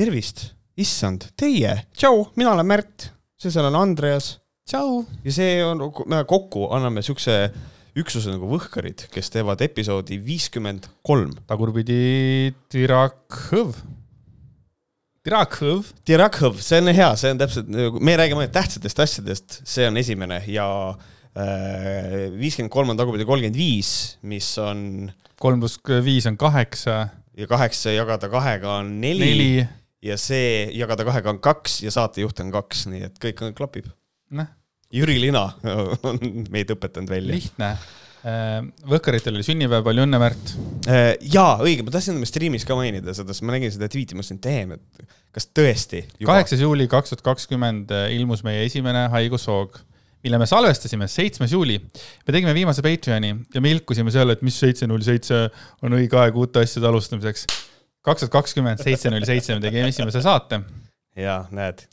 tervist, issand, teie, tšau, mina olen Märt, see seal on Andreas. tšau. ja see on, me kokku anname siukse üksuse nagu Võhkarid, kes teevad episoodi viiskümmend kolm. tagurpidi Tirakhõv. Tirakhõv. Tirakhõv, see on hea, see on täpselt, me räägime ainult tähtsatest asjadest, see on esimene ja äh, viiskümmend kolm on tagurpidi kolmkümmend viis, mis on. kolm pluss viis on kaheksa ja kaheksa jagada kahega on neli, neli. Ja see jagada kahega on kaks ja saatejuht on kaks, nii et kõik on, klapib. noh. Jüri Lina on meid õpetanud välja. lihtne. Äh, Võhkaritel oli sünnipäev, palju õnne, Märt. Äh, jaa, õige, ma tahtsin oma striimis ka mainida seda, sest ma nägin seda tweet'i, ma mõtlesin, damn, et kas tõesti. kaheksas juuli kaks tuhat kakskümmend ilmus meie esimene haigushoog mille me salvestasime seitsmes juuli. me tegime viimase Patreoni ja me ilkusime seal, et mis seitse null seitse on õige aeg uute asjade alustamiseks. Kaks tuhat kakskümmend, seitse null seitse me tegime esimese saate. ja näed.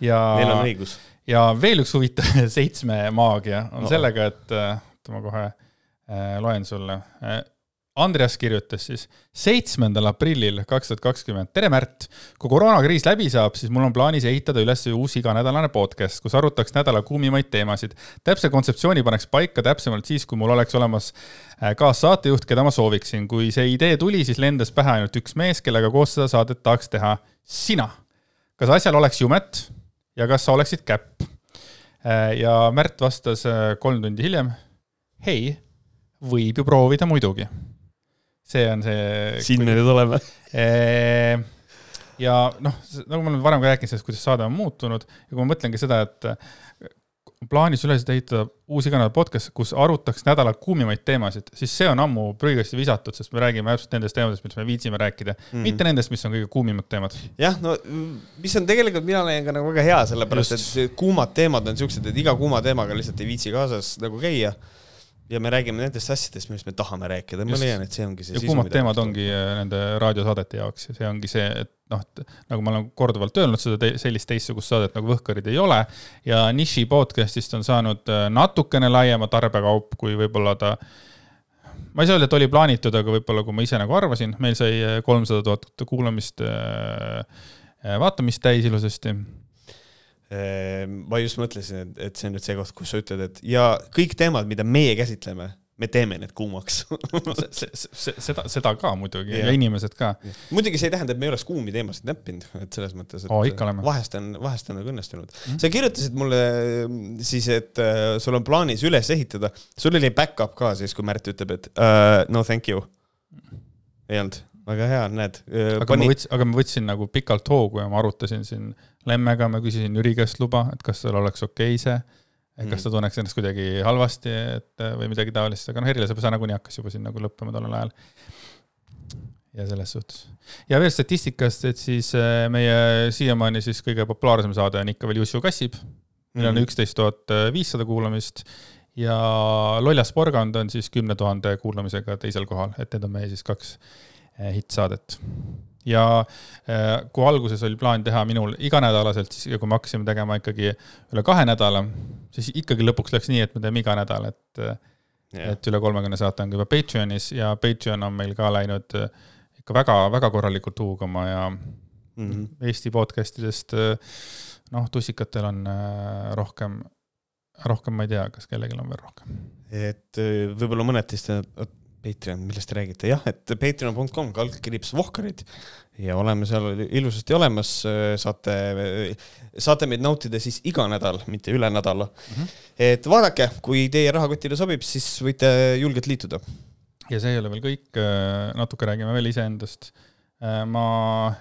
ja. Neil on õigus. ja veel üks huvitav seitsme maagia on no. sellega, et oota ma kohe äh, loen sulle äh, Andreas kirjutas siis seitsmendal aprillil kaks tuhat kakskümmend. tere, Märt! kui koroonakriis läbi saab, siis mul on plaanis ehitada üles uus iganädalane podcast, kus arutaks nädala kuumimaid teemasid. täpse kontseptsiooni paneks paika täpsemalt siis, kui mul oleks olemas äh, kaassaatejuht, keda ma sooviksin. kui see idee tuli, siis lendas pähe ainult üks mees, kellega koos seda saadet tahaks teha. sina. kas asjal oleks jumet ja kas sa oleksid käpp? Äh, ja Märt vastas äh, kolm tundi hiljem. hei, võib ju proovida muidugi see on see. siin me nüüd oleme. ja noh, nagu ma olen varem ka rääkinud sellest, kuidas saade on muutunud ja kui ma mõtlen ka seda, et plaanis üles ehitada uus iganädal podcast, kus arutaks nädala kuumimaid teemasid, siis see on ammu prügikasti visatud, sest me räägime täpselt nendest teemadest, mis me viitsime rääkida mm, -hmm. mitte nendest, mis on kõige kuumimad teemad. jah, no mis on tegelikult, mina leian ka nagu väga hea, sellepärast Just. et kuumad teemad on siuksed, et iga kuuma teemaga lihtsalt ei viitsi kaasas nagu käia ja me räägime nendest asjadest, millest me tahame rääkida, ma leian, et see ongi see ja kuumad teemad ongi äh, nende raadiosaadete jaoks ja see ongi see, et noh, et nagu ma olen korduvalt öelnud, seda te sellist teistsugust saadet nagu Võhkarid ei ole. ja Niši podcast'ist on saanud äh, natukene laiema tarbekaup, kui võib-olla ta. ma ei saa öelda, et oli plaanitud, aga võib-olla kui ma ise nagu arvasin, meil sai äh, kolmsada tuhat kuulamist, vaatamist täis ilusasti ma just mõtlesin, et, et see on nüüd see koht, kus sa ütled, et ja kõik teemad, mida meie käsitleme, me teeme need kuumaks seda, seda ka muidugi ja, ja inimesed ka. muidugi see ei tähenda, et me ei oleks kuumi teemasid näppinud, et selles mõttes, et oh, vahest on, vahest on nagu õnnestunud mm. -hmm. sa kirjutasid mulle siis, et uh, sul on plaanis üles ehitada, sul oli back-up ka siis, kui Märt ütleb, et uh, no thank you. ei olnud? Väga hea, näed. aga pani... ma võtsin, aga ma võtsin nagu pikalt hoogu ja ma arutasin siin Lemmega, ma küsisin Jüri käest luba, et kas tal oleks okei okay see. et kas ta mm. tunneks ennast kuidagi halvasti, et või midagi taolist, aga noh, erilasõpesa nagunii hakkas juba siin nagu lõppema tollel ajal. ja selles suhtes. ja veel statistikast, et siis äh, meie siiamaani siis kõige populaarsem saade on ikka veel Jussu kassib, millel on mhm. üksteist tuhat viissada kuulamist ja Loljas porgand on siis kümne tuhande kuulamisega teisel kohal, et need on meie siis kaks äh, hittsaadet ja äh, kui alguses oli plaan teha minul iganädalaselt, siis kui me hakkasime tegema ikkagi üle kahe nädala, siis ikkagi lõpuks läks nii, et me teeme iga nädal, et yeah., et üle kolmekümne saate on ka juba Patreonis ja Patreon on meil ka läinud ikka väga-väga korralikult huugama ja mm -hmm. Eesti podcast idest noh, tussikatel on rohkem, rohkem ma ei tea, kas kellelgi on veel rohkem. et võib-olla mõned teist Patreon, millest te räägite, jah, et patreon.com kaldkriips Vohkarid ja oleme seal ilusasti olemas, saate, saate meid nautida siis iga nädal, mitte üle nädala mm. -hmm. et vaadake, kui teie rahakotile sobib, siis võite julgelt liituda. ja see ei ole veel kõik, natuke räägime veel iseendast. ma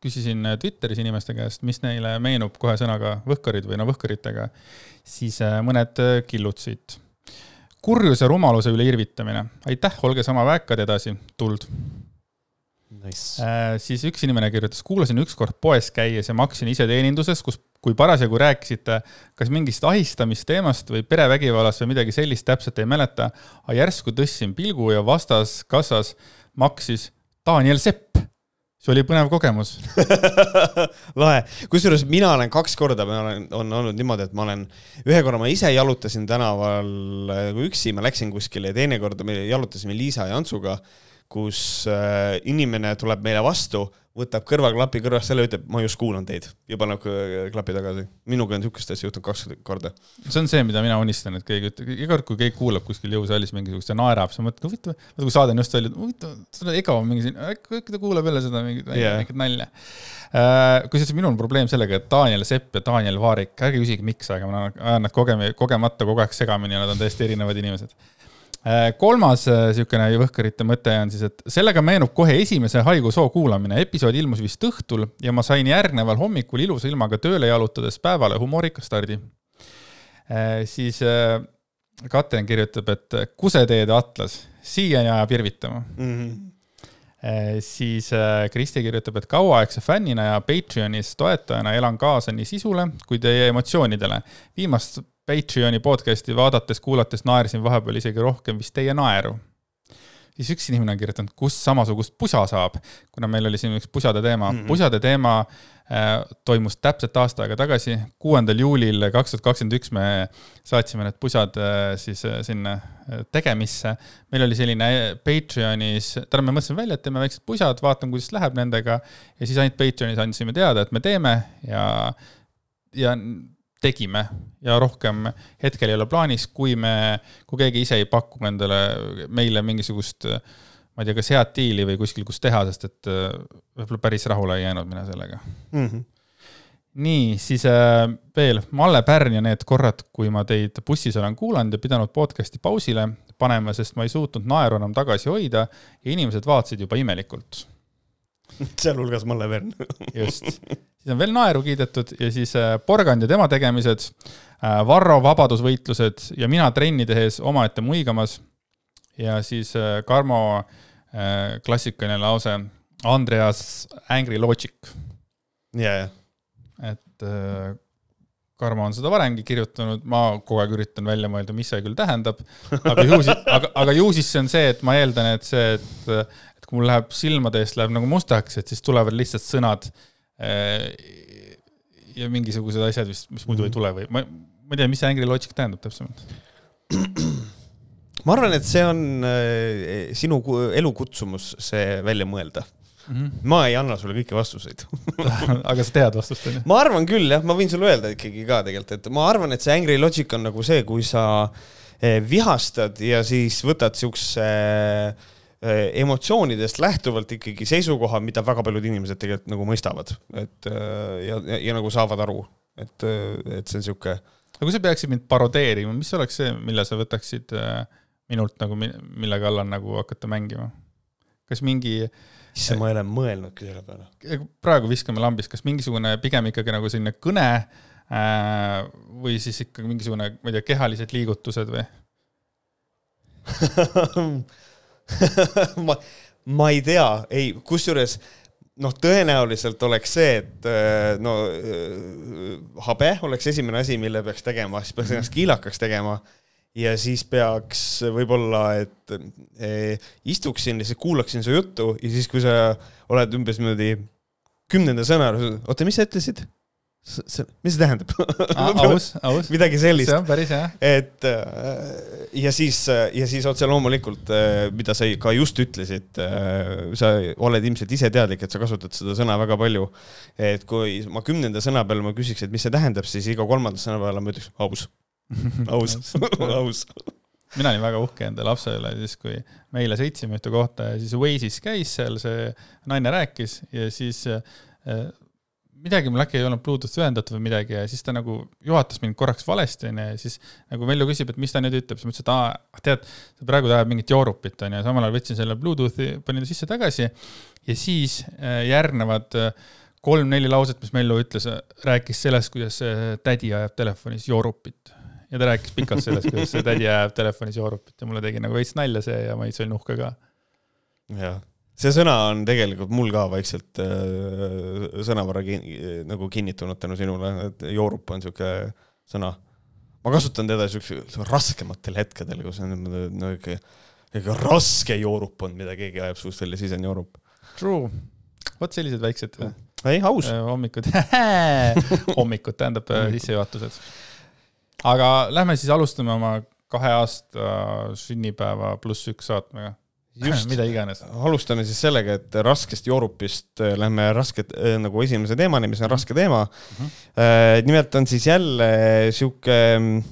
küsisin Twitteris inimeste käest, mis neile meenub kohe sõnaga võhkarid või no võhkaritega, siis mõned killutasid kurjuse rumaluse üle irvitamine. aitäh, olge sama väekad edasi, tuld. Nice. Äh, siis üks inimene kirjutas, kuulasin ükskord poes käies ja maksin ise teeninduses, kus, kui parasjagu rääkisite kas mingist ahistamisteemast või perevägivallast või midagi sellist, täpselt ei mäleta, aga järsku tõstsin pilgu ja vastas kassas maksis Daniel Sepp see oli põnev kogemus. Lahe, kusjuures mina olen kaks korda, ma olen, on olnud niimoodi, et ma olen, ühe korra ma ise jalutasin tänaval üksi, ma läksin kuskile ja teine kord me jalutasime Liisa ja Antsuga kus äh, inimene tuleb meile vastu, võtab kõrvaklapi kõrvast selle, ütleb, ma just kuulan teid ja paneb klapi tagasi. minuga on niisugust asja juhtunud kaks korda. see on see, mida mina unistan, et keegi ütleb, iga kord, kui keegi kuulab kuskil jõusaalis mingisugust ja naerab, siis ma mõtlen, huvitav, vaata kui saade on just välja, huvitav, seda ega on mingi siin, äkki ta kuulab jälle seda mingit yeah. nalja äh,. kusjuures minul on probleem sellega, et Daniel Sepp ja Daniel Vaarik, ärge küsige, miks, aga ma ajan nad kogemi, kogemata kogu aeg segamini ja nad on täiesti erinevad inimesed Äh, kolmas niisugune äh, võhkarite mõte on siis, et sellega meenub kohe esimese haigushoo kuulamine. episood ilmus vist õhtul ja ma sain järgneval hommikul ilusa ilmaga tööle jalutades päevale humoorika stardi. Äh, siis Katrin kirjutab, et kuseteede atlas, siiani ajab irvitama mm. -hmm. siis Kristi kirjutab, et kauaaegse fännina ja Patreonis toetajana elan kaasa nii sisule kui teie emotsioonidele. viimast Patreoni podcast'i vaadates, kuulates naersin vahepeal isegi rohkem vist teie naeru. siis üks inimene on kirjutanud, kust samasugust pusa saab, kuna meil oli siin üks pusade teema mm. -hmm. pusade teema äh, toimus täpselt aasta aega tagasi, kuuendal juulil kaks tuhat kakskümmend üks me saatsime need pusad äh, siis äh, sinna äh, tegemisse. meil oli selline äh, Patreonis, täna me mõtlesime välja, et teeme väiksed pusad, vaatame, kuidas läheb nendega ja siis ainult Patreonis andsime teada, et me teeme ja, ja tegime ja rohkem hetkel ei ole plaanis, kui me, kui keegi ise ei paku endale, meile mingisugust ma ei tea, kas head diili või kuskil, kus teha, sest et äh, võib-olla päris rahule ei jäänud mina sellega mm. -hmm. nii, siis äh, veel Malle Pärn ja need korrad, kui ma teid bussis olen kuulanud ja pidanud podcast'i pausile panema, sest ma ei suutnud naeru enam tagasi hoida ja inimesed vaatasid juba imelikult sealhulgas Malle Pärn just siis on veel naeru kiidetud ja siis äh, Porgand ja tema tegemised, äh, Varro vabadusvõitlused ja mina trenni tehes omaette muigamas. ja siis äh, Karmo klassikaline lause, Andreas Angry Logic. ja, ja. et Karmo on seda varemgi kirjutanud, ma kogu aeg üritan välja mõelda, mis see küll tähendab, aga ju siis, aga, aga ju siis see on see, et ma eeldan, et see, et, et kui mul läheb silmade eest läheb nagu mustaks, et siis tulevad lihtsalt sõnad äh, Äh, ja mingisugused asjad vist, mis muidu ei mhm. tule või ma, ma ei tea, mis see Angry Logic tähendab täpsemalt? ma arvan, et see on äh, sinu elukutsumus see välja mõelda mm. -hmm. ma ei anna sulle kõiki vastuseid aga sa tead vastust, onju? ma arvan küll, jah, ma võin sulle öelda ikkagi ka tegelikult, et ma arvan, et see Angry Logic on nagu see, kui sa eh, vihastad ja siis võtad siukse äh, Äh, emotsioonidest lähtuvalt ikkagi seisukoha, mida väga paljud inimesed tegelikult nagu mõistavad, et äh, ja, ja, ja nagu saavad aru, et, äh, et see on sihuke. aga kui sa peaksid mind parodeerima, mis oleks see, mille sa võtaksid minult nagu, mille kallal nagu hakata mängima? kas mingi issand, ma ei ole mõelnudki selle peale. praegu viskame lambist, kas mingisugune pigem ikkagi nagu selline kõne äh, või siis ikkagi mingisugune, ma ei tea, kehalised liigutused või ma, ma ei tea, ei, kusjuures noh, tõenäoliselt oleks see, et äh, no äh, habe oleks esimene asi, mille peaks tegema, siis peaks ennast kiilakaks tegema ja siis peaks võib-olla, et eh, istuksin, lihtsalt kuulaksin su juttu ja siis, kui sa oled umbes niimoodi kümnenda sõna, oota, mis sa ütlesid? Mis see tähendab aus, aus. midagi sellist. see on päris hea. et äh, ja siis, ja siis otse loomulikult, äh, mida sa ka just ütlesid, äh, sa oled ilmselt ise teadlik, et sa kasutad seda sõna väga palju. et kui ma kümnenda sõna peale ma küsiks, et mis see tähendab, siis iga kolmanda sõna peale ma ütleks aus, aus aus mina olin väga uhke enda lapse üle, siis kui me eile sõitsime ühte kohta ja siis Waze'is käis seal, see naine rääkis ja siis midagi mul äkki ei olnud Bluetoothi ühendatud või midagi ja siis ta nagu juhatas mind korraks valesti, onju, ja siis nagu Veljo küsib, et mis ta nüüd ütleb, siis ma ütlesin, et aa, tead, sa praegu tahad mingit joorupit, onju, samal ajal võtsin selle Bluetoothi, panin ta sisse tagasi ja siis äh, järgnevad äh, kolm-neli lauset, mis Mellu ütles, rääkis sellest, kuidas tädi ajab telefonis joorupit. ja ta rääkis pikalt sellest, kuidas see tädi ajab telefonis joorupit ja mulle tegi nagu veits nalja see ja ma veits olin uhke ka. jah see sõna on tegelikult mul ka vaikselt äh, sõnavara kin, nagu kinnitunud tänu sinule, et joorup on siuke sõna. ma kasutan teda siukse raskematel hetkedel, kus on no, ikka, ikka raske joorup on, mida keegi ajab suust välja, siis on joorup. True, vot sellised väiksed ei, aus äh,. hommikud hommikud tähendab äh, sissejuhatused. aga lähme siis alustame oma kahe aasta sünnipäeva pluss üks saatmega just, mida iganes. alustame siis sellega, et raskest joorupist äh, lähme rasket äh, nagu esimese teemani, mis on raske teema Mhm. äh,. nimelt on siis jälle sihuke mm,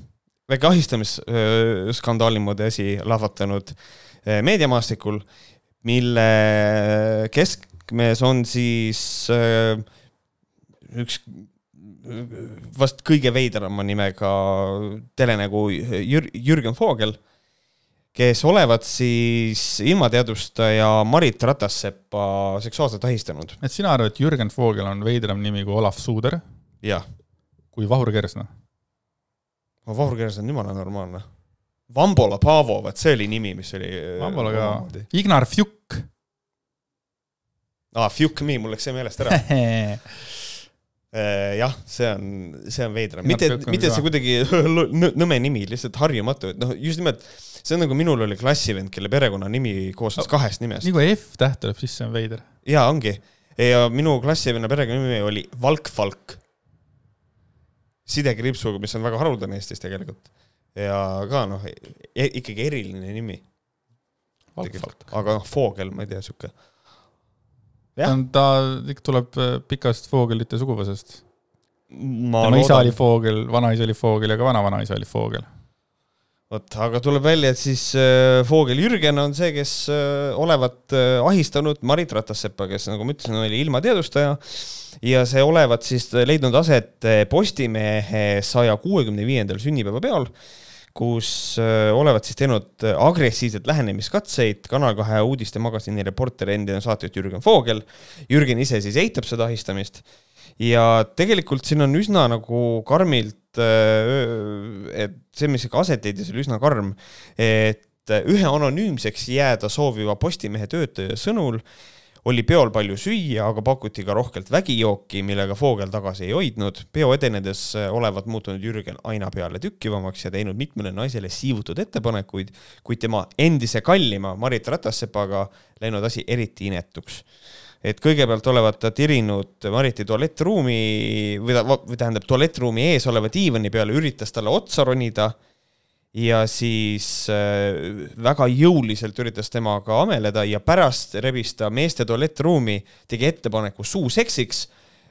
väike ahistamisskandaali moodi asi lahvatanud äh, meediamaastikul, mille keskmes on siis äh, üks vast kõige veidrama nimega telenägu Jür-, Jürgen Vogel, kes olevat siis ilmateadustaja Marit Ratassepa seksuaalselt ahistanud. et sina arvad, et Jürgen Vogel on veidram nimi kui Olav Suuder, jah, kui Vahur Kersna? Vahur Keres on jumala normaalne. Vambola Paavo, vot see oli nimi, mis oli. Vambola ka. Ignar Fjuk. aa, Fuck me, mul läks see meelest ära. jah, see on, see on veidram, mitte mitte see kuidagi nõ- nõme nimi, lihtsalt harjumatu, et noh, just nimelt see on nagu minul oli klassivend, kelle perekonnanimi koosnes kahest nimest. nii kui F täht tuleb sisse, on veider. jaa, ongi. ja minu klassivenna perekonnanimi oli Valk Falk. sidekriipsuga, mis on väga haruldane Eestis tegelikult. ja ka noh, ikkagi eriline nimi. aga noh, Voogel, ma ei tea, sihuke. Jah. ta ikka tuleb äh, pikast Vogelite suguvõsast. ma tema isa oli Voogel, vanaisa oli Voogel ja ka vanavanaisa oli Voogel. vot, aga tuleb välja, et siis äh, Voogel Jürgen on see, kes äh, olevat äh, ahistanud Marit Ratassepa, kes nagu ma ütlesin, oli ilmateadustaja ja see olevat siis leidnud aset äh, Postimehe saja kuuekümne viiendal sünnipäevapeol, kus äh, olevat siis teinud äh, agressiivseid lähenemiskatseid Kanal kahe uudistemagasiini reporter, endine saatejuht Jürgen Voogel. Jürgen ise siis eitab seda ahistamist ja tegelikult siin on üsna nagu karmilt, et see, mis aset leidis, oli üsna karm, et ühe anonüümseks jääda sooviva Postimehe töötaja sõnul oli peol palju süüa, aga pakuti ka rohkelt vägijooki, millega Voogel tagasi ei hoidnud. peo edenedes olevat muutunud Jürgen aina peale tükkivamaks ja teinud mitmele naisele siivutud ettepanekuid, kuid tema endise kallima Marit Ratassepaga läinud asi eriti inetuks et kõigepealt olevat ta tirinud Mariti tualettruumi või ta, või tähendab tualettruumi ees oleva diivani peale, üritas talle otsa ronida ja siis äh, väga jõuliselt üritas temaga ameleda ja pärast rebis ta meeste tualettruumi, tegi ettepaneku suuseksiks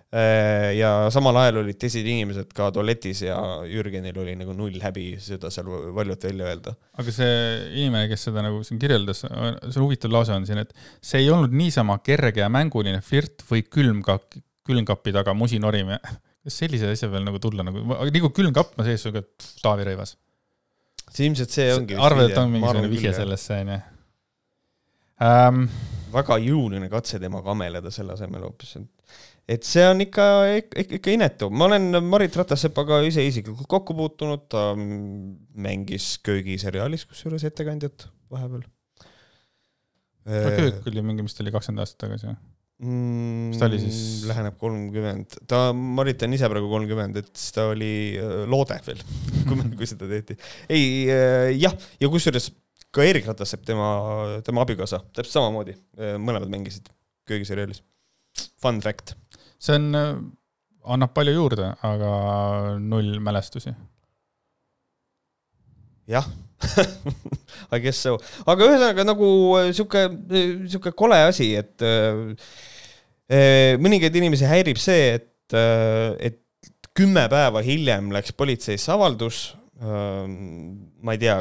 äh, ja samal ajal olid teised inimesed ka tualetis ja Jürgenil oli nagu null häbi seda seal valjult välja öelda. aga see inimene, kes seda nagu siin kirjeldas, see huvitav lause on siin, et see ei olnud niisama kerge ja mänguline flirt või külmkapp, külmkapi taga musi norimine. kas sellise asja peal nagu tulla nagu, kui külmkapp ma sees, Taavi Rõivas. See ilmselt see ongi. arvad, et on mingisugune vihje? sellesse, onju? Väga jõuline katse temaga ameleda selle asemel hoopis. et see on ikka, ikka, inetu, ma olen Marit Ratassepaga ise isiklikult kokku puutunud, ta mängis köögiseriaalis kusjuures ettekandjat vahepeal. köök oli mingi, mis ta oli kakskümmend aastat tagasi või? Mm, Mis ta oli siis? Läheneb kolmkümmend, ta, Marit on ise praegu kolmkümmend, et siis ta oli äh, loode veel, kui, kui seda tehti. ei äh, jah, ja kusjuures ka Erik Ratassepp, tema, tema abikaasa, täpselt samamoodi, mõlemad mängisid köögiseriaalis. Fun fact. see on, annab palju juurde, aga null mälestusi. jah I guess so, aga ühesõnaga nagu äh, sihuke, sihuke kole asi, et äh, äh, mõningaid inimesi häirib see, et, et kümme päeva hiljem läks politseisse avaldus. ma ei tea,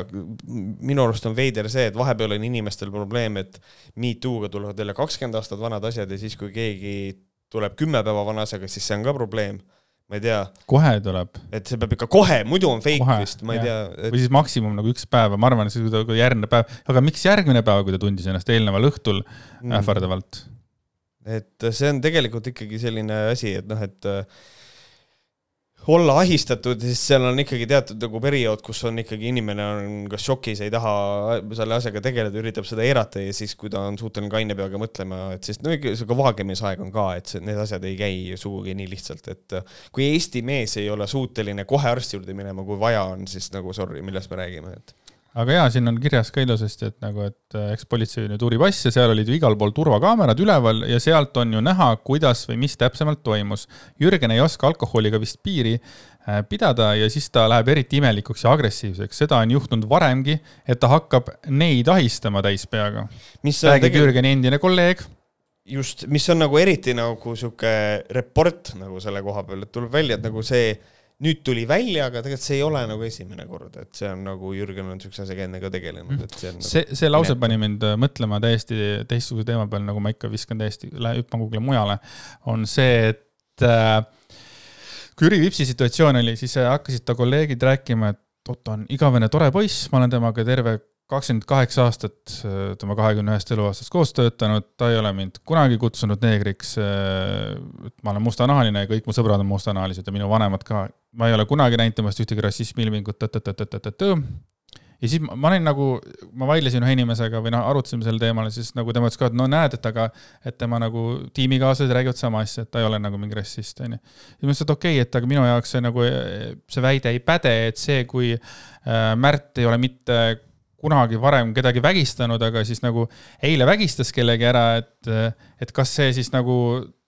minu arust on veider see, et vahepeal on inimestel probleem, et me too'ga tulevad jälle kakskümmend aastat vanad asjad ja siis, kui keegi tuleb kümme päeva vana asjaga, siis see on ka probleem. Ma ei tea, kohe tuleb et see peab ikka kohe, muidu on fake Kohe, vist, ma ei jah. tea et... või siis maksimum nagu üks päev, ma arvan, siis kui järgmine päev, aga miks järgmine päev, kui ta tundis ennast eelneval õhtul Mm. ähvardavalt? et see on tegelikult ikkagi selline asi, et noh, et äh, olla ahistatud, siis seal on ikkagi teatud nagu periood, kus on ikkagi inimene on kas šokis, ei taha selle asjaga tegeleda, üritab seda eirata ja siis, kui ta on suuteline kaine peaga mõtlema, et siis no ikka sihuke vaagimisaeg on ka, et see, need asjad ei käi sugugi nii lihtsalt, et kui Eesti mees ei ole suuteline kohe arsti juurde minema, kui vaja on, siis nagu sorry, millest me räägime, et aga jaa, siin on kirjas ka ilusasti, et nagu, et äh, eks politsei nüüd uurib asja, seal olid ju igal pool turvakaamerad üleval ja sealt on ju näha, kuidas või mis täpsemalt toimus. Jürgen ei oska alkoholiga vist piiri äh, pidada ja siis ta läheb eriti imelikuks ja agressiivseks, seda on juhtunud varemgi, et ta hakkab neid ahistama täispeaga. räägib tegel... Jürgeni endine kolleeg just, mis on nagu eriti nagu sihuke report nagu selle koha peal, et tuleb välja, et nagu see nüüd tuli välja, aga tegelikult see ei ole nagu esimene kord, et see on nagu Jürgen on siukse asjaga enne ka tegelenud, et see on nagu see, see lause pani mind äh, mõtlema täiesti teistsuguse teema peal, nagu ma ikka viskan täiesti, hüppan kuhugile mujale, on see, et äh, kui Jüri Vipsi situatsioon oli, siis äh, hakkasid ta kolleegid rääkima, et Otto on igavene tore poiss, ma olen temaga terve kakskümmend kaheksa aastat tema kahekümne ühest eluaastast koos töötanud, ta ei ole mind kunagi kutsunud neegriks. Äh, ma olen mustanahaline ja kõik mu sõbrad on mustanahalised ja minu vanemad ka. ma ei ole kunagi näinud temast ühtegi rassismi ilmingut, ja siis ma olin nagu, ma vaidlesin ühe inimesega või noh, arutasime sel teemal ja siis nagu tema ütles ka, et no näed, et aga, et tema nagu tiimikaaslased räägivad sama asja, et ta ei ole nagu mingi rassist, onju. ja ma ütlesin, et okei okay,, et aga minu jaoks see nagu, see väide ei päde, et see, kui Märt ei ole mitte kunagi varem kedagi vägistanud, aga siis nagu eile vägistas kellegi ära, et, et kas see siis nagu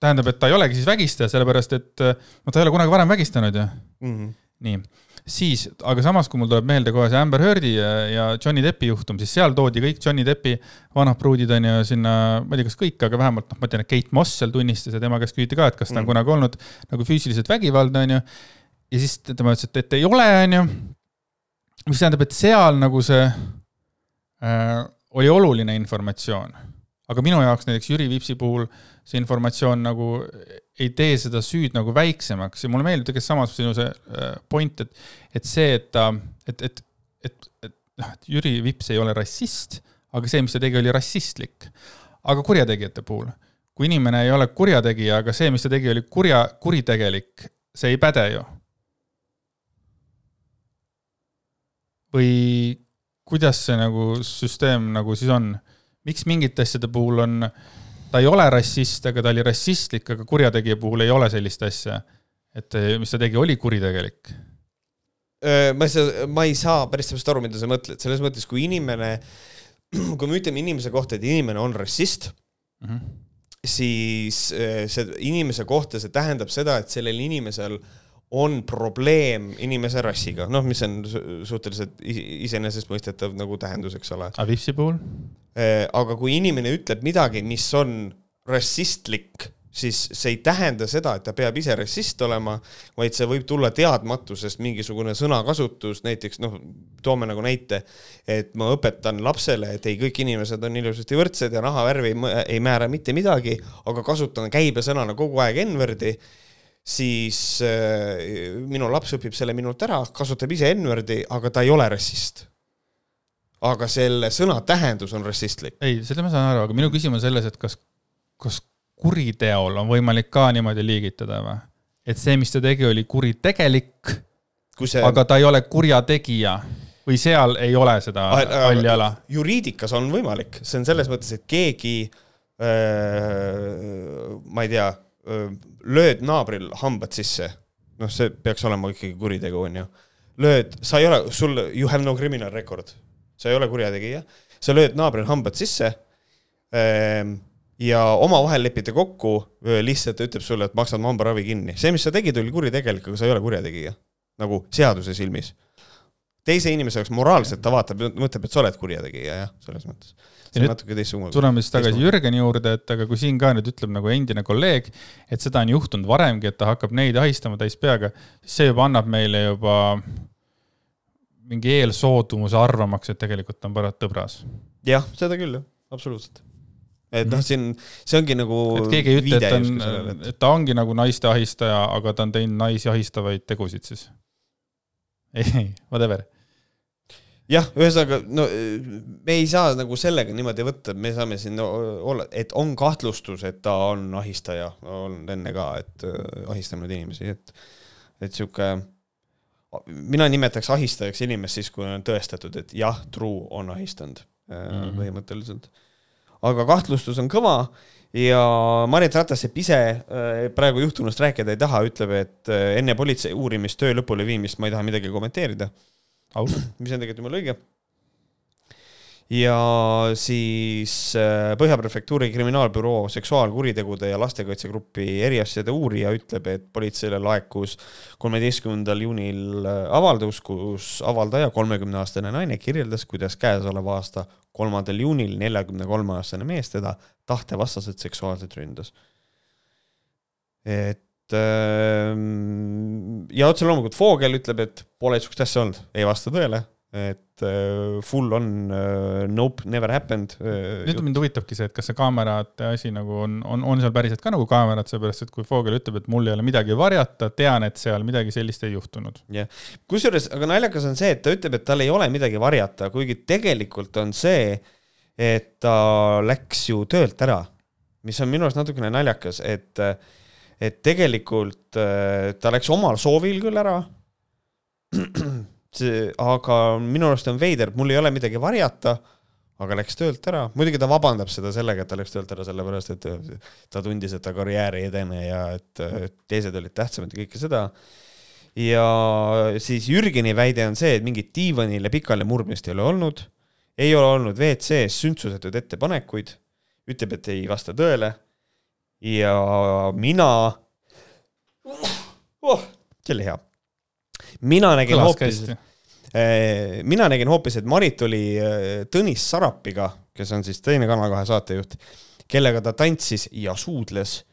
tähendab, et ta ei olegi siis vägistaja, sellepärast et no ta ei ole kunagi varem vägistanud ju mm. -hmm. nii, siis, aga samas, kui mul tuleb meelde kohe see Amber Heardi ja, ja Johnny Deppi juhtum, siis seal toodi kõik Johnny Deppi vanad pruudid on ju sinna, ma ei tea, kas kõik, aga vähemalt noh, ma tean, et Kate Moss seal tunnistas ja tema käest küsiti ka, et kas ta on mm. kunagi olnud nagu füüsiliselt vägivaldne, on ju. ja siis tema ütles, et, et ei ole, on ju. mis tähendab, et seal nagu see oli oluline informatsioon. aga minu jaoks näiteks Jüri Vipsi puhul see informatsioon nagu ei tee seda süüd nagu väiksemaks ja mulle meeldib tegelikult samas sinu see äh, point, et, et see, et ta, et, et, et, et noh, et Jüri Vips ei ole rassist, aga see, mis ta tegi, oli rassistlik. aga kurjategijate puhul, kui inimene ei ole kurjategija, aga see, mis ta tegi, oli kurja, kuritegelik, see ei päde ju. või kuidas see nagu süsteem nagu siis on? miks mingite asjade puhul on, ta ei ole rassist, aga ta oli rassistlik, aga kurjategija puhul ei ole sellist asja? et mis ta tegi, oli kuritegelik? ma ei saa, ma ei saa päris täpselt aru, mida sa mõtled, selles mõttes, kui inimene, kui me ütleme inimese kohta, et inimene on rassist mm, -hmm. siis see inimese kohta, see tähendab seda, et sellel inimesel äh, on probleem inimese rassiga, noh, mis on suhteliselt iseenesestmõistetav nagu tähendus, eks ole. aga Vipsi puhul? Äh, aga kui inimene ütleb midagi, mis on rassistlik, siis see ei tähenda seda, et ta peab ise rassist olema, vaid see võib tulla teadmatusest mingisugune sõnakasutus, näiteks noh, toome nagu näite, et ma õpetan lapsele, et ei, kõik inimesed on ilusasti võrdsed ja nahavärv ei, ei määra mitte midagi, aga kasutan käibesõnana kogu aeg N-wordi siis äh, minu laps õpib selle minult ära, kasutab ise N-wordi, aga ta ei ole rassist. aga selle sõna tähendus on rassistlik. ei, seda ma saan aru, aga minu küsimus on selles, et kas, kas kuriteol on võimalik ka niimoodi liigitada või? et see, mis ta tegi, oli kuritegelik, see... aga ta ei ole kurjategija või seal ei ole seda halli ala? juriidikas on võimalik, see on selles mõttes, et keegi äh, ma ei tea lööd naabril hambad sisse, noh, see peaks olema ikkagi kuritegu, onju. lööd, sa ei ole, sul, you have no criminal record, sa ei ole kurjategija, sa lööd naabril hambad sisse ja omavahel lepite kokku, lihtsalt ütleb sulle, et maksad hambaravi kinni. see, mis sa tegid, oli kuritegelik, aga sa ei ole kurjategija. nagu seaduse silmis. teise inimese jaoks moraalselt ta vaatab, mõtleb, et sa oled kurjategija, jah, selles mõttes see on natuke teistsugune. tuleme siis tagasi Jürgeni juurde, et aga kui siin ka nüüd ütleb nagu endine kolleeg, et seda on juhtunud varemgi, et ta hakkab neid ahistama täis peaga, siis see juba annab meile juba mingi eelsoodumuse arvamaks, et tegelikult on parajalt tõbras. jah, seda küll, jah, absoluutselt et noh, siin see ongi nagu. et keegi ei ütle, et ta on, et ta ongi nagu naiste ahistaja, aga ta on teinud naisi ahistavaid tegusid siis. ei, whatever jah, ühesõnaga, no me ei saa nagu sellega niimoodi võtta, me saame siin olla, et on kahtlustus, et ta on ahistaja, olnud enne ka, et äh, ahistanud inimesi, et, et sihuke, mina nimetaks ahistajaks inimest siis, kui on tõestatud, et jah, True on ahistanud mm -hmm. põhimõtteliselt. aga kahtlustus on kõva ja Marit Ratassepp ise äh, praegu juhtunust rääkida ei taha, ütleb, et äh, enne politsei uurimist töö lõpuleviimist ma ei taha midagi kommenteerida aus, mis on tegelikult jumala õige. ja siis äh, Põhja prefektuuri kriminaalbüroo seksuaalkuritegude ja lastekaitsegrupi eriasjade uurija ütleb, et politseile laekus kolmeteistkümnendal juunil äh, avaldus, kus avaldaja, kolmekümneaastane naine, kirjeldas, kuidas käesoleva aasta kolmandal juunil neljakümne kolme aastane mees teda tahtevastaselt seksuaalselt ründas. et ja otse loomulikult Voogel ütleb, et pole niisugust asja olnud, ei vasta tõele et uh, full on uh, nope, never happened uh,. nüüd mind huvitabki see, et kas see kaamerate asi nagu on, on, on seal päriselt ka nagu kaamerad, seepärast et kui Vogel ütleb, et mul ei ole midagi varjata, tean, et seal midagi sellist ei juhtunud. jah yeah., kusjuures, aga naljakas on see, et ta ütleb, et tal ei ole midagi varjata, kuigi tegelikult on see, et ta läks ju töölt ära, mis on minu arust natukene naljakas, et, et tegelikult ta läks omal soovil küll ära. Aga minu arust on veider, mul ei ole midagi varjata, aga läks töölt ära, muidugi ta vabandab seda sellega, et ta läks töölt ära sellepärast, et ta tundis, et ta karjäär ei edene ja et teised olid tähtsamad ja kõike seda. ja siis Jürgeni väide on see, et mingit diivanile pikali murdmist ei ole olnud, ei ole olnud WC-s sündsusetud ettepanekuid, ütleb, et ei vasta tõele ja mina oh,, oli hea mina nägin Kõlas hoopis, eh, mina nägin hoopis, et Marit oli eh, Tõnis Sarapiga, kes on siis teine Kanal kahe saatejuht, kellega ta tantsis ja suudles.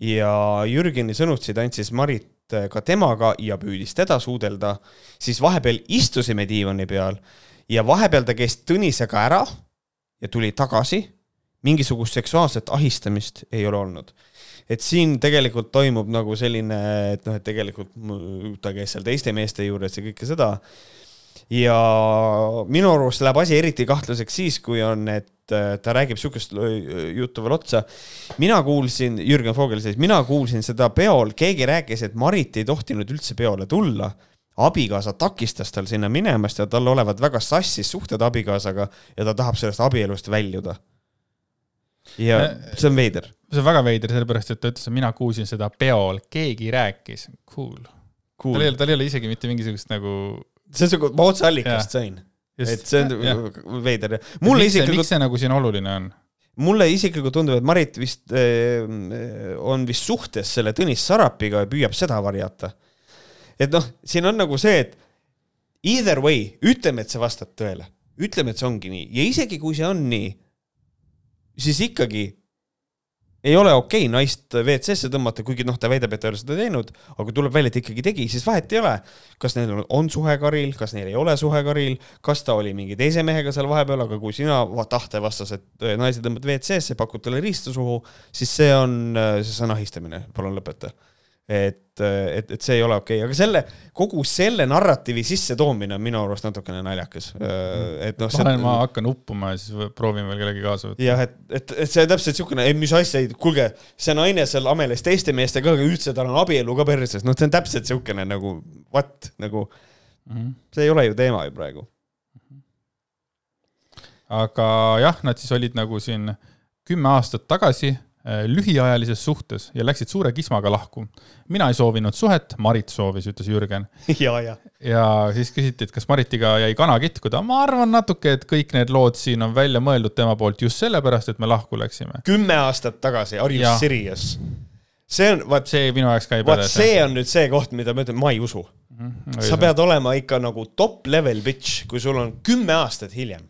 ja Jürgeni sõnutsi tantsis Marit eh, ka temaga ja püüdis teda suudelda, siis vahepeal istusime diivani peal ja vahepeal ta käis Tõnisega ära ja tuli tagasi. Mingisugust seksuaalset ahistamist ei ole olnud et siin tegelikult toimub nagu selline, et noh, et tegelikult ta käis seal teiste meeste juures ja kõike seda. ja minu arust läheb asi eriti kahtlaseks siis, kui on, et äh, ta räägib sihukest juttu veel otsa. mina kuulsin, Jürgen Vogel siis, mina kuulsin seda peol, keegi rääkis, et Marit ei tohtinud üldse peole tulla abikaasa takistas tal sinna minemast ja tal olevat väga sassis suhted abikaasaga ja ta tahab sellest abielust väljuda ja äh, see on veider. see on väga veider, sellepärast et ta ütles, et mina kuulsin seda peol, keegi rääkis, cool, cool.. tal ei ole, tal ei ole isegi mitte mingisugust nagu. see on siuke, ma otseallikast sain. et see on ja. veider. mulle isiklikult. miks see nagu siin oluline on? mulle isiklikult tundub, et Marit vist äh, on vist suhtes selle Tõnis Sarapiga ja püüab seda varjata. et noh, siin on nagu see, et either way, ütleme, et see vastab tõele, ütleme, et see ongi nii ja isegi kui see on nii siis ikkagi ei ole okei okay naist WC-sse tõmmata, kuigi noh, ta väidab, et ta ei ole seda teinud, aga kui tuleb välja, et ikkagi tegi, siis vahet ei ole, kas neil on suhe Karil, kas neil ei ole suhe Karil, kas ta oli mingi teise mehega seal vahepeal, aga kui sina tahtevastaselt äh, naise tõmbad WC-sse, pakud talle riista suhu, siis see on, äh, see on ahistamine, palun lõpeta et, et, et see ei ole okei okay., aga selle, kogu selle narratiivi sissetoomine on minu arust natukene naljakas. et noh. vahel ma hakkan uppuma ja siis proovin veel kellegi kaasa võtta. jah, et, et, et see on täpselt siukene, ei mis asja, kuulge, see naine seal amelis teiste meestega, aga üldse tal on abielu ka perses, noh, see on täpselt siukene nagu what, nagu mm -hmm. see ei ole ju teema ju praegu. aga jah, nad siis olid nagu siin kümme aastat tagasi Äh, lühiajalises suhtes ja läksid suure kismaga lahku. mina ei soovinud suhet, Marit soovis, ütles Jürgen. ja, ja. ja siis küsiti, et kas Maritiga jäi kana kitkuda. ma arvan natuke, et kõik need lood siin on välja mõeldud tema poolt just sellepärast, et me lahku läksime. kümme aastat tagasi, are you serious? see on, vaat see minu jaoks ka ei päde. see on nüüd see koht, mida ma ütlen, ma ei usu mm. -hmm, sa pead olema ikka nagu top level bitch, kui sul on kümme aastat hiljem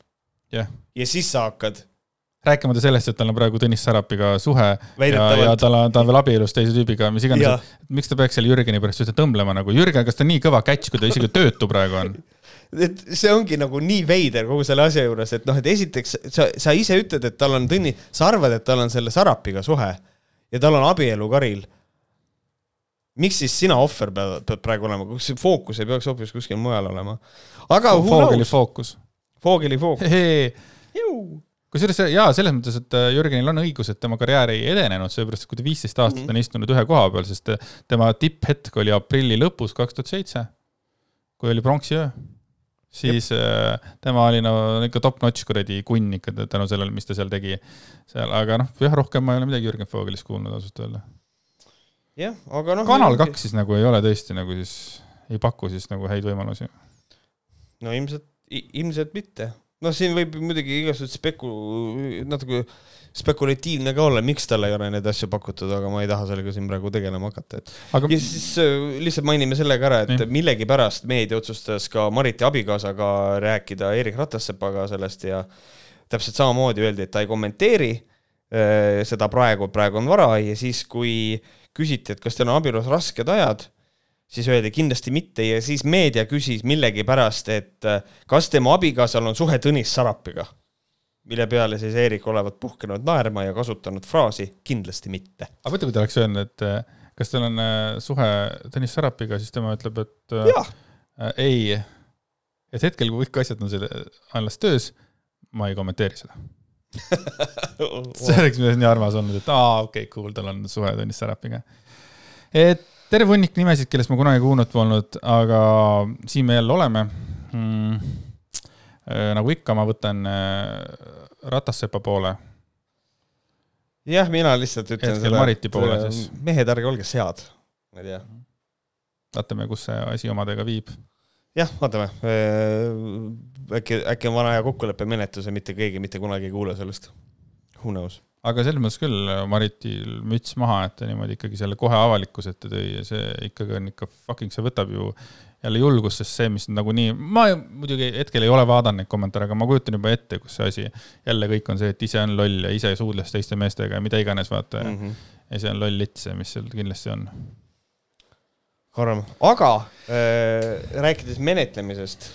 yeah.. ja siis sa hakkad rääkimata sellest, et tal on praegu Tõnis Sarapiga suhe ja, ja tal on, ta on veel abielus teise tüübiga, mis iganes, miks ta peaks selle Jürgeni pärast üldse tõmblema nagu, Jürgen, kas ta on nii kõva catch, kui ta isegi töötu praegu on? et see ongi nagu nii veider kogu selle asja juures, et noh, et esiteks sa, sa ise ütled, et tal on Tõni, sa arvad, et tal on selle Sarapiga suhe ja tal on abielu Karil. miks siis sina ohver pead, pead praegu olema, kas fookus ei peaks hoopis kuskil mujal olema? aga Foogeli fookus. Foogeli fookus kusjuures jaa, selles mõttes, et äh, Jürgenil on õigus, et tema karjäär ei edenenud, seepärast kui ta viisteist aastat mm -hmm. on istunud ühe koha peal, sest äh, tema tipphetk oli aprilli lõpus kaks tuhat seitse, kui oli pronksiöö. siis Jep. Äh, tema oli no ikka top-notch kuradi kunn ikka tänu sellele, mis ta seal tegi. seal, aga noh, jah, rohkem ma ei ole midagi Jürgen Vogelist kuulnud ausalt öelda. jah, aga noh. kanal kaks siis nagu ei ole tõesti nagu siis, ei paku siis nagu häid võimalusi. no ilmselt, ilmselt mitte noh, siin võib muidugi igasugused speku-, natuke spekulatiivne ka olla, miks talle ei ole neid asju pakutud, aga ma ei taha sellega siin praegu tegelema hakata, et aga ja siis äh, lihtsalt mainime selle ka ära, et millegipärast meedia otsustas ka Mariti abikaasaga rääkida Eerik Ratassepaga sellest ja täpselt samamoodi öeldi, et ta ei kommenteeri äh, seda praegu, praegu on vara ja siis, kui küsiti, et kas teil on abielus rasked ajad, siis öeldi kindlasti mitte ja siis meedia küsis millegipärast, et äh, kas tema abikaasal on suhe Tõnis Sarapiga, mille peale siis Eerik olevat puhkenud naerma ja kasutanud fraasi kindlasti mitte. aga mõtle, kui ta oleks öelnud, et äh, kas teil on äh, suhe Tõnis Sarapiga, siis tema ütleb, et jah, äh, ei. et hetkel, kui kõik asjad on selle alles töös, ma ei kommenteeri seda. see oleks minu arust nii armas olnud, et aa, okei okay,, cool, tal on suhe Tõnis Särapiga. et terve hunnik nimesid, kellest ma kunagi kuulnud polnud, aga siin me jälle oleme mm.. nagu ikka, ma võtan äh, Ratassepa poole. jah, mina lihtsalt ütlen Hetkel Mariti poole et, siis. mehed, ärge olge sead, ma ei tea. vaatame, kus see asi omadega viib. jah, vaatame. äkki, äkki on vana hea kokkuleppemenetlus ja mitte keegi mitte kunagi ei kuule sellest. Who knows? Aga selles mõttes küll Maritil müts maha, et ta niimoodi ikkagi selle kohe avalikkuse ette tõi ja see ikkagi on ikka fucking, see võtab ju jälle julgust, sest see, mis nagunii, ma muidugi hetkel ei ole vaadanud neid kommentaare, aga ma kujutan juba ette, kus see asi jälle kõik on see, et ise on loll ja ise suudles teiste meestega ja mida iganes, vaata mm. -hmm. ja see on loll lits, mis seal kindlasti on. arvame, aga äh, rääkides menetlemisest,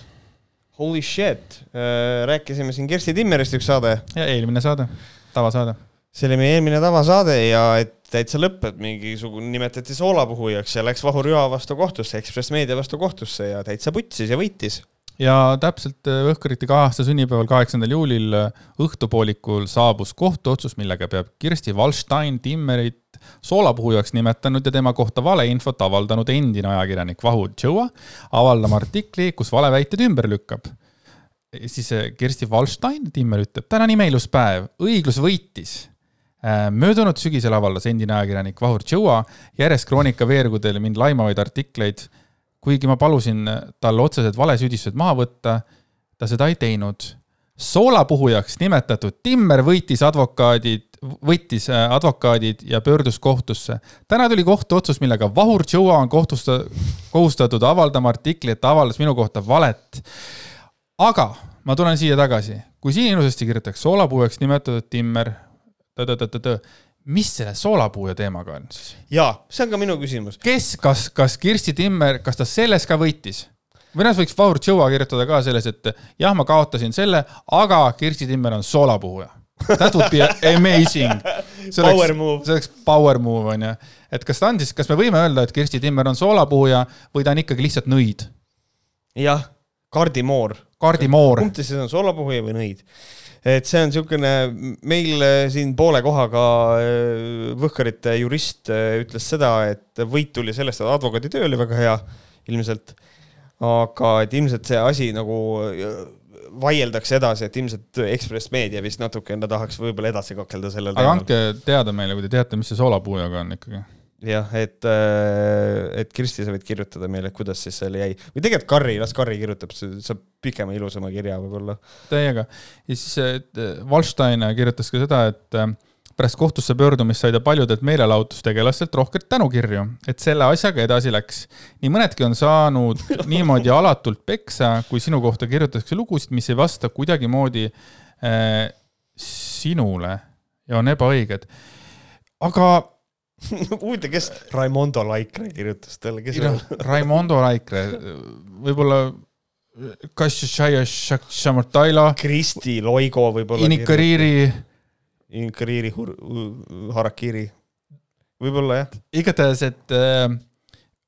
holy shit äh,, rääkisime siin Kersti Timmerist üks saade, ja eelmine saade, tavasaade. See oli meie eelmine tavasaade ja et täitsa lõpp, et mingisugune nimetati soolapuhujaks ja läks Vahur Joa vastu kohtusse, Ekspress Meedia vastu kohtusse ja täitsa putsis ja võitis. ja täpselt äh, Võhkarite kahe aasta sünnipäeval, kaheksandal juulil äh, õhtupoolikul saabus kohtuotsus, millega peab Kirsti Wallstein Timmerit soolapuhujaks nimetanud ja tema kohta valeinfot avaldanud endine ajakirjanik Vahur Tšõua avaldama artikli, kus valeväited ümber lükkab. siis äh, Kirsti Wallstein Timmer ütleb, täna on imeilus päev, õiglus võitis möödunud sügisel avaldas endine ajakirjanik Vahur Tšõua järjest Kroonika veergudel mind laimavaid artikleid kuigi ma palusin tal otsesed valesüüdistused maha võtta, ta seda ei teinud. soolapuhujaks nimetatud Timmer võitis advokaadid, võitis äh, advokaadid ja pöördus kohtusse. täna tuli kohtuotsus, millega Vahur Tšõua on kohtusta-, kohustatud avaldama artikli, et ta avaldas minu kohta valet. aga ma tulen siia tagasi, kui siin ilusasti kirjutatakse soolapuhujaks nimetatud Timmer, mis selle soolapuhuja teemaga on siis? ja see on ka minu küsimus. kes, kas, kas Kirsti Timmer, kas ta selles ka võitis? või noh, võiks Vahur Tšõua kirjutada ka selles, et jah, ma kaotasin selle, aga Kirsti Timmer on soolapuhuja. That would be amazing. see Power oleks, move. see oleks power move on ju. et kas ta on siis, kas me võime öelda, et Kirsti Timmer on soolapuhuja või ta on ikkagi lihtsalt nõid? jah, kardimoor. kaardimoor. kumb teist siis on, soolapuhuja või nõid? Et see on niisugune, meil äh, siin poole kohaga äh, Võhkarite jurist äh, ütles seda, et võit tuli sellest, et advokaaditöö oli väga hea ilmselt, aga et ilmselt see asi nagu vaieldakse edasi, et ilmselt Ekspress Meedia vist natukene tahaks võib-olla edasi kakelda sellel aga andke teada meile, kui te teate, mis see soolapuhujaga on ikkagi. jah, et, et Kristi, sa võid kirjutada meile, kuidas siis seal jäi või tegelikult Karri, las Karri kirjutab, saab pikema ilusama kirja võib-olla. täiega. ja siis et, äh, kirjutas ka seda, et äh, pärast kohtusse pöördumist sai ta paljudelt meelelahutustegelastelt rohkelt tänukirju, et selle asjaga edasi läks. nii mõnedki on saanud niimoodi alatult peksa, kui sinu kohta kirjutatakse lugusid, mis ei vasta kuidagimoodi äh, sinule ja on ebaõiged. aga huvitav, kes Raimondo Laikre kirjutas talle, kes noh, Raimondo Laikre, võib-olla Kassishaya Shamartaila, Kristi Loigo võib-olla. Inikariiri Inikariiri, Harakiri. võib-olla jah. igatahes, et äh,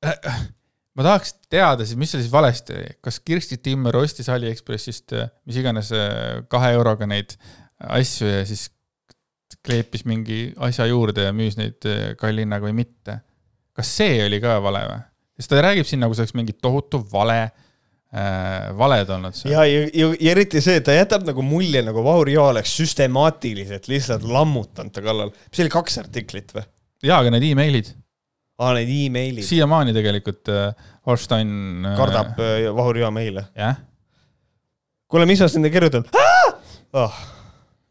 äh, ma tahaks teada siis, mis seal siis valesti oli, kas Kirsti Timmer ostis Aliekspressist äh, mis iganes äh, kahe euroga neid asju ja siis kleepis mingi asja juurde ja müüs neid äh, kalli hinnaga või mitte. kas see oli ka vale või? sest ta räägib siin nagu see oleks mingi tohutu vale äh,, valed olnud seal. ja, ja, ja, ja eriti see, et ta jätab nagu mulje nagu Vahur Joa oleks süstemaatiliselt lihtsalt lammutanud ta kallal. mis oli kaks artiklit või? jaa, aga need emailid, aa, need emailid. siiamaani tegelikult äh, Holstein äh, kardab äh, Vahur Joa meile. jah, kuule, mis ma sinna kirjutan oh,?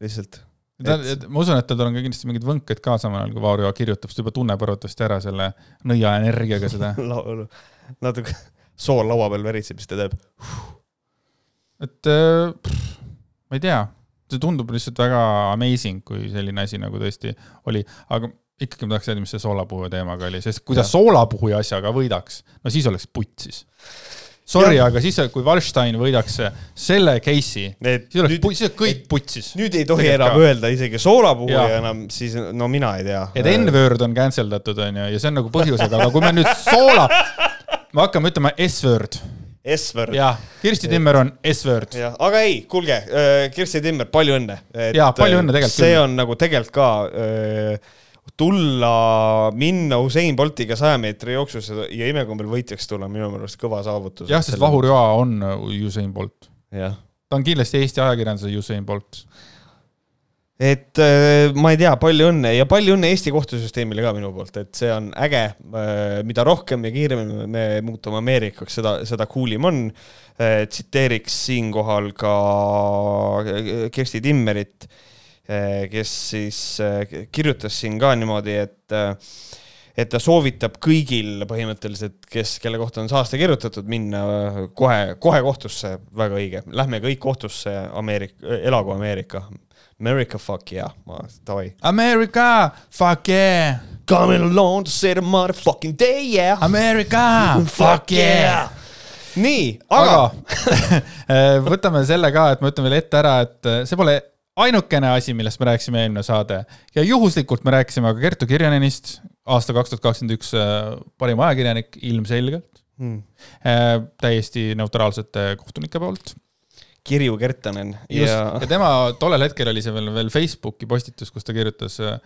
lihtsalt. ta, ma usun, et tal on ka kindlasti mingid võnked ka samal ajal, kui Vaarjo kirjutab, ta juba tunneb arvatavasti ära selle nõiaenergiaga seda. natuke sool laua peal veritseb, siis ta teeb. et äh, pff, ma ei tea, see tundub lihtsalt väga amazing, kui selline asi nagu tõesti oli, aga ikkagi ma tahaks teada, mis see soolapuhuja teemaga oli, sest kui ta soolapuhuja asjaga võidaks, no siis oleks putsis. Sorry, aga siis, kui Wallstein võidaks selle case'i, siis oleks siis oleks kõik putsis. nüüd ei tohi enam öelda isegi soolapuhuja Jaa. enam, siis no mina ei tea. et N-word on cancel datud, onju, ja see on nagu põhjusega, aga kui me nüüd soola, me hakkame ütlema S-word, S-word. jah, Kirsti Timmer on S-word. aga ei, kuulge, Kirsti Timmer, palju õnne. Jaa, palju õnne tegelikult see on nagu tegelikult ka öö, tulla, minna Usain Boltiga saja meetri jooksus ja- imekombel võitjaks tulla, minu meelest kõva saavutus. jah, sest Vahur Joa on Usain Bolt. ta on kindlasti Eesti ajakirjanduse Usain Bolt. et öö, ma ei tea, palju õnne ja palju õnne Eesti kohtusüsteemile ka minu poolt, et see on äge. mida rohkem ja kiiremini me muutume Ameerikaks, seda, seda cool im on. tsiteeriks siinkohal ka Kersti Timmerit, kes siis eh, kirjutas siin ka niimoodi, et eh, et ta soovitab kõigil põhimõtteliselt, kes, kelle kohta on saaste kirjutatud, minna eh, kohe, kohe kohtusse, väga õige, lähme kõik kohtusse, Ameerika, elagu Ameerika. America fuck yeah, ma, davai. America, fuck yeah, Coming along to say the motherfucking day yeah. America, fuck yeah. nii, aga, aga võtame selle ka, et ma ütlen veel ette ära, et see pole ainukene asi, millest me rääkisime eelmine saade ja juhuslikult me rääkisime ka Kertu Kirjanenist, aasta kaks tuhat kakskümmend üks parim ajakirjanik ilmselgelt, Hmm. täiesti neutraalsete kohtunike poolt. Kirju Kertanen just ja, ja tema tollel hetkel oli see veel, veel Facebooki postitus, kus ta kirjutas äh,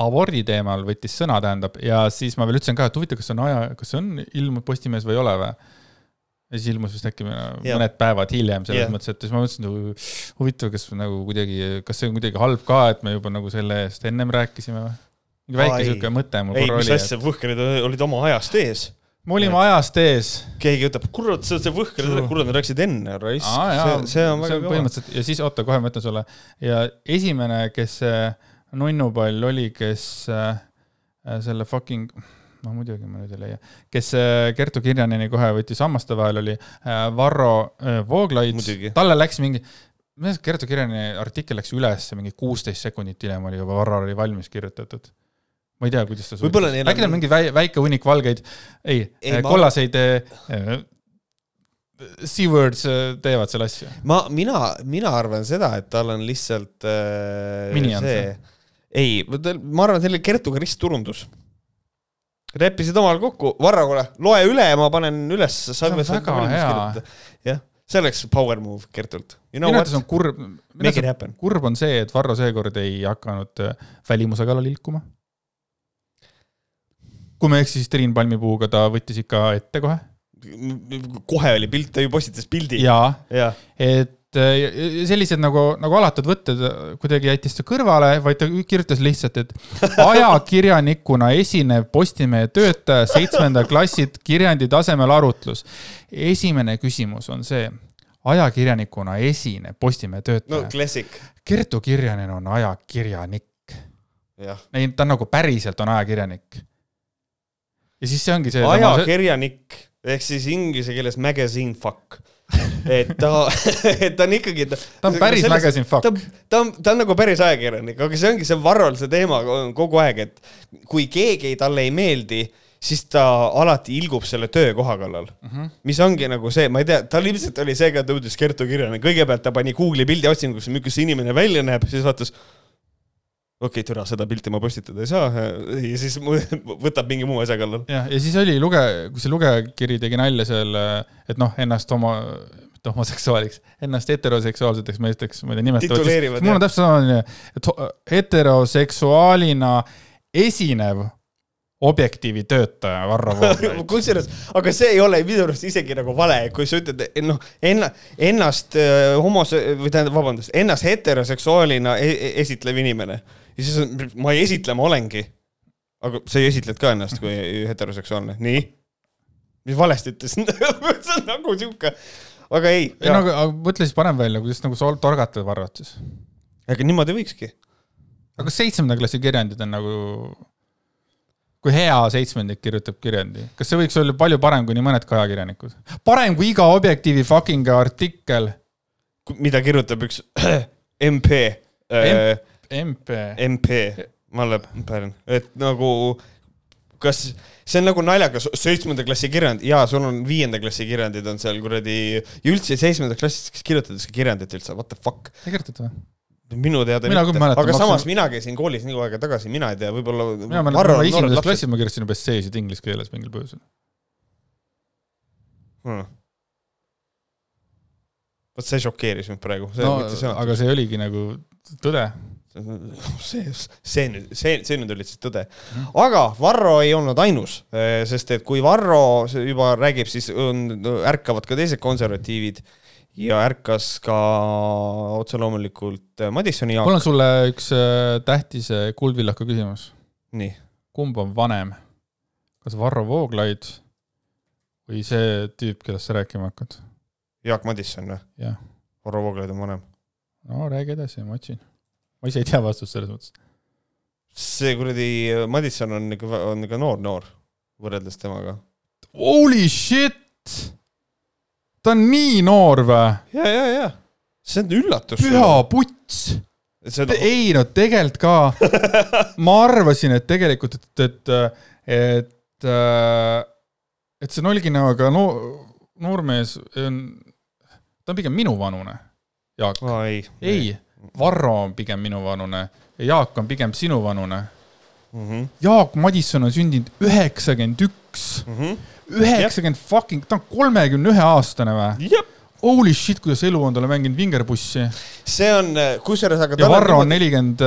abordi teemal, võttis sõna, tähendab, ja siis ma veel ütlesin ka, et huvitav, kas see on aja, kas see on ilmunud Postimehes või ei ole või? Ja siis ilmus vist äkki Jah. mõned päevad hiljem selles Jah. mõttes, et siis ma mõtlesin, et huvitav, kas nagu kuidagi, kas see on kuidagi halb ka, et me juba nagu selle eest ennem rääkisime või? mingi väike sihuke mõte mul ei, korra mis oli, asja, Võhkerid olid oma ajast ees. et me olime ajast ees. keegi ütleb, kurat, see, see Võhkerid, kurat, nad rääkisid enne, raisk. See, see on väga kõva. põhimõtteliselt ja siis oota, kohe ma ütlen sulle ja esimene, kes see nunnupall oli, kes äh, selle fucking, no muidugi ma nüüd ei leia, kes äh, Kertu Kirjaneni kohe võttis hammaste vahel, oli äh, Varro äh, Vooglaid. Talle läks mingi, minu arust Kertu Kirjaneni artikkel läks üles mingi kuusteist sekundit hiljem oli juba Varro oli valmis kirjutatud. ma ei tea, kuidas ta Võib-olla neil on- äkki tal on mingi väi- väike hunnik valgeid, ei, Ei, ei, ma- kollaseid äh, C-words teevad selle asja ma, mina, mina arvan seda, et tal on lihtsalt äh, Mini on see, ei, ma arvan, see oli Kertuga ristturundus. Leppisid omavahel kokku, Varro, kuule, loe üle ja ma panen üles. on väga hea. jah, see oleks power move Kertult. You know minu arvates on, kurb, it happen. kurb on see, et Varro seekord ei hakanud äh, välimuse kallal ilkuma. kui ma ei eksi, siis Triin Palmipuuga ta võttis ikka ette kohe kohe oli pilt, ta ju postitas pildi. ja ja, et sellised nagu, nagu alatud võtted äh, kuidagi jättis ta kõrvale, vaid ta kirjutas lihtsalt, et ajakirjanikuna esinev Postimehe töötaja seitsmenda klassi kirjandi tasemel arutlus. esimene küsimus on see, ajakirjanikuna esinev Postimehe no töötaja, klassik, Kertu Kirjanen on ajakirjanik. ei, ta on nagu päriselt on ajakirjanik. ja siis see ongi see. ajakirjanik ehk siis inglise keeles magazine fuck. Et ta, et ta on ikkagi. ta on päris magazine fuck ta, ta on, ta on nagu päris ajakirjanik, aga see ongi see Varrol see teema on kogu aeg, et kui keegi talle ei meeldi, siis ta alati ilgub selle töökoha kallal mm. -hmm. mis ongi nagu see, ma ei tea, tal ilmselt oli see ka, ta jõudis Kertu kirjani, kõigepealt ta pani Google'i pildi otsingusse, milline see inimene välja näeb, siis vaatas. Okei okay,, türa, seda pilti ma postitada ei saa ja siis võtab mingi muu asja kallal. jah, ja siis oli luge, kui see lugejakiri tegi nalja seal, et noh, ennast homo, mitte homoseksuaaliks, ennast heteroseksuaalseteks meesteks, ma ei tea, nimetavad. Mul on täpselt sama, et heteroseksuaalina esinev objektiivi töötaja Varro Vooglaid. kusjuures, aga see ei ole minu arust isegi nagu vale, kui sa ütled, et noh, enna-, ennast äh, homos- või tähendab, vabandust, ennast heteroseksuaalina e esitlev inimene. Ja siis on, ma ei esitle, ma olengi. aga sa ju esitled ka ennast kui heteroseksuaalne, nii? mis valesti ütlesin? see on nagu sihuke, aga ei, ei no aga aga mõtle siis parem välja, kuidas nagu sa torgatad Varrot siis. aga niimoodi võikski. aga kas seitsmenda klassi kirjandid on nagu, kui hea seitsmendik kirjutab kirjandi, kas see võiks olla palju parem kui nii mõnedki ajakirjanikud? parem kui iga Objektiivi fucking artikkel. mida kirjutab üks MP äh,, MP. MP, Malle Pärn, et nagu kas see on nagu naljakas, seitsmenda klassi kirjand ja sul on viienda klassi kirjandid on seal kuradi ja üldse seitsmendas klassis, kes kirjutatakse kirjandit üldse, what the fuck, ei kirjutata või? minu teada Mina mitte, aga ma samas mina käisin koolis nii kaua aega tagasi, mina ei tea, võib-olla mina mäletan, ma esimeses klassis ma kirjutasin juba esseesid inglise keeles mingil põhjusel. hmm.. vot see šokeeris mind praegu, see no aga see oligi nagu tõde. see, see nüüd, see, see nüüd oli siis tõde. aga Varro ei olnud ainus, sest et kui Varro juba räägib, siis on, ärkavad ka teised konservatiivid ja ärkas ka otse loomulikult Madissoni mul Jaak. on sulle üks äh, tähtis äh, kuldvillaka küsimus. nii, kumb on vanem? kas Varro Vooglaid või see tüüp, kellest sa rääkima hakkad? Jaak Madisson või? Varro Vooglaid on vanem. no räägi edasi, ma otsin. Ma ise ei tea vastust selles mõttes. see kuradi Madisson on ikka, on ikka noor, noor võrreldes temaga. Holy shit! ta on nii noor või? ja, ja, ja see on üllatus. püha puts on, ei no tegelikult ka, ma arvasin, et tegelikult, et, et, et, et see Nolgina, aga no noormees on, ta on pigem minuvanune, Jaak. aa ei. ei, Varro on pigem minuvanune ja Jaak on pigem sinuvanune. mm. -hmm. Jaak Madisson on sündinud üheksakümmend üks, -hmm. üheksakümmend fucking, ta on kolmekümne ühe aastane või? Holy shit, kuidas elu on talle mänginud vingerpussi see on, kusjuures aga ja Varro on nelikümmend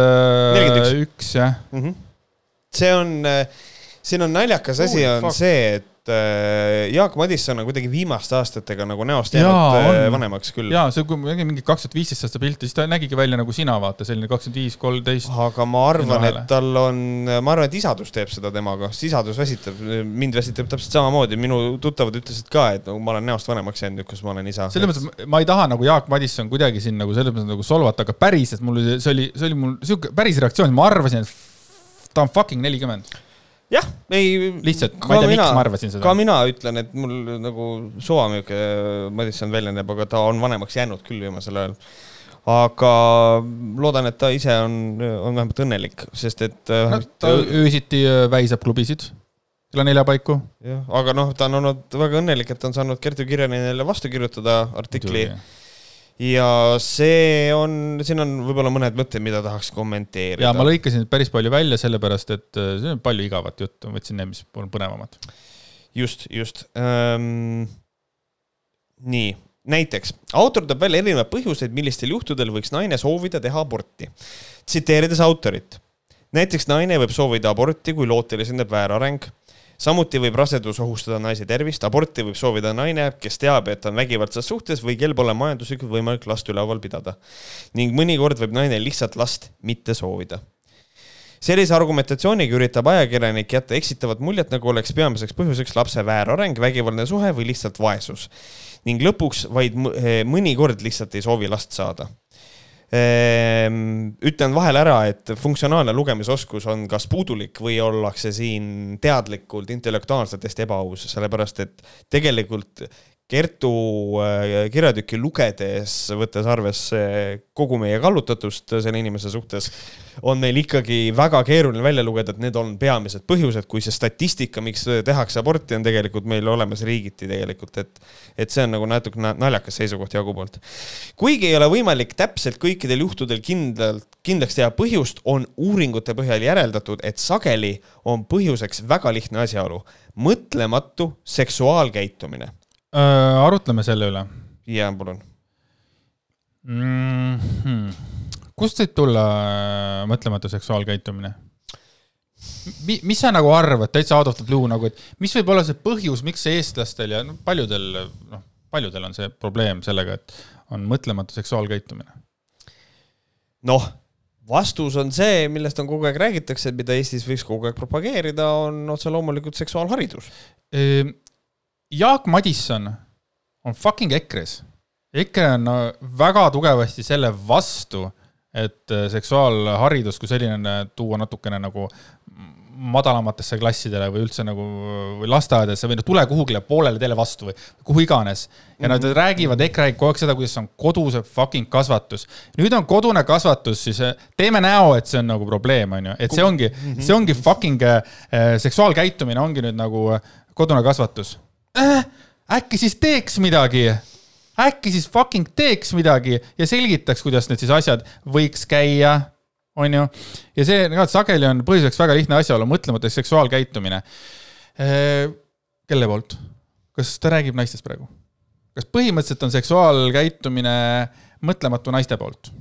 üks, jah. -hmm. see on, siin on naljakas asi on fuck. see, et äh, Jaak Madisson on kuidagi viimaste aastatega nagu näost jäänud äh, vanemaks küll. jaa, see, kui ma nägin mingi kaks tuhat viisteist aasta pilti, siis ta nägigi välja nagu sina, vaata, selline kakskümmend viis, kolmteist. aga ma arvan, et tal on, ma arvan, et isadus teeb seda temaga, sest isadus väsitab, mind väsitab täpselt samamoodi, minu tuttavad ütlesid ka, et nagu ma olen näost vanemaks jäänud nüüd, kus ma olen isa. selles mõttes, et ma ei taha nagu Jaak Madisson kuidagi siin nagu selles mõttes nagu solvata, aga päriselt mul oli, see oli, see oli mul sihuke päris reaktsioon, ma arvasin, et ta on fucking nelikümmend. jah, ei. lihtsalt, ma ei tea, miks ma arvasin ka seda. mina ütlen, et mul nagu suva milline Madisson välja näeb, aga ta on vanemaks jäänud küll viimasel ajal. aga loodan, et ta ise on, on vähemalt õnnelik, sest et äh, ta öösiti äh, väisab klubisid kella nelja paiku. jah, aga noh, ta on olnud väga õnnelik, et ta on saanud Kertu Kirjanenile vastu kirjutada artikli ja see on, siin on võib-olla mõned mõtted, mida tahaks kommenteerida. ja ma lõikasin päris palju välja, sellepärast et äh, see on palju igavat juttu, ma võtsin need, mis on põnevamad. just, just ähm,. nii, näiteks autor toob välja erinevaid põhjuseid, millistel juhtudel võiks naine soovida teha aborti. tsiteerides autorit, näiteks naine võib soovida aborti, kui lootel esindab väärareng samuti võib rasedus ohustada naise tervist, aborti võib soovida naine, kes teab, et ta on vägivaldses suhtes või kel pole majanduslikult võimalik last üleval pidada. ning mõnikord võib naine lihtsalt last mitte soovida sellise argumentatsiooniga üritab ajakirjanik jätta eksitavat muljet, nagu oleks peamiseks põhjuseks lapse väärareng, vägivaldne suhe või lihtsalt vaesus. ning lõpuks vaid eh, mõnikord lihtsalt ei soovi last saada. Ütlen vahele ära, et funktsionaalne lugemisoskus on kas puudulik või ollakse siin teadlikult intellektuaalselt hästi ebaaus, sellepärast et tegelikult Kertu äh, kirjatükki lugedes, võttes arvesse kogu meie kallutatust selle inimese suhtes, on meil ikkagi väga keeruline välja lugeda, et need on peamised põhjused, kui see statistika, miks tehakse aborti, on tegelikult meil olemas riigiti tegelikult, et et see on nagu natuke na- naljakas seisukoht Jaagu poolt. kuigi ei ole võimalik täpselt kõikidel juhtudel kindlalt, kindlaks teha põhjust, on uuringute põhjal järeldatud, et sageli on põhjuseks väga lihtne asjaolu, mõtlematu seksuaalkäitumine. Äh, arutleme selle üle ja palun. mm. -hmm. kust võib tulla äh, mõtlematu seksuaalkäitumine? Mi, mis sa nagu arvad, täitsa out of the blue nagu, et mis võib olla see põhjus, miks eestlastel ja no, paljudel, noh, paljudel on see probleem sellega, et on mõtlematu seksuaalkäitumine? noh, vastus on see, millest on kogu aeg räägitakse, et mida Eestis võiks kogu aeg propageerida, on otse loomulikult seksuaalharidus. Ehm, Jaak Madisson on fucking EKRE-s EKRE on no, väga tugevasti selle vastu, et äh, seksuaalharidus kui selline tuua natukene nagu madalamatesse klassidele või üldse nagu või lasteaedadesse või noh, tule kuhugile poolele teele vastu või kuhu iganes. ja nad mm -hmm. räägivad EKRE-ga kogu aeg seda, kuidas on koduse fucking kasvatus. nüüd on kodune kasvatus, siis äh, teeme näo, et see on nagu probleem, on ju, et see ongi, see ongi fucking äh, seksuaalkäitumine ongi nüüd nagu kodune kasvatus äh,. äkki siis teeks midagi äkki siis fucking teeks midagi ja selgitaks, kuidas need siis asjad võiks käia, on ju. ja see ka sageli on põhjuseks väga lihtne asjaolu, mõtlemata seksuaalkäitumine. Äh, kelle poolt? kas ta räägib naistest praegu? kas põhimõtteliselt on seksuaalkäitumine mõtlematu naiste poolt?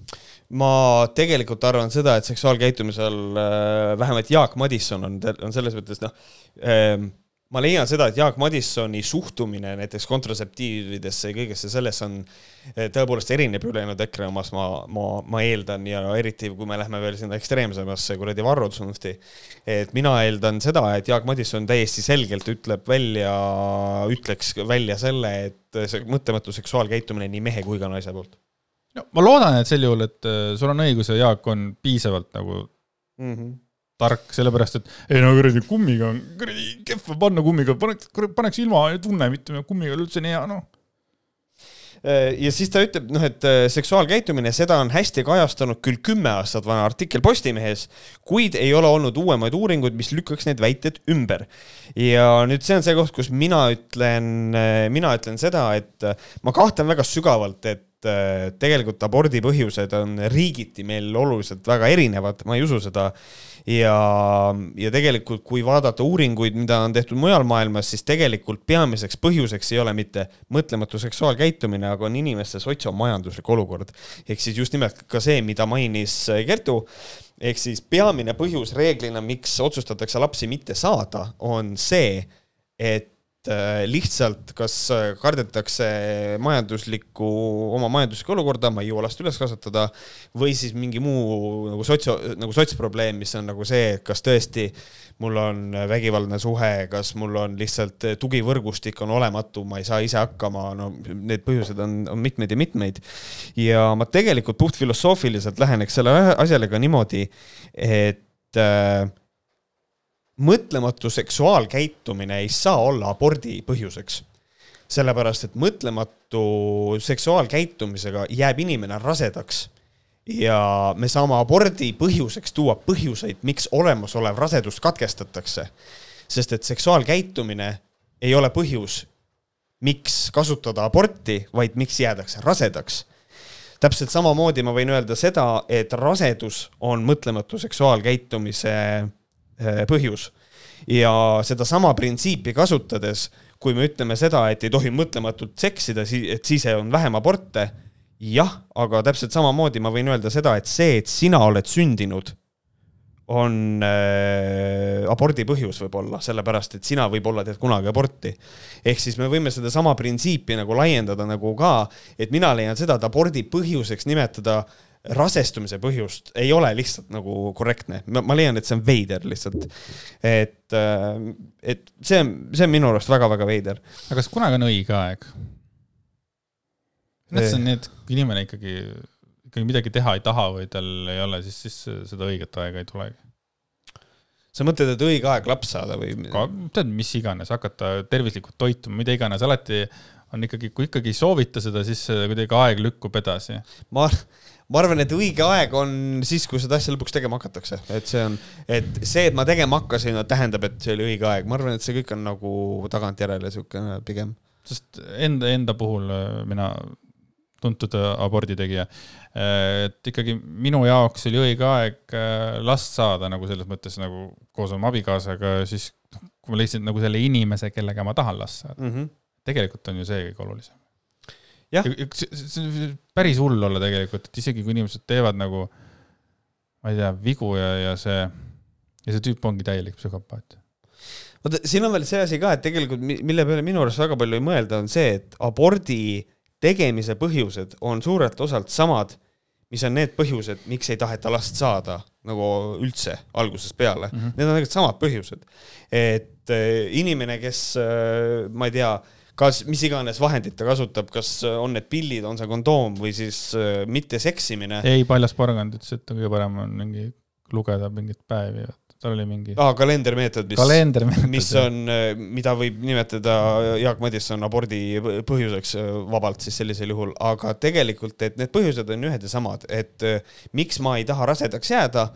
ma tegelikult arvan seda, et seksuaalkäitumisel äh, vähemalt Jaak Madisson on, on selles mõttes noh ähm, ma leian seda, et Jaak Madissoni suhtumine näiteks kontratseptiividesse ja kõigesse sellesse on eh, tõepoolest erineb ülejäänud EKRE omast, ma, ma, ma eeldan ja eriti kui me lähme veel sinna ekstreemsemasse kuradi Varro Tsunfti. et mina eeldan seda, et Jaak Madisson täiesti selgelt ütleb välja, ütleks välja selle, et see mõtlematu seksuaalkäitumine nii mehe kui ka naise poolt. no ma loodan, et sel juhul, et eh, sul on õigus ja Jaak on piisavalt nagu mm -hmm tark, sellepärast et ei no kuradi kummiga on kuradi kehva panna kummiga, paneks, paneks ilma ja tunne, mitte kummiga üldse nii hea, noh ja siis ta ütleb, noh, et äh, seksuaalkäitumine, seda on hästi kajastanud küll kümme aastat vana artikkel Postimehes, kuid ei ole olnud uuemaid uuringuid, mis lükkaks need väited ümber. ja nüüd see on see koht, kus mina ütlen, äh, mina ütlen seda, et äh, ma kahtlen väga sügavalt, et tegelikult abordi põhjused on riigiti meil oluliselt väga erinevad, ma ei usu seda ja, ja tegelikult, kui vaadata uuringuid, mida on tehtud mujal maailmas, siis tegelikult peamiseks põhjuseks ei ole mitte mõtlematu seksuaalkäitumine, aga on inimeste sotsiomajanduslik olukord. ehk siis just nimelt ka see, mida mainis Kertu, ehk siis peamine põhjus reeglina, miks otsustatakse lapsi mitte saada, on see, et Äh, lihtsalt kas äh, kardetakse majanduslikku, oma majanduslikku olukorda, ma ei jõua last üles kasvatada, või siis mingi muu nagu sotsio, nagu sotsprobleem, mis on nagu see, et kas tõesti mul on vägivaldne suhe, kas mul on lihtsalt tugivõrgustik on olematu, ma ei saa ise hakkama, no need põhjused on, on mitmeid ja mitmeid. ja ma tegelikult puhtfilosoofiliselt läheneks sellele asjale ka niimoodi, et äh, mõtlematu seksuaalkäitumine ei saa olla abordi põhjuseks. sellepärast, et mõtlematu seksuaalkäitumisega jääb inimene rasedaks ja me saame abordi põhjuseks tuua põhjuseid, miks olemasolev rasedus katkestatakse. sest et seksuaalkäitumine ei ole põhjus, miks kasutada aborti, vaid miks jäädakse rasedaks. täpselt samamoodi ma võin öelda seda, et rasedus on mõtlematu seksuaalkäitumise põhjus. ja sedasama printsiipi kasutades, kui me ütleme seda, et ei tohi mõtlematult seksida, et siis on vähem aborte, jah, aga täpselt samamoodi ma võin öelda seda, et see, et sina oled sündinud, on äh, abordi põhjus võib-olla, sellepärast et sina võib-olla teed kunagi aborti. ehk siis me võime sedasama printsiipi nagu laiendada nagu ka, et mina leian seda, et abordi põhjuseks nimetada äh, rasestumise põhjust ei ole lihtsalt nagu korrektne, ma leian, et see on veider lihtsalt. et, äh, et see on, see on minu arust väga-väga veider. aga kas kunagi on õige aeg? mõtlesin, eh. et kui inimene ikkagi, ikkagi midagi teha ei taha või tal ei ole, siis, siis seda õiget aega ei tulegi. sa mõtled, et õige aeg laps saada või? tead, mis iganes, hakata tervislikult toituma, mida iganes, alati on ikkagi, kui ikkagi ei soovita seda, siis kuidagi aeg lükkub edasi. ma ma arvan, et õige aeg on siis, kui seda asja lõpuks tegema hakatakse, et see on, et see, et ma tegema hakkasin, tähendab, et see oli õige aeg, ma arvan, et see kõik on nagu tagantjärele siukene pigem. sest enda, enda puhul äh, mina, tuntud äh, aborditegija, äh, et ikkagi minu jaoks oli õige aeg last saada nagu selles mõttes nagu koos oma abikaasaga, siis kui ma leidsin nagu selle inimese, kellega ma tahan last saada mm. -hmm. tegelikult on ju see kõige olulisem see on päris hull olla tegelikult, et isegi kui inimesed teevad nagu, ma ei tea, vigu ja, ja see, ja see tüüp ongi täielik psühhopaat vaata, siin on veel see asi ka, et tegelikult mille peale minu arust väga palju ei mõelda, on see, et abordi tegemise põhjused on suurelt osalt samad, mis on need põhjused, miks ei taheta last saada nagu üldse algusest peale mm. -hmm. Need on tegelikult samad põhjused. et äh, inimene, kes äh, ma ei tea, kas mis iganes vahendit ta kasutab, kas on need pillid, on see kondoom või siis äh, mitte seksimine. ei, Paljas Porgand ütles, et kõige parem on mingi lugeda mingeid päevi, tal oli mingi ah,. kalendermeetod, mis, mis on, äh, mida võib nimetada Jaak Madisson abordi põhjuseks äh, vabalt siis sellisel juhul, aga tegelikult, et need põhjused on ühed ja samad, et miks ma ei taha rasedaks jääda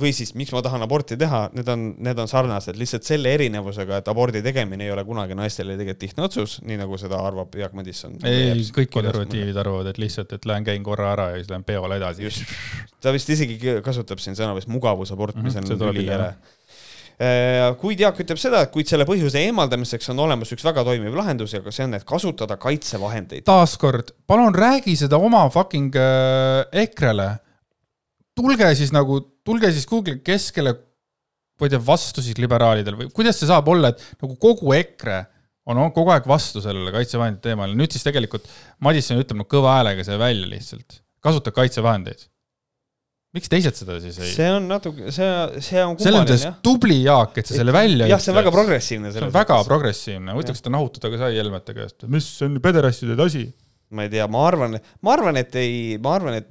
või siis miks ma tahan aborti teha, need on, need on sarnased, lihtsalt selle erinevusega, et abordi tegemine ei ole kunagi naistele tegelikult lihtne otsus, nii nagu seda arvab Jaak Madisson. ei, kõik konservatiivid arvavad, et lihtsalt, et lähen käin korra ära ja siis lähen peole edasi. ta vist isegi kasutab siin sõna vist mugavusabort mm, -hmm, mis mhm, on üliäre äh, kuid Jaak ütleb seda, et kuid selle põhjuse eemaldamiseks on olemas üks väga toimiv lahendus ja see on, et kasutada kaitsevahendeid. taaskord, palun räägi seda oma fucking äh, EKRE-le tulge siis nagu, tulge siis kuhugi keskele, ma ei tea, vastu siis liberaalidel või kuidas see saab olla, et nagu kogu EKRE on kogu aeg vastu sellele kaitsevahendite teemale, nüüd siis tegelikult Madisson ütleb no kõva häälega see välja lihtsalt, kasuta kaitsevahendeid. miks teised seda siis ei? see on natuke, see, see on kummaline jah. tubli Jaak, et sa selle välja jah, see on väga progressiivne. see on väga progressiivne, kas ta nahutada ka sai Helmete käest, mis on pederastide asi? ma ei tea, ma arvan, ma arvan, et ei, ma arvan, et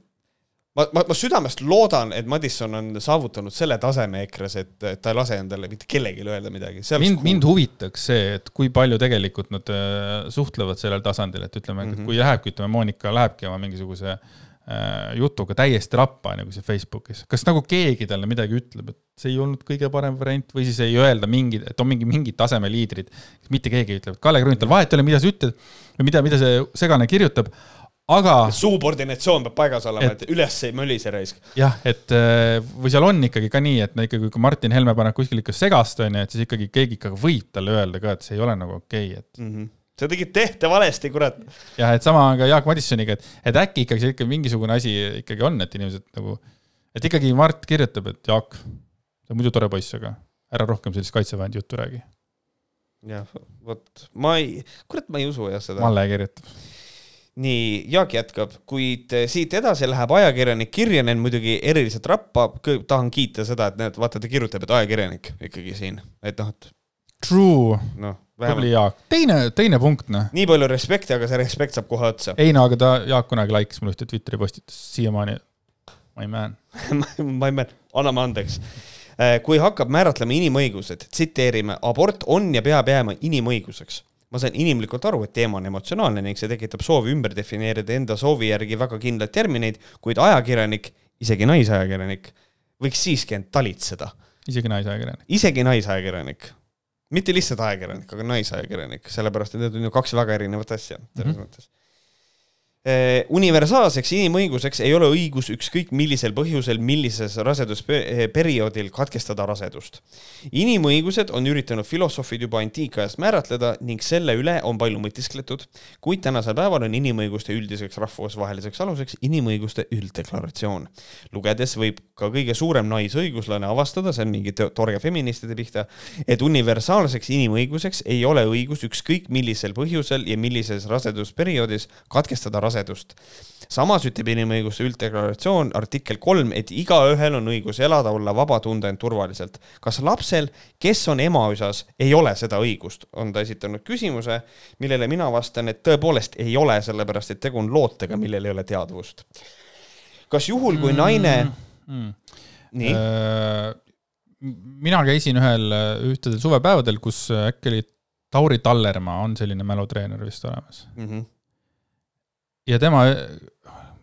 ma, ma, ma südamest loodan, et Madisson on saavutanud selle taseme EKRE-s, et, et ta ei lase endale mitte kellelegi öelda midagi. mind, mind huvitaks see, et kui palju tegelikult nad äh, suhtlevad sellel tasandil, et ütleme mm, -hmm. kui lähebki, ütleme, Monika lähebki oma mingisuguse äh, jutuga täiesti rappa nagu see Facebookis, kas nagu keegi talle midagi ütleb, et see ei olnud kõige parem variant või siis ei öelda mingi, et on mingi, mingid tasemeliidrid, mitte keegi ei ütle, et Kalle Grünthal, vahet ei ole, mida sa ütled või mida, mida see segane kirjutab aga. suupordinatsioon peab paigas olema, et üles ei mölise raisk. jah, et äh, või seal on ikkagi ka nii, et no ikkagi, kui Martin Helme paneb kuskil ikka segast, onju, et siis ikkagi keegi ikka võib talle öelda ka, et see ei ole nagu okei okay,, et mm. -hmm sa tegid tehte valesti, kurat. jah, et sama on ka Jaak Madissoniga, et, et äkki ikkagi see ikka mingisugune asi ikkagi on, et inimesed nagu, et ikkagi Mart kirjutab, et Jaak, sa muidu tore poiss, aga ära rohkem sellist kaitsevahendi juttu räägi. jah, vot ma ei, kurat, ma ei usu jah seda. Malle kirjutab nii, Jaak jätkab, kuid siit edasi läheb ajakirjanik Kirjanen muidugi eriliselt rappa, tahan kiita seda, et näed, vaata, ta kirjutab, et ajakirjanik ikkagi siin, et noh, et. True. no,, tubli Jaak, teine, teine punkt, noh. nii palju respekti, aga see respekt saab kohe otsa. ei no aga ta, Jaak kunagi laikis mulle ühte Twitteri postitust, siiamaani, my man. My man, anname andeks. Eh, kui hakkab määratlema inimõigused, tsiteerime, abort on ja peab jääma inimõiguseks ma saan inimlikult aru, et teema on emotsionaalne ning see tekitab soovi ümber defineerida enda soovi järgi väga kindlaid termineid, kuid ajakirjanik, isegi naisajakirjanik, võiks siiski end talitseda. isegi naisajakirjanik? isegi naisajakirjanik. mitte lihtsalt ajakirjanik, aga naisajakirjanik, sellepärast et need on ju kaks väga erinevat asja selles mm -hmm. mõttes universaalseks inimõiguseks ei ole õigus ükskõik millisel põhjusel, millises rasedusperioodil katkestada rasedust. inimõigused on üritanud filosoofid juba antiikajast määratleda ning selle üle on palju mõtiskletud, kuid tänasel päeval on inimõiguste üldiseks rahvusvaheliseks aluseks inimõiguste ülddeklaratsioon. lugedes võib ka kõige suurem naisõiguslane avastada, see on mingi torge feministide pihta, et universaalseks inimõiguseks ei ole õigus ükskõik millisel põhjusel ja millises rasedusperioodis katkestada rasedust rasedust. samas ütleb inimõiguste ülddeklaratsioon artikkel kolm, et igaühel on õigus elada, olla vaba, tunda end turvaliselt. kas lapsel, kes on emaüsas, ei ole seda õigust, on ta esitanud küsimuse, millele mina vastan, et tõepoolest ei ole, sellepärast et tegu on lootega, millel ei ole teadvust. kas juhul, kui naine mm, mm. nii äh,? mina käisin ühel, ühtedel suvepäevadel, kus äkki oli Tauri Tallermaa on selline mälutreener vist olemas mm. -hmm ja tema,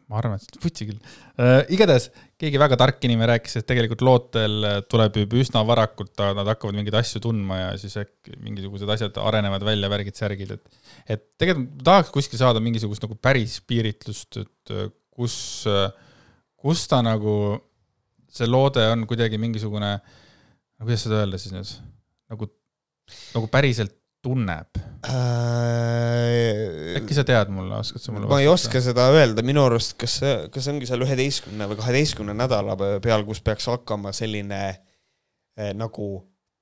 ma arvan, et vutsi küll. Äh,, igatahes keegi väga tark inimene rääkis, et tegelikult lootel tuleb juba üsna varakult, nad hakkavad mingeid asju tundma ja siis äkki mingisugused asjad arenevad välja, värgid-särgid, et et tegelikult tahaks kuskil saada mingisugust nagu päris piiritlust, et kus, kus ta nagu, see loode on kuidagi mingisugune, kuidas seda öelda siis nüüd, nagu, nagu päriselt tunneb? Äh,? äkki sa tead mulle, oskad sa mulle ma ei oska seda öelda, minu arust, kas kas ongi seal üheteistkümne või kaheteistkümne nädala peal, kus peaks hakkama selline eh, nagu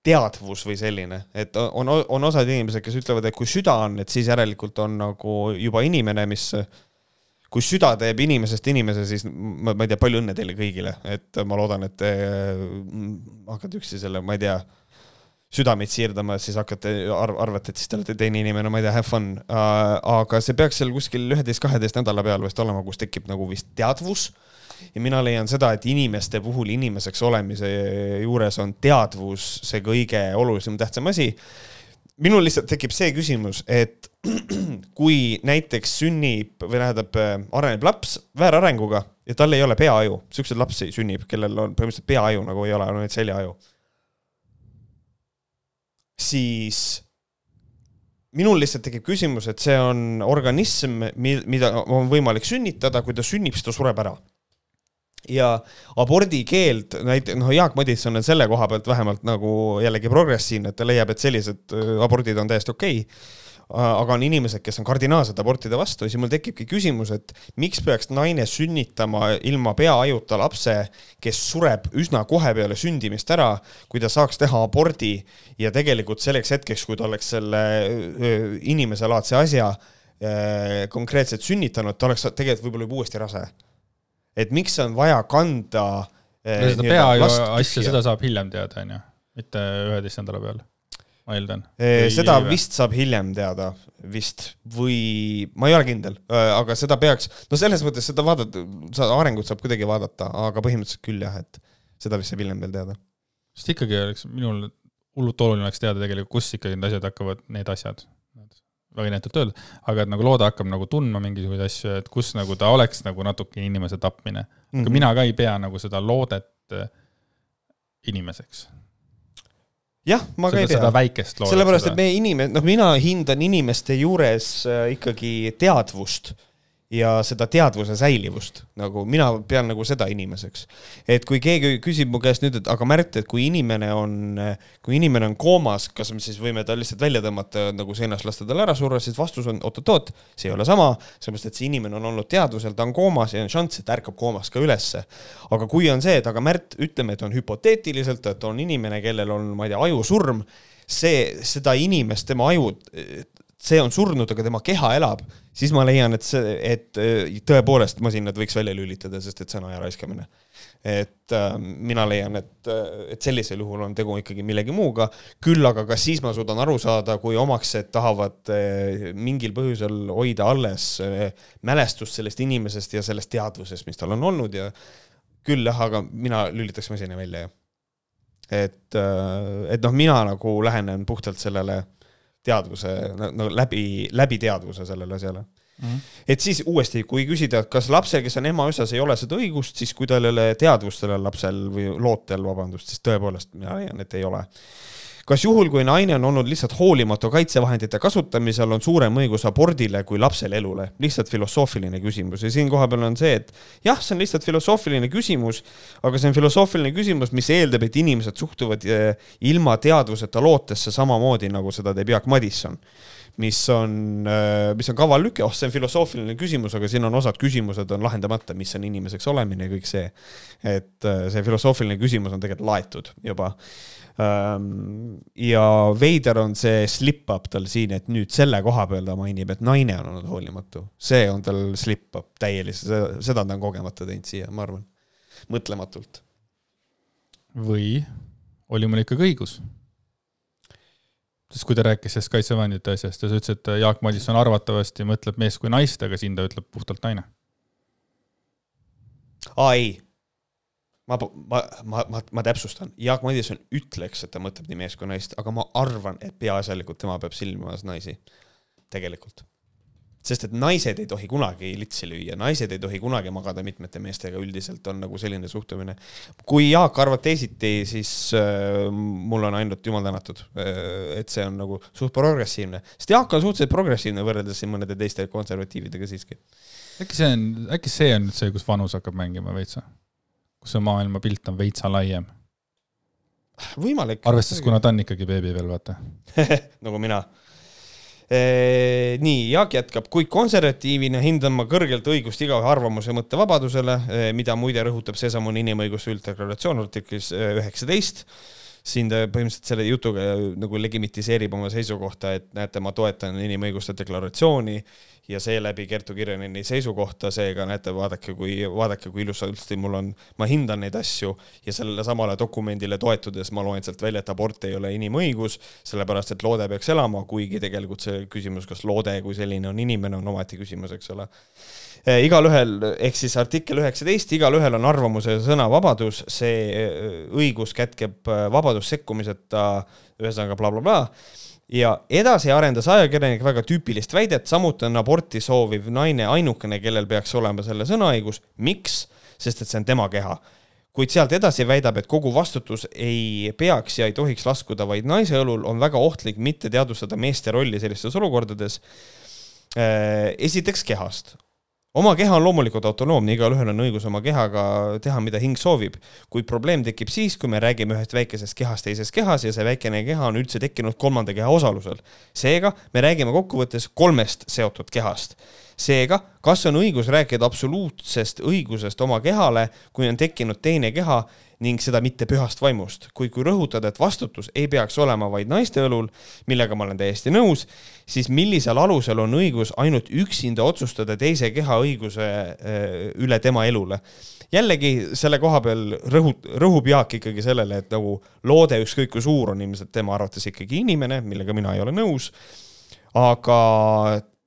teadvus või selline, et on, on osad inimesed, kes ütlevad, et kui süda on, et siis järelikult on nagu juba inimene, mis kui süda teeb inimesest inimese, siis ma, ma ei tea, palju õnne teile kõigile, et ma loodan, et te mm, hakkate üksteisele, ma ei tea südameid siirdama, siis hakkate, arv-, arvate, et siis te olete teine inimene, ma ei tea, have fun uh,. aga see peaks seal kuskil üheteist-kaheteist nädala peal vist olema, kus tekib nagu vist teadvus. ja mina leian seda, et inimeste puhul inimeseks olemise juures on teadvus see kõige olulisem, tähtsam asi. minul lihtsalt tekib see küsimus, et kui näiteks sünnib või tähendab, areneb laps väärarenguga ja tal ei ole peaaju, siukseid lapsi sünnib, kellel on põhimõtteliselt peaaju nagu ei ole, on ainult seljaaju siis minul lihtsalt tekib küsimus, et see on organism, mida on võimalik sünnitada, kui ta sünnib, siis ta sureb ära. ja abordikeeld, näiteks noh, Jaak Madisson on selle koha pealt vähemalt nagu jällegi progressiivne, et ta leiab, et sellised äh, abordid on täiesti okei okay aga on inimesed, kes on kardinaalselt abortide vastu, siis mul tekibki küsimus, et miks peaks naine sünnitama ilma peaajuta lapse, kes sureb üsna kohe peale sündimist ära, kui ta saaks teha abordi ja tegelikult selleks hetkeks, kui ta oleks selle inimeselaadse asja konkreetselt sünnitanud, ta oleks tegelikult võib-olla juba uuesti rase. et miks on vaja kanda no seda peaaju asja, seda saab hiljem teada, onju, mitte üheteist nädala peal ma eeldan. seda või... vist saab hiljem teada, vist, või ma ei ole kindel, aga seda peaks, no selles mõttes seda vaadata, arengut saab kuidagi vaadata, aga põhimõtteliselt küll jah, et seda vist saab hiljem veel teada. sest ikkagi oleks minul hullult oluline oleks teada tegelikult, kus ikkagi need asjad hakkavad, need asjad, väga inetult öelda, aga et nagu loode hakkab nagu tundma mingisuguseid asju, et kus nagu ta oleks nagu natuke inimese tapmine. aga mm -hmm. mina ka ei pea nagu seda loodet inimeseks jah, ma ka ei tea. seda väikest loodet. sellepärast, et meie inimene, noh, mina hindan inimeste juures äh, ikkagi teadvust ja seda teadvuse säilivust, nagu mina pean nagu seda inimeseks. et kui keegi küsib mu käest nüüd, et aga Märt, et kui inimene on, kui inimene on koomas, kas me siis võime ta lihtsalt välja tõmmata nagu seinast lasta tal ära surra, siis vastus on oot-oot-oot, see ei ole sama, sellepärast et see inimene on olnud teadvusel, ta on koomas ja on šanss, et ärkab koomast ka ülesse. aga kui on see, et aga Märt, ütleme, et on hüpoteetiliselt, et on inimene, kellel on, ma ei tea, ajusurm, see, seda inimest, tema aju see on surnud, aga tema keha elab, siis ma leian, et see, et äh, tõepoolest masinad võiks välja lülitada, sest et see on aja raiskamine. et äh, mina leian, et, äh, et sellisel juhul on tegu ikkagi millegi muuga, küll aga ka siis ma suudan aru saada, kui omaksed tahavad äh, mingil põhjusel hoida alles äh, mälestust sellest inimesest ja sellest teadvusest, mis tal on olnud ja küll jah, aga mina lülitaks masina välja, jah. et, äh, et noh, mina nagu lähenen puhtalt sellele teadvuse, no läbi, läbi teadvuse sellele asjale mm. -hmm. et siis uuesti, kui küsida, kas lapsel, kes on ema üsas, ei ole seda õigust, siis kui tal ei ole teadvust sellel lapsel või lootel, vabandust, siis tõepoolest mina leian, et ei ole kas juhul, kui naine on olnud lihtsalt hoolimatu kaitsevahendite kasutamisel, on suurem õigus abordile kui lapsele elule? lihtsalt filosoofiline küsimus ja siin kohapeal on see, et jah, see on lihtsalt filosoofiline küsimus, aga see on filosoofiline küsimus, mis eeldab, et inimesed suhtuvad eh, ilma teadvuseta lootesse samamoodi, nagu seda teeb Jaak Madisson mis on, eh, mis on kaval lüke, oh, see on filosoofiline küsimus, aga siin on osad küsimused on lahendamata, mis on inimeseks olemine ja kõik see. et eh, see filosoofiline küsimus on tegelikult laetud juba ja veider on see slip-up tal siin, et nüüd selle koha peal ta mainib, et naine on olnud hoolimatu. see on tal slip-up täielikult, seda ta on kogemata teinud siia, ma arvan, mõtlematult. või oli mul ikkagi õigus? sest kui ta rääkis sellest kaitsevahendite asjast ja sa ütlesid, et Jaak Madisson arvatavasti mõtleb meest kui naist, aga siin ta ütleb puhtalt naine. aa ei, ma, ma, ma, ma, ma täpsustan, Jaak Madison ütleks, et ta mõtleb nii meest kui naist, aga ma arvan, et peaasjalikult tema peab silmas naisi. tegelikult. sest et naised ei tohi kunagi litsi lüüa, naised ei tohi kunagi magada mitmete meestega, üldiselt on nagu selline suhtumine. kui Jaak arvab teisiti, siis äh, mul on ainult jumal tänatud äh,, et see on nagu suht progressiivne, sest Jaak on suhteliselt progressiivne võrreldes siin mõnede teiste konservatiividega siiski. äkki see on, äkki see on nüüd see, kus vanus hakkab mängima veits või? Kus see maailmapilt on veitsa laiem. võimalik. arvestades, kuna ta on ikkagi beebi veel, vaata nagu mina nii, Jaak jätkab, kuid konservatiivina hindan ma kõrgelt õigust igaühe arvamuse ja mõttevabadusele, mida muide rõhutab seesamune inimõiguste ülddeklaratsioon artiklis üheksateist. Siin ta põhimõtteliselt selle jutuga nagu legimitiseerib oma seisukohta, et näete, ma toetan inimõiguste deklaratsiooni ja seeläbi Kertu Kirjaneni seisukohta, seega näete, vaadake, kui, vaadake, kui ilusasti mul on, ma hindan neid asju ja sellele samale dokumendile toetudes ma loen sealt välja, et abort ei ole inimõigus, sellepärast et loode peaks elama, kuigi tegelikult see küsimus, kas loode kui selline on inimene, on omaette küsimus, eks ole igalühel, ehk siis artikkel üheksateist, igalühel on arvamuse ja sõnavabadus, see eh, õigus kätkeb eh, vabadust sekkumiseta, ühesõnaga blablabla bla, bla. ja edasi arendas ajakirjanik väga tüüpilist väidet, samuti on aborti sooviv naine ainukene, kellel peaks olema selle sõnaõigus. miks? sest et see on tema keha kuid sealt edasi väidab, et kogu vastutus ei peaks ja ei tohiks laskuda vaid naise õlul, on väga ohtlik mitte teadvustada meeste rolli sellistes olukordades. esiteks kehast oma keha on loomulikult autonoomne, igalühel on õigus oma kehaga teha, mida hing soovib, kuid probleem tekib siis, kui me räägime ühest väikesest kehast teises kehas ja see väikene keha on üldse tekkinud kolmanda keha osalusel. seega me räägime kokkuvõttes kolmest seotud kehast. Seega, kas on õigus rääkida absoluutsest õigusest oma kehale, kui on tekkinud teine keha ning seda mitte pühast vaimust, kuid kui rõhutada, et vastutus ei peaks olema vaid naiste õlul, millega ma olen täiesti nõus, siis millisel alusel on õigus ainult üksinda otsustada teise keha õiguse äh, üle tema elule? jällegi selle koha peal rõhub, rõhub Jaak ikkagi sellele, et nagu loode, ükskõik kui suur on ilmselt tema arvates ikkagi inimene, millega mina ei ole nõus, aga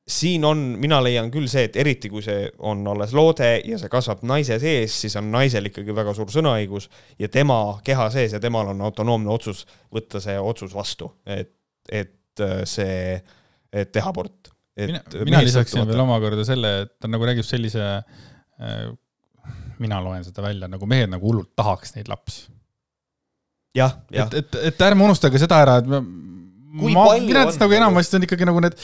siin on, mina leian küll see, et eriti kui see on alles loode ja see kasvab naise sees, siis on naisel ikkagi väga suur sõnaõigus ja tema keha sees ja temal on autonoomne otsus võtta see otsus vastu, et, et äh, see, et teha abort. mina, mina lisaksin veel omakorda selle, et ta nagu räägib sellise äh,, mina loen seda välja, nagu mehed nagu hullult tahaks neid lapsi. jah, jah. et, et, et ärme unustage seda ära, et kui ma, mina ütlesin nagu enamasti on ikkagi nagu need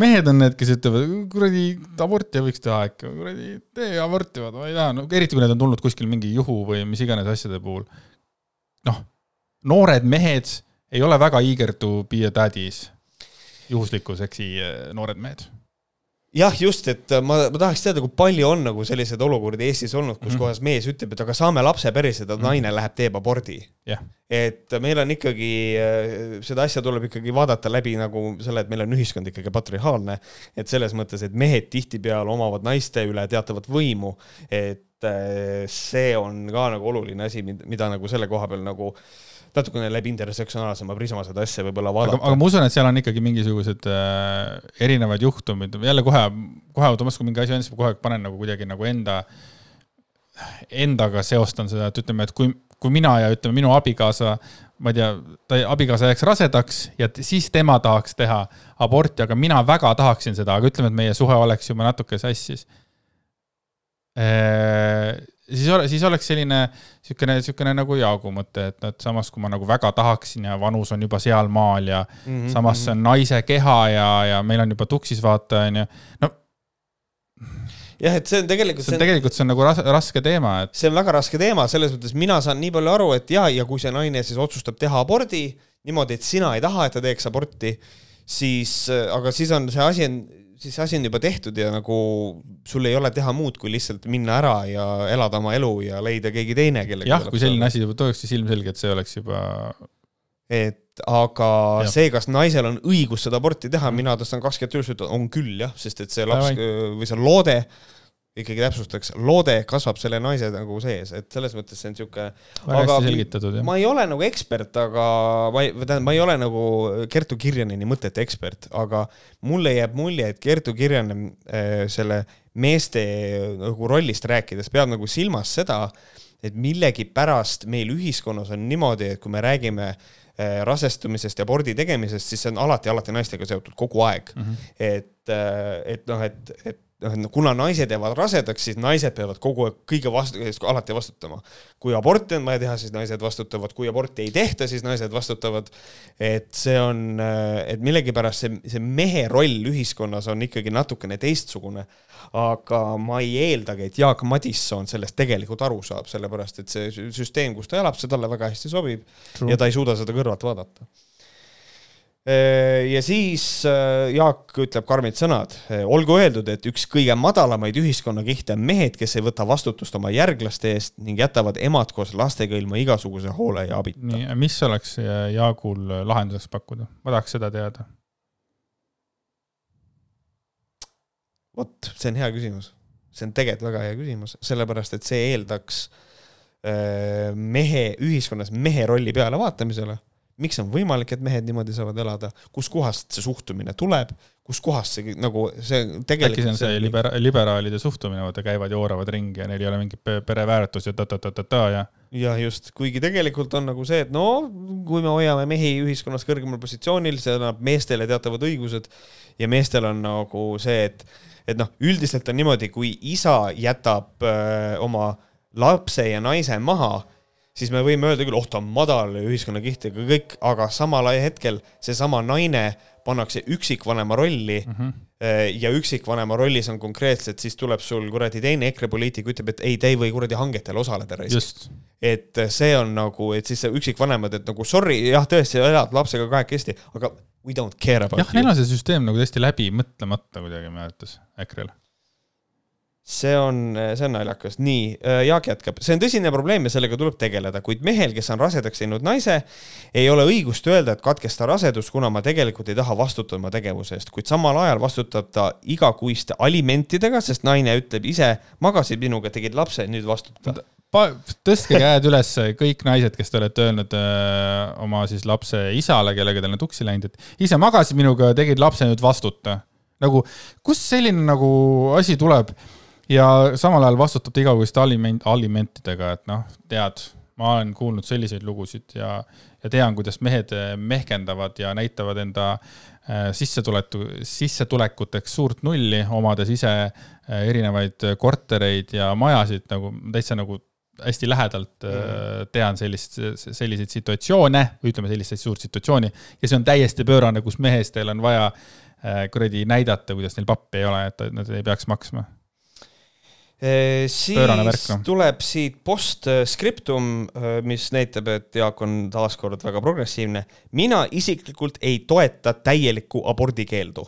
mehed on need, kes ütlevad, kuradi aborti võiks teha ikka, kuradi tee aborti, ma ei taha, no eriti kui need on tulnud kuskil mingi juhu või mis iganes asjade puhul. noh, noored mehed ei ole väga eager to be a daddy's, juhusliku seksi eh, noored mehed jah, just, et ma, ma tahaks teada, kui palju on nagu selliseid olukordi Eestis olnud, kus mm -hmm. kohas mees ütleb, et aga saame lapse päriselt, mm -hmm. naine läheb, teeb abordi yeah.. et meil on ikkagi, seda asja tuleb ikkagi vaadata läbi nagu selle, et meil on ühiskond ikkagi patriarhaalne. et selles mõttes, et mehed tihtipeale omavad naiste üle teatavat võimu, et eh, see on ka nagu oluline asi, mida nagu selle koha peal nagu äh, natukene läbi intersektsionaalsema prisma seda asja võib-olla vaadata. aga ma usun, et seal on ikkagi mingisugused äh, erinevad juhtumid, jälle kohe, kohe automaatselt, kui mingi asi on, siis ma kohe panen nagu kuidagi nagu enda, endaga seostan seda, et ütleme, et kui, kui mina ja ütleme, minu abikaasa, ma ei tea, ta abikaasa jääks rasedaks ja siis tema tahaks teha aborti, aga mina väga tahaksin seda, aga ütleme, et meie suhe oleks juba natuke sassis äh, siis ole, siis oleks selline niisugune, niisugune nagu Jaagu mõte, et, et samas, kui ma nagu väga tahaksin ja vanus on juba sealmaal ja mm -hmm. samas see on naise keha ja, ja meil on juba tuksis vaata, onju, no jah, et see on tegelikult. see on tegelikult, see on nagu ras raske teema, et. see on väga raske teema, selles mõttes mina saan nii palju aru, et ja, ja kui see naine siis otsustab teha abordi niimoodi, et sina ei taha, et ta teeks aborti, siis, aga siis on see asi on siis asi on juba tehtud ja nagu sul ei ole teha muud, kui lihtsalt minna ära ja elada oma elu ja leida keegi teine, kellega jah, kui selline asi juba toimuks, siis ilmselgelt see oleks juba et aga ja. see, kas naisel on õigus seda aborti teha, mina tõstan kakskümmend üles, on küll jah, sest et see laps või see loode ikkagi täpsustaks, loode kasvab selle naise nagu sees, et selles mõttes see on niisugune väga hästi selgitatud, jah. ma ei ole nagu ekspert, aga ma ei, tähendab, ma ei ole nagu Kertu Kirjaneni mõtete ekspert, aga mulle jääb mulje, et Kertu Kirjanen äh, selle meeste nagu rollist rääkides peab nagu silmas seda, et millegipärast meil ühiskonnas on niimoodi, et kui me räägime äh, rasestumisest ja abordi tegemisest, siis see on alati, alati naistega seotud kogu aeg mm. -hmm. et, äh, et noh, et, et kuna naised jäävad rasedaks, siis naised peavad kogu aeg kõige vastu, alati vastutama. kui aborti on vaja teha, siis naised vastutavad, kui aborti ei tehta, siis naised vastutavad. et see on, et millegipärast see, see mehe roll ühiskonnas on ikkagi natukene teistsugune. aga ma ei eeldagi, et Jaak Madisson sellest tegelikult aru saab, sellepärast et see süsteem, kus ta elab, see talle väga hästi sobib True. ja ta ei suuda seda kõrvalt vaadata ja siis äh, Jaak ütleb karmid sõnad. olgu öeldud, et üks kõige madalamaid ühiskonnakihte on mehed, kes ei võta vastutust oma järglaste eest ning jätavad emad koos lastega ilma igasuguse hoole ja abita. nii, mis oleks Jaagul lahenduseks pakkuda? ma tahaks seda teada. vot, see on hea küsimus. see on tegelikult väga hea küsimus, sellepärast et see eeldaks äh, mehe, ühiskonnas mehe rolli peale vaatamisele miks on võimalik, et mehed niimoodi saavad elada, kuskohast see suhtumine tuleb, kuskohast see nagu see tegelikult. äkki see on see libera-, liberaalide suhtumine, vaata käivad ja ooravad ringi ja neil ei ole mingit pereväärtust ja ta-ta-ta-ta-ta ja. jah, just, kuigi tegelikult on nagu see, et no kui me hoiame mehi ühiskonnas kõrgemal positsioonil, see annab meestele teatavad õigused ja meestel on nagu see, et, et noh, üldiselt on niimoodi, kui isa jätab öö, oma lapse ja naise maha siis me võime öelda küll, oh ta on madal ühiskonnakiht ja kõik, aga samal hetkel seesama naine pannakse üksikvanema rolli mm. -hmm. ja üksikvanema rollis on konkreetselt, siis tuleb sul kuradi teine EKRE poliitik, ütleb, et ei, te ei või kuradi hangetel osaleda. et see on nagu, et siis üksikvanemad, et nagu sorry, jah, tõesti, elad lapsega kahekesti, aga we don't care about jah, neil on see süsteem nagu tõesti läbi mõtlemata kuidagi minu arvates EKRE-l see on, see on naljakas. nii, äh, Jaak jätkab, see on tõsine probleem ja sellega tuleb tegeleda, kuid mehel, kes on rasedaks teinud naise, ei ole õigust öelda, et katkesta rasedus, kuna ma tegelikult ei taha vastutada oma tegevuse eest, kuid samal ajal vastutab ta igakuiste alimentidega, sest naine ütleb ise, magasid minuga, tegid lapse, nüüd vastuta tõstke käed üles kõik naised, kes te olete öelnud öö, äh, oma siis lapse isale, kellega teil on tuksi läinud, et ise magasid minuga, tegid lapse, nüüd vastuta. nagu, kust selline nagu asi tuleb? Ja samal ajal vastutab ta igasuguste aliment, alimentidega, et noh, tead, ma olen kuulnud selliseid lugusid ja, ja tean, kuidas mehed eh, mehkendavad ja näitavad enda eh, sissetuleku, sissetulekuteks suurt nulli, omades ise eh, erinevaid kortereid ja majasid nagu täitsa nagu hästi lähedalt mm. tean sellist, selliseid situatsioone, ütleme sellist suurt situatsiooni ja see on täiesti pöörane, kus meestel on vaja kuradi näidata, kuidas neil pappi ei ole, et nad ei peaks maksma siis tuleb siit postscriptum, mis näitab, et Jaak on taaskord väga progressiivne. mina isiklikult ei toeta täielikku abordikeeldu.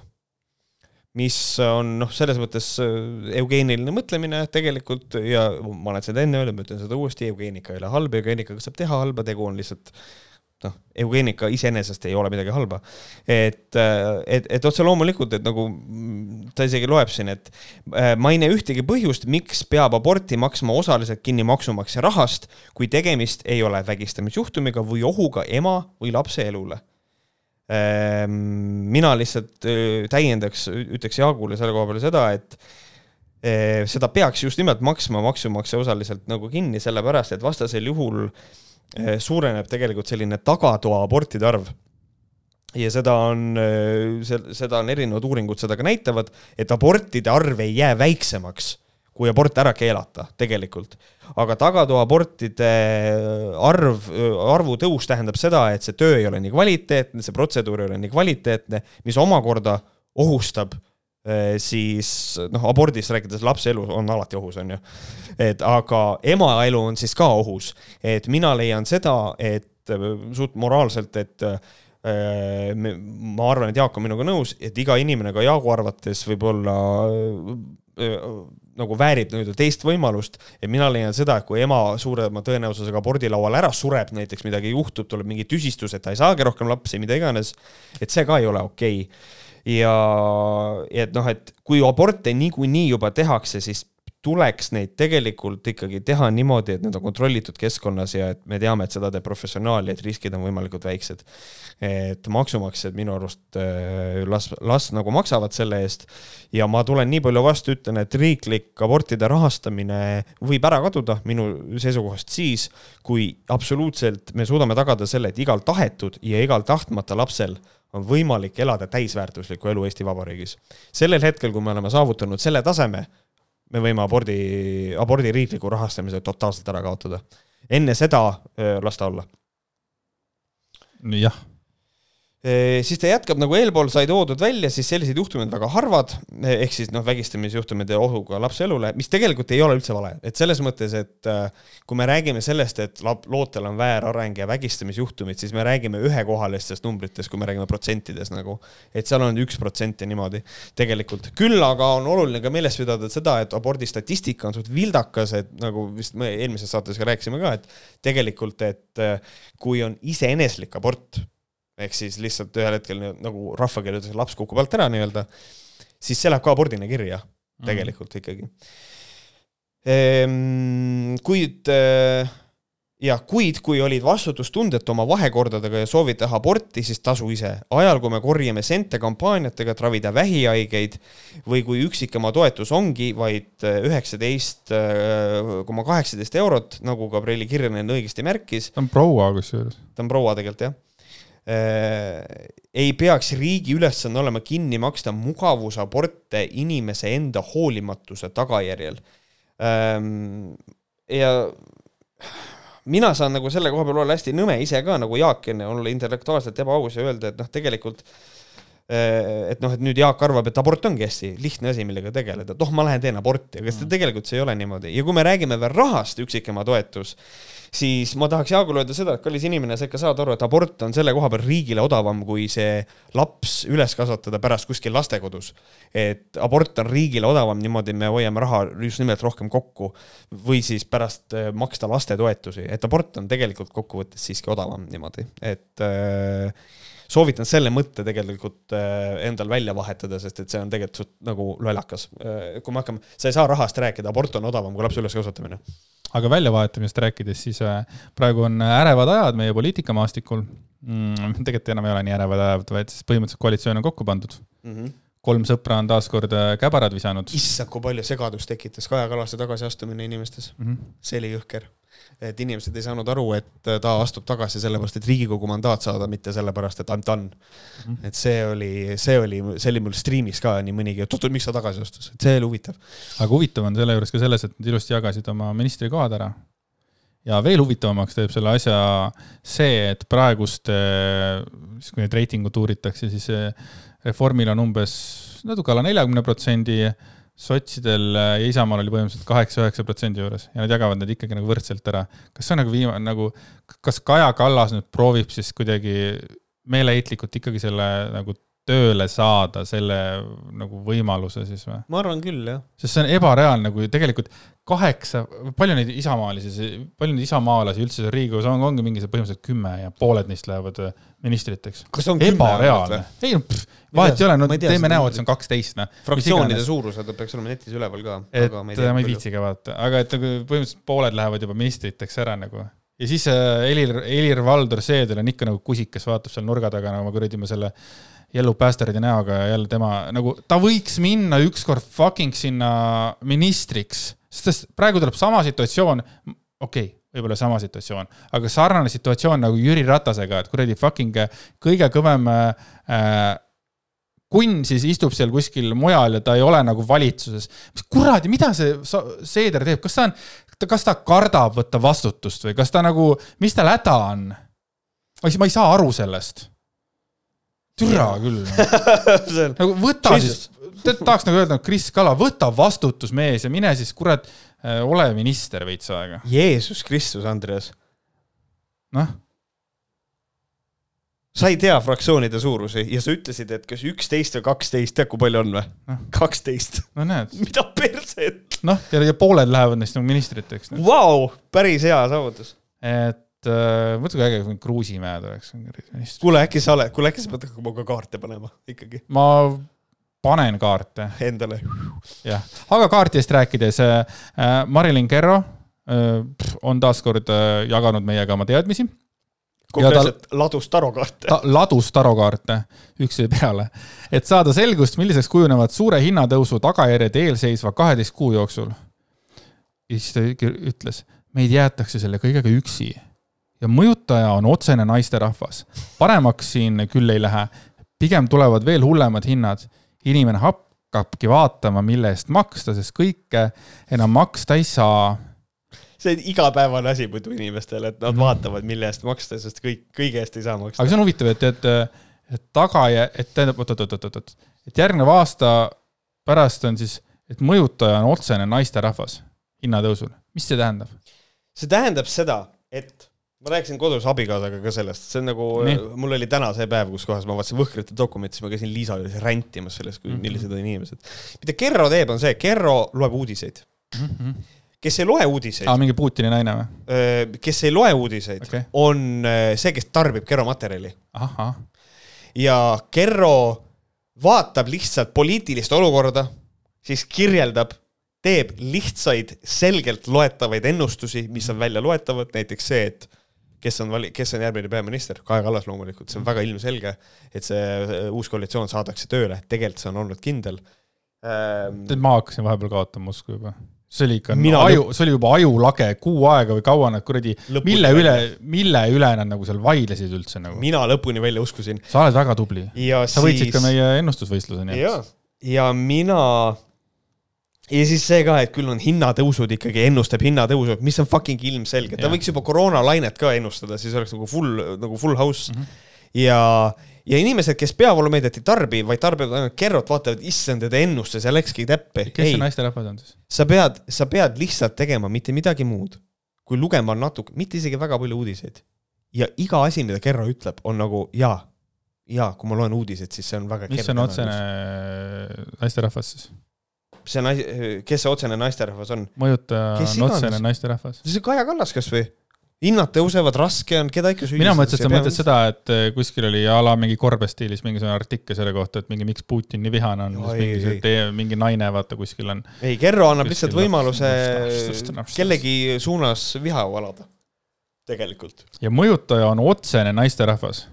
mis on noh, selles mõttes eugeeniline mõtlemine tegelikult ja ma olen seda enne öelnud, ma ütlen seda uuesti, eugeenika ei ole halb, eugeenikaga saab teha halba, tegu on lihtsalt noh, eugeenika iseenesest ei ole midagi halba. et, et, et otse loomulikult, et nagu ta isegi loeb siin, et äh, ma ei näe ühtegi põhjust, miks peab aborti maksma osaliselt kinni maksumaksja rahast, kui tegemist ei ole vägistamisjuhtumiga või ohuga ema või lapse elule ähm, mina lihtsalt äh, täiendaks, ütleks Jaagule selle koha peale seda, et äh, seda peaks just nimelt maksma maksumaksja osaliselt nagu kinni, sellepärast et vastasel juhul äh, suureneb tegelikult selline tagatoa abortide arv ja seda on, eh, seda on erinevad uuringud seda ka näitavad, et abortide arv ei jää väiksemaks, kui abort ära keelata tegelikult. aga tagatoaabortide arv, arvu tõus tähendab seda, et see töö ei ole nii kvaliteetne, see protseduur ei ole nii kvaliteetne, mis omakorda ohustab Äh, siis noh, abordist rääkides lapse elu on alati ohus, on ju. et aga ema elu on siis ka ohus, et mina leian seda, et äh, suht moraalselt, et äh, ma arvan, et Jaak on minuga nõus, et iga inimene ka Jaagu arvates võib-olla nagu väärib nii-öelda teist võimalust. Ja mina leian seda, et kui ema suurema tõenäosusega abordilaual ära sureb, näiteks midagi juhtub, tuleb mingi tüsistus, et ta ei saagi rohkem lapsi, mida iganes, et see ka ei ole okei. okay ja, et noh, et kui aborte niikuinii juba tehakse, siis tuleks neid tegelikult ikkagi teha niimoodi, et need on kontrollitud keskkonnas ja et me teame, et seda teeb professionaal ja et riskid on võimalikult väiksed. et maksumaksjad minu arust äh, las, las nagu maksavad selle eest ja ma tulen nii palju vastu, ütlen, et riiklik abortide rahastamine võib ära kaduda minu seisukohast siis, kui absoluutselt me suudame tagada selle, et igal tahetud ja igal tahtmata lapsel on võimalik elada täisväärtuslikku elu Eesti Vabariigis. sellel hetkel, kui me oleme saavutanud selle taseme, me võime abordi, abordi riikliku rahastamise totaalselt ära kaotada. enne seda las ta olla. jah siis ta jätkab nagu eelpool sai toodud välja, siis sellised juhtumid väga harvad, ehk siis noh, vägistamisjuhtumid ja ohuga lapse elule, mis tegelikult ei ole üldse vale, et selles mõttes, et äh, kui me räägime sellest, et lootel on väärareng ja vägistamisjuhtumid, siis me räägime ühekohalistest numbritest, kui me räägime protsentides nagu, et seal on üks protsent ja niimoodi tegelikult. küll aga on oluline ka meeles pidada seda, et abordi statistika on suht vildakas, et nagu vist me eelmises saates ka rääkisime ka, et tegelikult, et äh, kui on iseeneslik abort ehk siis lihtsalt ühel hetkel nagu rahvakeeli öeldakse, laps kukub alt ära nii-öelda, siis see läheb ka abordina kirja mm. tegelikult ikkagi ehm,. kuid äh, jah, kuid kui olid vastutustundetu oma vahekordadega ja soovid teha aborti, siis tasu ise. ajal, kui me korjame sente kampaaniatega, et ravida vähihaigeid või kui üksikema toetus ongi vaid üheksateist koma kaheksateist eurot, nagu Gabrieli Kirjanen õigesti märkis. ta on proua kusjuures. ta on proua tegelikult jah Äh, ei peaks riigi ülesanne olema kinni maksta mugavusaborte inimese enda hoolimatuse tagajärjel. Ähm, ja mina saan nagu selle koha peal olla hästi nõme ise ka nagu Jaak enne, olla intellektuaalselt ebaaus ja öelda, et noh, tegelikult äh, et noh, et nüüd Jaak arvab, et abort ongi hästi lihtne asi, millega tegeleda, et oh, ma lähen teen aborti, aga mm. tegelikult see ei ole niimoodi ja kui me räägime veel rahast, üksikema toetus, siis ma tahaks Jaagule öelda seda, et kallis inimene, sa ikka saad aru, et abort on selle koha peal riigile odavam, kui see laps üles kasvatada pärast kuskil lastekodus. et abort on riigile odavam, niimoodi me hoiame raha just nimelt rohkem kokku või siis pärast äh, maksta lastetoetusi, et abort on tegelikult kokkuvõttes siiski odavam niimoodi, et äh, soovitan selle mõtte tegelikult äh, endal välja vahetada, sest et see on tegelikult suht nagu lollakas. Äh, kui me hakkame, sa ei saa rahast rääkida, abort on odavam kui lapse üleskasvatamine aga väljavahetamisest rääkides, siis äh, praegu on ärevad ajad meie poliitikamaastikul mm,. tegelikult enam ei ole nii ärevad ajad, vaid siis põhimõtteliselt koalitsioon on kokku pandud mm. -hmm kolm sõpra on taas kord käbarad visanud. issand, kui palju segadust tekitas Kaja Kallase tagasiastumine inimestes mm. -hmm. see oli jõhker et inimesed ei saanud aru, et ta astub tagasi sellepärast, et Riigikogu mandaat saada, mitte sellepärast, et I m done et see oli, see oli, see oli mul striimis ka nii mõnigi, et oot, miks ta tagasi astus, et see oli huvitav. aga huvitav on selle juures ka selles, et nad ilusti jagasid oma ministrikohad ära. ja veel huvitavamaks teeb selle asja see, et praegust, siis kui neid reitingut uuritakse, siis Reformil on umbes natuke alla neljakümne protsendi sotsidel ja Isamaal oli põhimõtteliselt kaheksa-üheksa protsendi juures ja nad jagavad need ikkagi nagu võrdselt ära. kas see on nagu viimane, nagu, kas Kaja Kallas nüüd proovib siis kuidagi meeleheitlikult ikkagi selle nagu tööle saada selle nagu võimaluse siis või? ma arvan küll, jah. sest see on ebareaalne, kui tegelikult kaheksa, palju neid isamaalisi, palju neid isamaalasi üldse seal Riigikogus on, ongi mingi see põhimõtteliselt kümme ja pooled neist lähevad äh, ministriteks. ebareaalne. ei no, vahet ei ole, no tea, teeme näo, et see on kaksteist, noh. fraktsioonide suurused peaks olema netis üleval ka. et ma ei, tea, ma ei viitsigi vaadata, aga et nagu põhimõtteliselt pooled lähevad juba ministriteks ära nagu ja siis äh, Helir, Helir-Valdor Seeder on ikka nagu kusikas, vaatab seal nurga taga nagu kuradi ma selle Yellow Bastardi näoga ja jälle tema nagu, ta võiks minna ükskord fucking sinna ministriks, sest praegu tuleb sama situatsioon, okei okay, võib-olla sama situatsioon, aga sarnane situatsioon nagu Jüri Ratasega, et kuradi fucking kõige kõvem äh, kunn siis istub seal kuskil mujal ja ta ei ole nagu valitsuses. mis kuradi, mida see Seeder teeb, kas ta on, kas ta kardab võtta vastutust või kas ta nagu, mis tal häda on? ma ei saa aru sellest türa küll no. nagu võta siis, tahaks nagu öelda, Kris Kala, võta vastutus, mees, ja mine siis kurat, äh, ole minister veits aega. Jeesus Kristus, Andreas. noh. sa ei tea fraktsioonide suurusi ja sa ütlesid, et kas üksteist või kaksteist, tead kui palju on või no.? kaksteist. no näed. mida perset? noh, ja, ja pooled lähevad neist nagu ministriteks. Vau, päris hea saavutus. et äh, mõtle, kui äge, kui Kruusimäed oleks. kuule, äkki sa oled, kuule äkki sa pead hakkama ka kaarte panema ikkagi? ma panen kaarte. Endale. jah, aga kaartidest rääkides äh,, Marilyn Kerro äh, on taaskord äh, jaganud meiega oma teadmisi. konkreetselt ta, ladus tarokaarte. ta ladus tarokaarte üksteise peale, et saada selgust, milliseks kujunevad suure hinnatõusu tagajärjed eelseisva kaheteist kuu jooksul. ja siis ta ütles, meid jäetakse selle kõigega üksi ja mõjutaja on otsene naisterahvas. paremaks siin küll ei lähe, pigem tulevad veel hullemad hinnad. inimene hakkabki vaatama, mille eest maksta, sest kõike enam maksta ei saa. see on igapäevane asi muidu inimestele, et nad vaatavad, mille eest maksta, sest kõik, kõige eest ei saa maksta. aga see on huvitav, et, et et tagajä-, et tähendab, oot-oot-oot-oot, et järgneva aasta pärast on siis, et mõjutaja on otsene naisterahvas hinnatõusul. mis see tähendab? see tähendab seda, et ma rääkisin kodus abikaasaga ka sellest, see on nagu, mul oli täna see päev, kus kohas ma vaatasin Võhkrite dokumenti, siis ma käisin Liisa juures rändtimas sellest, Mhm. millised on inimesed. mida Kerro teeb, on see, Kerro loeb uudiseid. kes ei loe uudiseid aa, mingi Putini naine või? kes ei loe uudiseid okay., on äh, see, kes tarbib Kerro materjali ja Kerro vaatab lihtsalt poliitilist olukorda, siis kirjeldab, teeb lihtsaid, selgelt loetavaid ennustusi, mis on väljaloetavad, näiteks see, et kes on vali-, kes on järgmine peaminister, Kaja Kallas loomulikult, see on väga ilmselge, et see äh, uus koalitsioon saadakse tööle, tegelikult see on olnud kindel ähm,. tead, ma hakkasin vahepeal kaotama usku juba. see oli ikka Mina aju, see oli juba ajulage kuu aega või kaua nad kuradi, mille üle mille üle nad nagu seal vaidlesid üldse nagu. mina lõpuni välja uskusin sa oled väga tubli. sa võitsid siis ka meie ennustusvõistluse, nii et,, ja mina ja siis see ka, et küll on hinnatõusud ikkagi, ennustab hinnatõusu, mis on fucking ilmselge, ta võiks juba koroonalainet ka ennustada, siis oleks nagu full, nagu full house mm. -hmm. ja, ja inimesed, kes peavoolumeediat ei tarbi, vaid tarbivad ainult Kerrot, vaatavad, issand, ta ennustas ja läkski täppi. kes ei see, naisterahvas on siis? sa pead, sa pead lihtsalt tegema mitte midagi muud, kui lugema natuke, mitte isegi väga palju uudiseid. ja iga asi, mida Kerro ütleb, on nagu jaa, jaa, kui ma loen uudiseid, siis see on väga mis on otsene naisterahvas siis? See asi, kes see otsene naisterahvas on? mõjutaja on otsene naisterahvas. see on Kaja Kallas kasvõi. hinnad tõusevad, raske on, keda ikka mina mõtlesin, et sa mõtled seda, et eh, kuskil oli a la mingi korbestiilis mingisugune artikkel selle kohta, et mingi miks Putin nii vihane on, mingi, mingi naine, vaata kuskil on. ei, Kerro annab Kuskil lihtsalt võimaluse laps- laps- kellegi suunas viha valada. tegelikult. ja mõjutaja on otsene naisterahvas.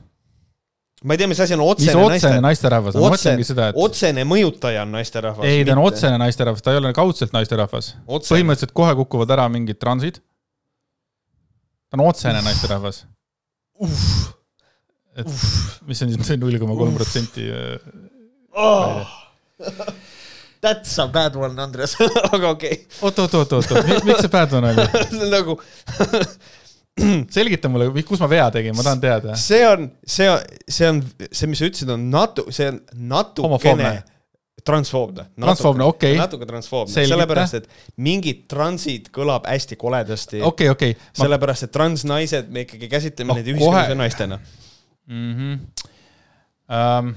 Ma ei tea, mis asi on mis otsene otsene naisterahvas on, ma Otsene- mõtlengi seda, et otsene mõjutaja on naisterahvas. ei, ta on otsene naisterahvas, ta ei ole kaudselt naisterahvas. otsene. põhimõtteliselt kohe kukuvad ära mingid transid. ta on otsene naisterahvas. et mis on siis null koma kolm protsenti. äh, Oh. That's a bad one, Andres, aga okei oot, oot, oot, oot, oot, miks see bad one oli? see on nagu, selgita mulle, kus ma vea tegin, ma tahan teada. see on, see on, see on, see, mis sa ütlesid, on natu-, see on natukene transfoobne. Transfoobne, okei. natuke transfoobne, sellepärast et mingid transid kõlab hästi koledasti. okei, okei. sellepärast, et transnaised me ikkagi käsitleme Ma neid ühiskondlike kohe- naistena. mm. -hmm. Um,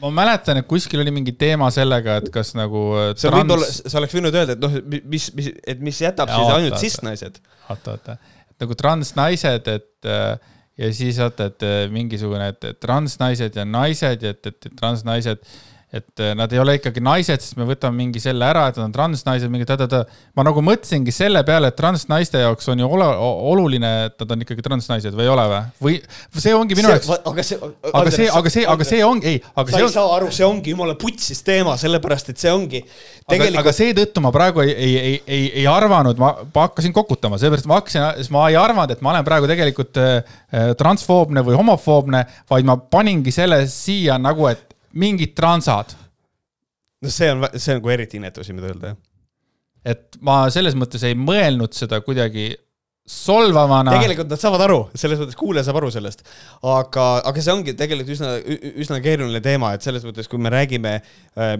ma mäletan, et kuskil oli mingi teema sellega, et kas nagu äh, see võib olla, sa oleks võinud öelda, et noh, mis, mis, et mis jätab Jaa, siis oota, ainult cis-naised. oota, oota, nagu transnaised, et äh, ja siis vaata, et äh, mingisugune, et transnaised ja naised et, et et transnaised, et äh, nad ei ole ikkagi naised, sest me võtame mingi selle ära, et nad on transnaised, mingi ta-ta-ta. ma nagu mõtlesingi selle peale, et transnaiste jaoks on ju ole, oluline, et nad on ikkagi transnaised või ei ole või? või see ongi minu jaoks, aga see, aga see, aga see, aga see ongi, ei, aga sa see ei on, saa aru, see ongi jumala putsis teema, sellepärast et see ongi aga, aga tegelikult, seetõttu ma praegu ei, ei, ei, ei, ei arvanud, ma, hakkasin kokutama, sellepärast ma hakkasin, siis ma ei arvanud, et ma olen praegu tegelikult äh, transfoobne või homofoobne, vaid ma paningi selle siia nagu, et mingid transad. no see on, see on nagu eriti inetu siin mida öelda, jah. et ma selles mõttes ei mõelnud seda kuidagi solvavana. tegelikult nad saavad aru, selles mõttes kuulaja saab aru sellest, aga, aga see ongi tegelikult üsna, üsna keeruline teema, et selles mõttes, kui me räägime,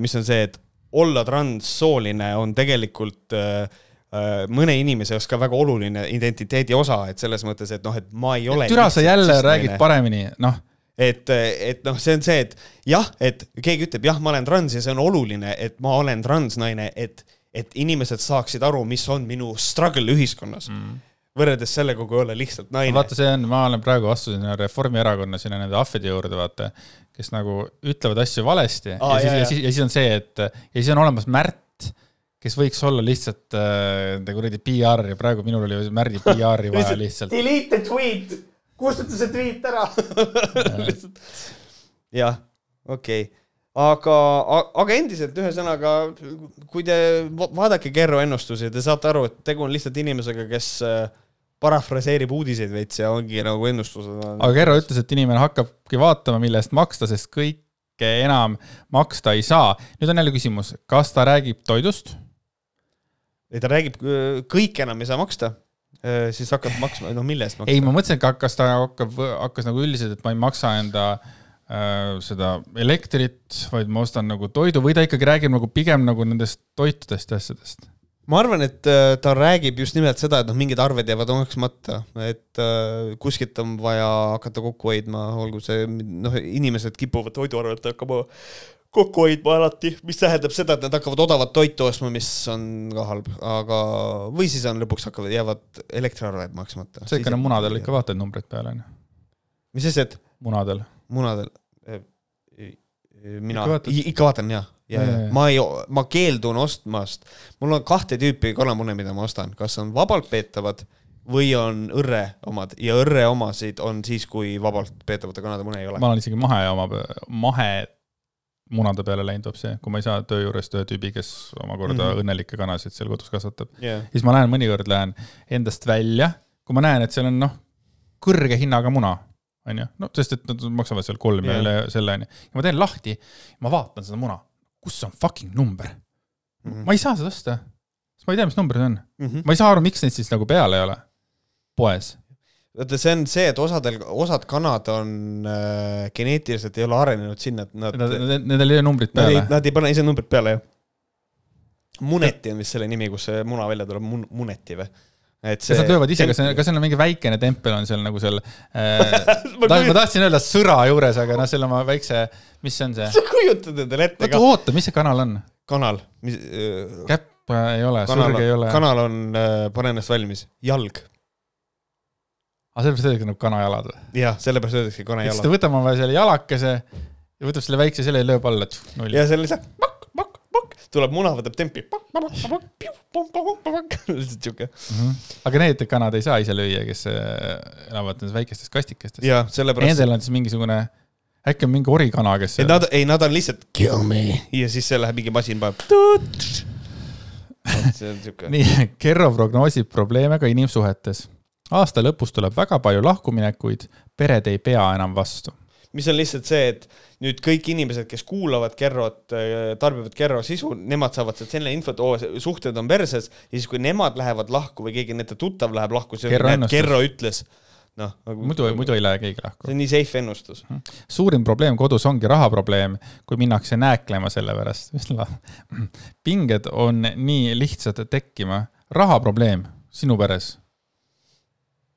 mis on see, et olla transsooline on tegelikult äh, äh, mõne inimese jaoks ka väga oluline identiteedi osa, et selles mõttes, et noh, et ma ei ole. türa, sa jälle räägid paremini, noh, et, et noh, see on see, et jah, et keegi ütleb jah, ma olen trans ja see on oluline, et ma olen transnaine, et, et inimesed saaksid aru, mis on minu struggle ühiskonnas mm.. võrreldes sellega, kui olla lihtsalt naine. vaata, see on, ma olen praegu astusin Reformierakonna sinna nende ahvide juurde, vaata, kes nagu ütlevad asju valesti Aa, ja, siis, ja, siis, ja siis on see, et ja siis on olemas Märt, kes võiks olla lihtsalt äh, kuradi PR ja praegu minul oli Märdi PR-i vaja lihtsalt. Delete the tweet, kustuta see tweet ära. jah, okei okay., aga, aga endiselt ühesõnaga, kui te va- vaadake Kerro ennustusi, te saate aru, et tegu on lihtsalt inimesega, kes äh, parafraseerib uudiseid veits ja ongi nagu ennustused. aga Kerro ütles, et inimene hakkabki vaatama, mille eest maksta, sest kõike enam maksta ei saa. nüüd on jälle küsimus, kas ta räägib toidust? ei, ta räägib, kõik enam ei saa maksta, siis hakkab maksma, no mille eest maksta? ei, ma mõtlesin, et kas ta hakkab, hakkas nagu üldiselt, et ma ei maksa enda äh, seda elektrit, vaid ma ostan nagu toidu või ta ikkagi räägib nagu pigem nagu nendest toitudest ja asjadest? ma arvan, et äh, ta räägib just nimelt seda, et noh, mingid arved jäävad maksmata, et äh, kuskilt on vaja hakata kokku hoidma, olgu see noh, inimesed kipuvad toiduarvelt hakkama kokku hoidma alati, mis tähendab seda, et nad hakkavad odavat toitu ostma, mis on ka halb, aga või siis on lõpuks hakkavad, jäävad elektriarved maksmata. sa ikka need munadel ikka vaatad numbreid peale, onju. mis asi, et munadel. munadel? mina Ikka ikka vaatan ja, ja, ja jaa. ma ei, ma keeldun ostmast, mul on kahte tüüpi kanamune, mida ma ostan, kas on vabalt peetavad või on õrre omad ja õrre omasid on siis, kui vabalt peetavate kanade mune ei ole. ma olen isegi mahe oma, mahe munade peale läinud hoopis, kui ma ei saa töö juurest ühe tüübi, kes omakorda mm. -hmm. õnnelikke kanasid seal kodus kasvatab. Yeah. siis ma lähen mõnikord lähen endast välja, kui ma näen, et seal on noh, kõrge hinnaga muna, onju, no sest et nad maksavad seal kolm ja Jah. üle selle onju. ja ma teen lahti, ma vaatan seda muna, kus on fucking number, Mhm. ma ei saa seda osta. sest ma ei tea, mis number see on, Mm -hmm. ma ei saa aru, miks neid siis nagu peal ei ole poes. vaata, see on see, et osadel, osad kanad on äh, geneetiliselt ei ole arenenud sinna, et nad, nad, Nendel ei ole numbrit peale,. nad ei pane ise numbrit peale, jah. Muneti on vist selle nimi, kus see muna välja tuleb, mun-, Muneti või? et kas nad löövad ise, kas, kas seal on mingi väikene tempel on seal nagu seal äh, ma ta, ma tahtsin öelda sõra juures, aga noh, seal oma väikse, mis see on see? sa kujutad endale ette ka, oota, mis see kanal on? kanal, mis äh, käpp ei ole, kanal sõrg ei ole. kanal on äh,, pane ennast valmis, jalg. Aga sellepärast öeldakse nagu kanajalad või? jah, sellepärast öeldakse siis kanajalad ta. võtab oma selle jalakese ja võtab selle väikse selle ja lööb alla, null. ja seal lihtsalt pakk, pakk, pakk, tuleb muna, võtab tempi, lihtsalt siuke. Mhm. aga need kanad ei saa ise lüüa, kes äh, elavad nendes väikestes kastikestes. ja sellepärast, Nendel on siis mingisugune, äkki on mingi orikana, kes et nad, ei, nad on lihtsalt kill me ja siis see läheb mingi masin paneb. see on siuke. nii, Kerro prognoosib probleeme ka inimsuhetes. Aasta lõpus tuleb väga palju lahkuminekuid, pered ei pea enam vastu. mis on lihtsalt see, et nüüd kõik inimesed, kes kuulavad Kerrot, tarbivad Kerro sisu, nemad saavad sealt selle infot, oo, suhted on perses ja siis, kui nemad lähevad lahku või keegi nende tuttav läheb lahku, see Kerro ennustus. Kerro ütles. noh, nagu muidu, muidu ei lähe keegi lahku see. on nii safe ennustus. suurim probleem kodus ongi rahaprobleem, kui minnakse nääklema selle pärast. pinged on nii lihtsad tekkima. rahaprobleem sinu peres.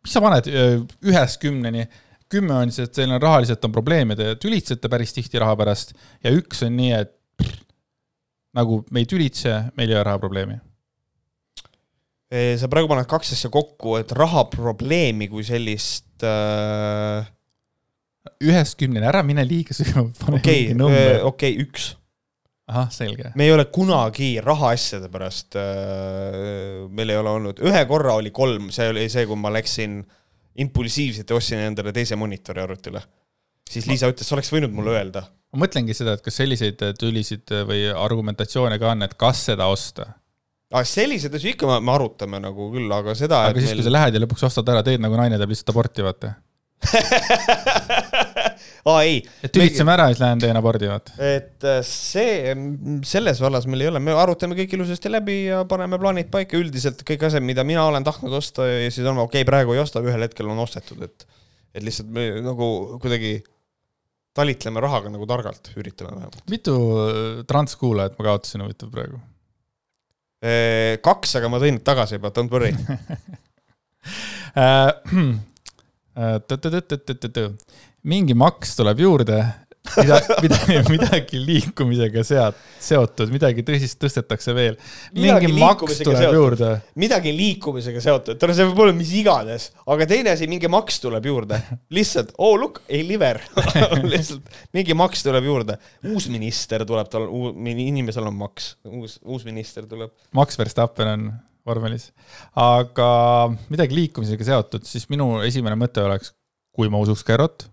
Mis sa paned ühest kümneni? kümme on see, et on rahaliselt on probleem ja te tülitsete päris tihti raha pärast ja üks on nii, et pff, nagu me ei tülitse, meil ei ole rahaprobleemi. sa praegu paned kaks asja kokku, et rahaprobleemi kui sellist äh, ühest kümneni, ära mine liiga sügavalt, okei number. okei, üks. ahah, selge. me ei ole kunagi rahaasjade pärast äh,, meil ei ole olnud, ühe korra oli kolm, see oli see, kui ma läksin impulsiivselt ja ostsin endale teise monitori arvutile. siis Liisa ütles, sa oleks võinud mulle öelda. ma mõtlengi seda, et kas selliseid tülisid või argumentatsioone ka on, et kas seda osta aga selliseid asju ikka me, me arutame nagu küll, aga seda, aga siis, kui sa lähed ja lõpuks ostad ära, teed nagu naine teeb lihtsalt aborti, vaata. aa ei, et tülitseme ära ja siis lähen teen abordi, vaata. et äh, see, selles vallas meil ei ole, me arutame kõik ilusasti läbi ja paneme plaanid paika, üldiselt kõik asjad, mida mina olen tahtnud osta ja siis on okei okay,, praegu ei osta, ühel hetkel on ostetud, et et lihtsalt me nagu kuidagi talitleme rahaga nagu targalt, üritame vähemalt. mitu äh, transkuulajat ma kaotasin huvitav praegu? kaks, aga ma tõin need tagasi juba, don't worry. Mingi maks tuleb juurde, midagi, midagi, midagi liikumisega sead, seotud, midagi tõsist tõstetakse veel. mingi maks tuleb seotud. juurde. midagi liikumisega seotud, tähendab, see võib olla mis iganes, aga teine asi, mingi maks tuleb juurde. lihtsalt, oh look, ei liver. lihtsalt mingi maks tuleb juurde. uus minister tuleb, tal, inimesel on maks, uus, uus minister tuleb. Max Verstappen on vormelis. aga midagi liikumisega seotud, siis minu esimene mõte oleks, kui ma usuks Gerot,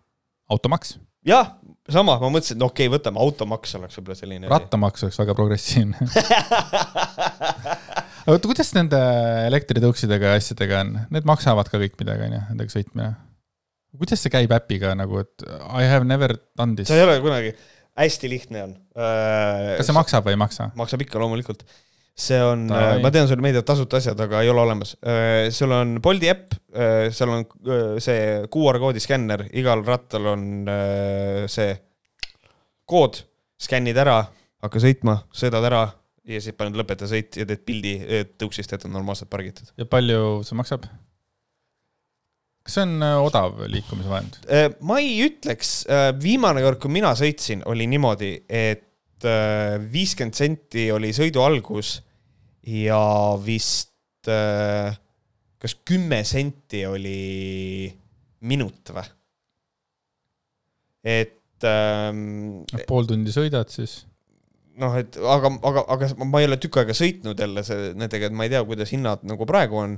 automaks. jah, sama, ma mõtlesin, et okei okay,, võtame automaks oleks võib-olla selline. rattamaks oleks väga progressiivne. aga oota, kuidas nende elektritõuksidega ja asjadega on, need maksavad ka kõik midagi, onju, nendega sõitmine. kuidas see käib äpiga nagu, et I have never done this sa? ei ole kunagi, hästi lihtne on. kas see maksab või ei maksa? maksab ikka loomulikult. See on, Tai. ma tean, sul meeldivad tasuta asjad, aga ei ole olemas. sul on Bolti äpp, seal on see QR koodi skänner, igal rattal on see kood, skännid ära, hakka sõitma, sõidad ära ja siis paned lõpeta sõit ja teed pildi tõuksist, et on normaalselt pargitud. ja palju see maksab? kas see on äh, odav liikumisvahend? Äh, ma ei ütleks, viimane kord, kui mina sõitsin, oli niimoodi, et viiskümmend senti oli sõidu algus ja vist äh, kas kümme senti oli minut või? et ähm, pool tundi sõidad siis? noh, et aga, aga, aga ma ei ole tükk aega sõitnud jälle see, nendega, et ma ei tea, kuidas hinnad nagu praegu on.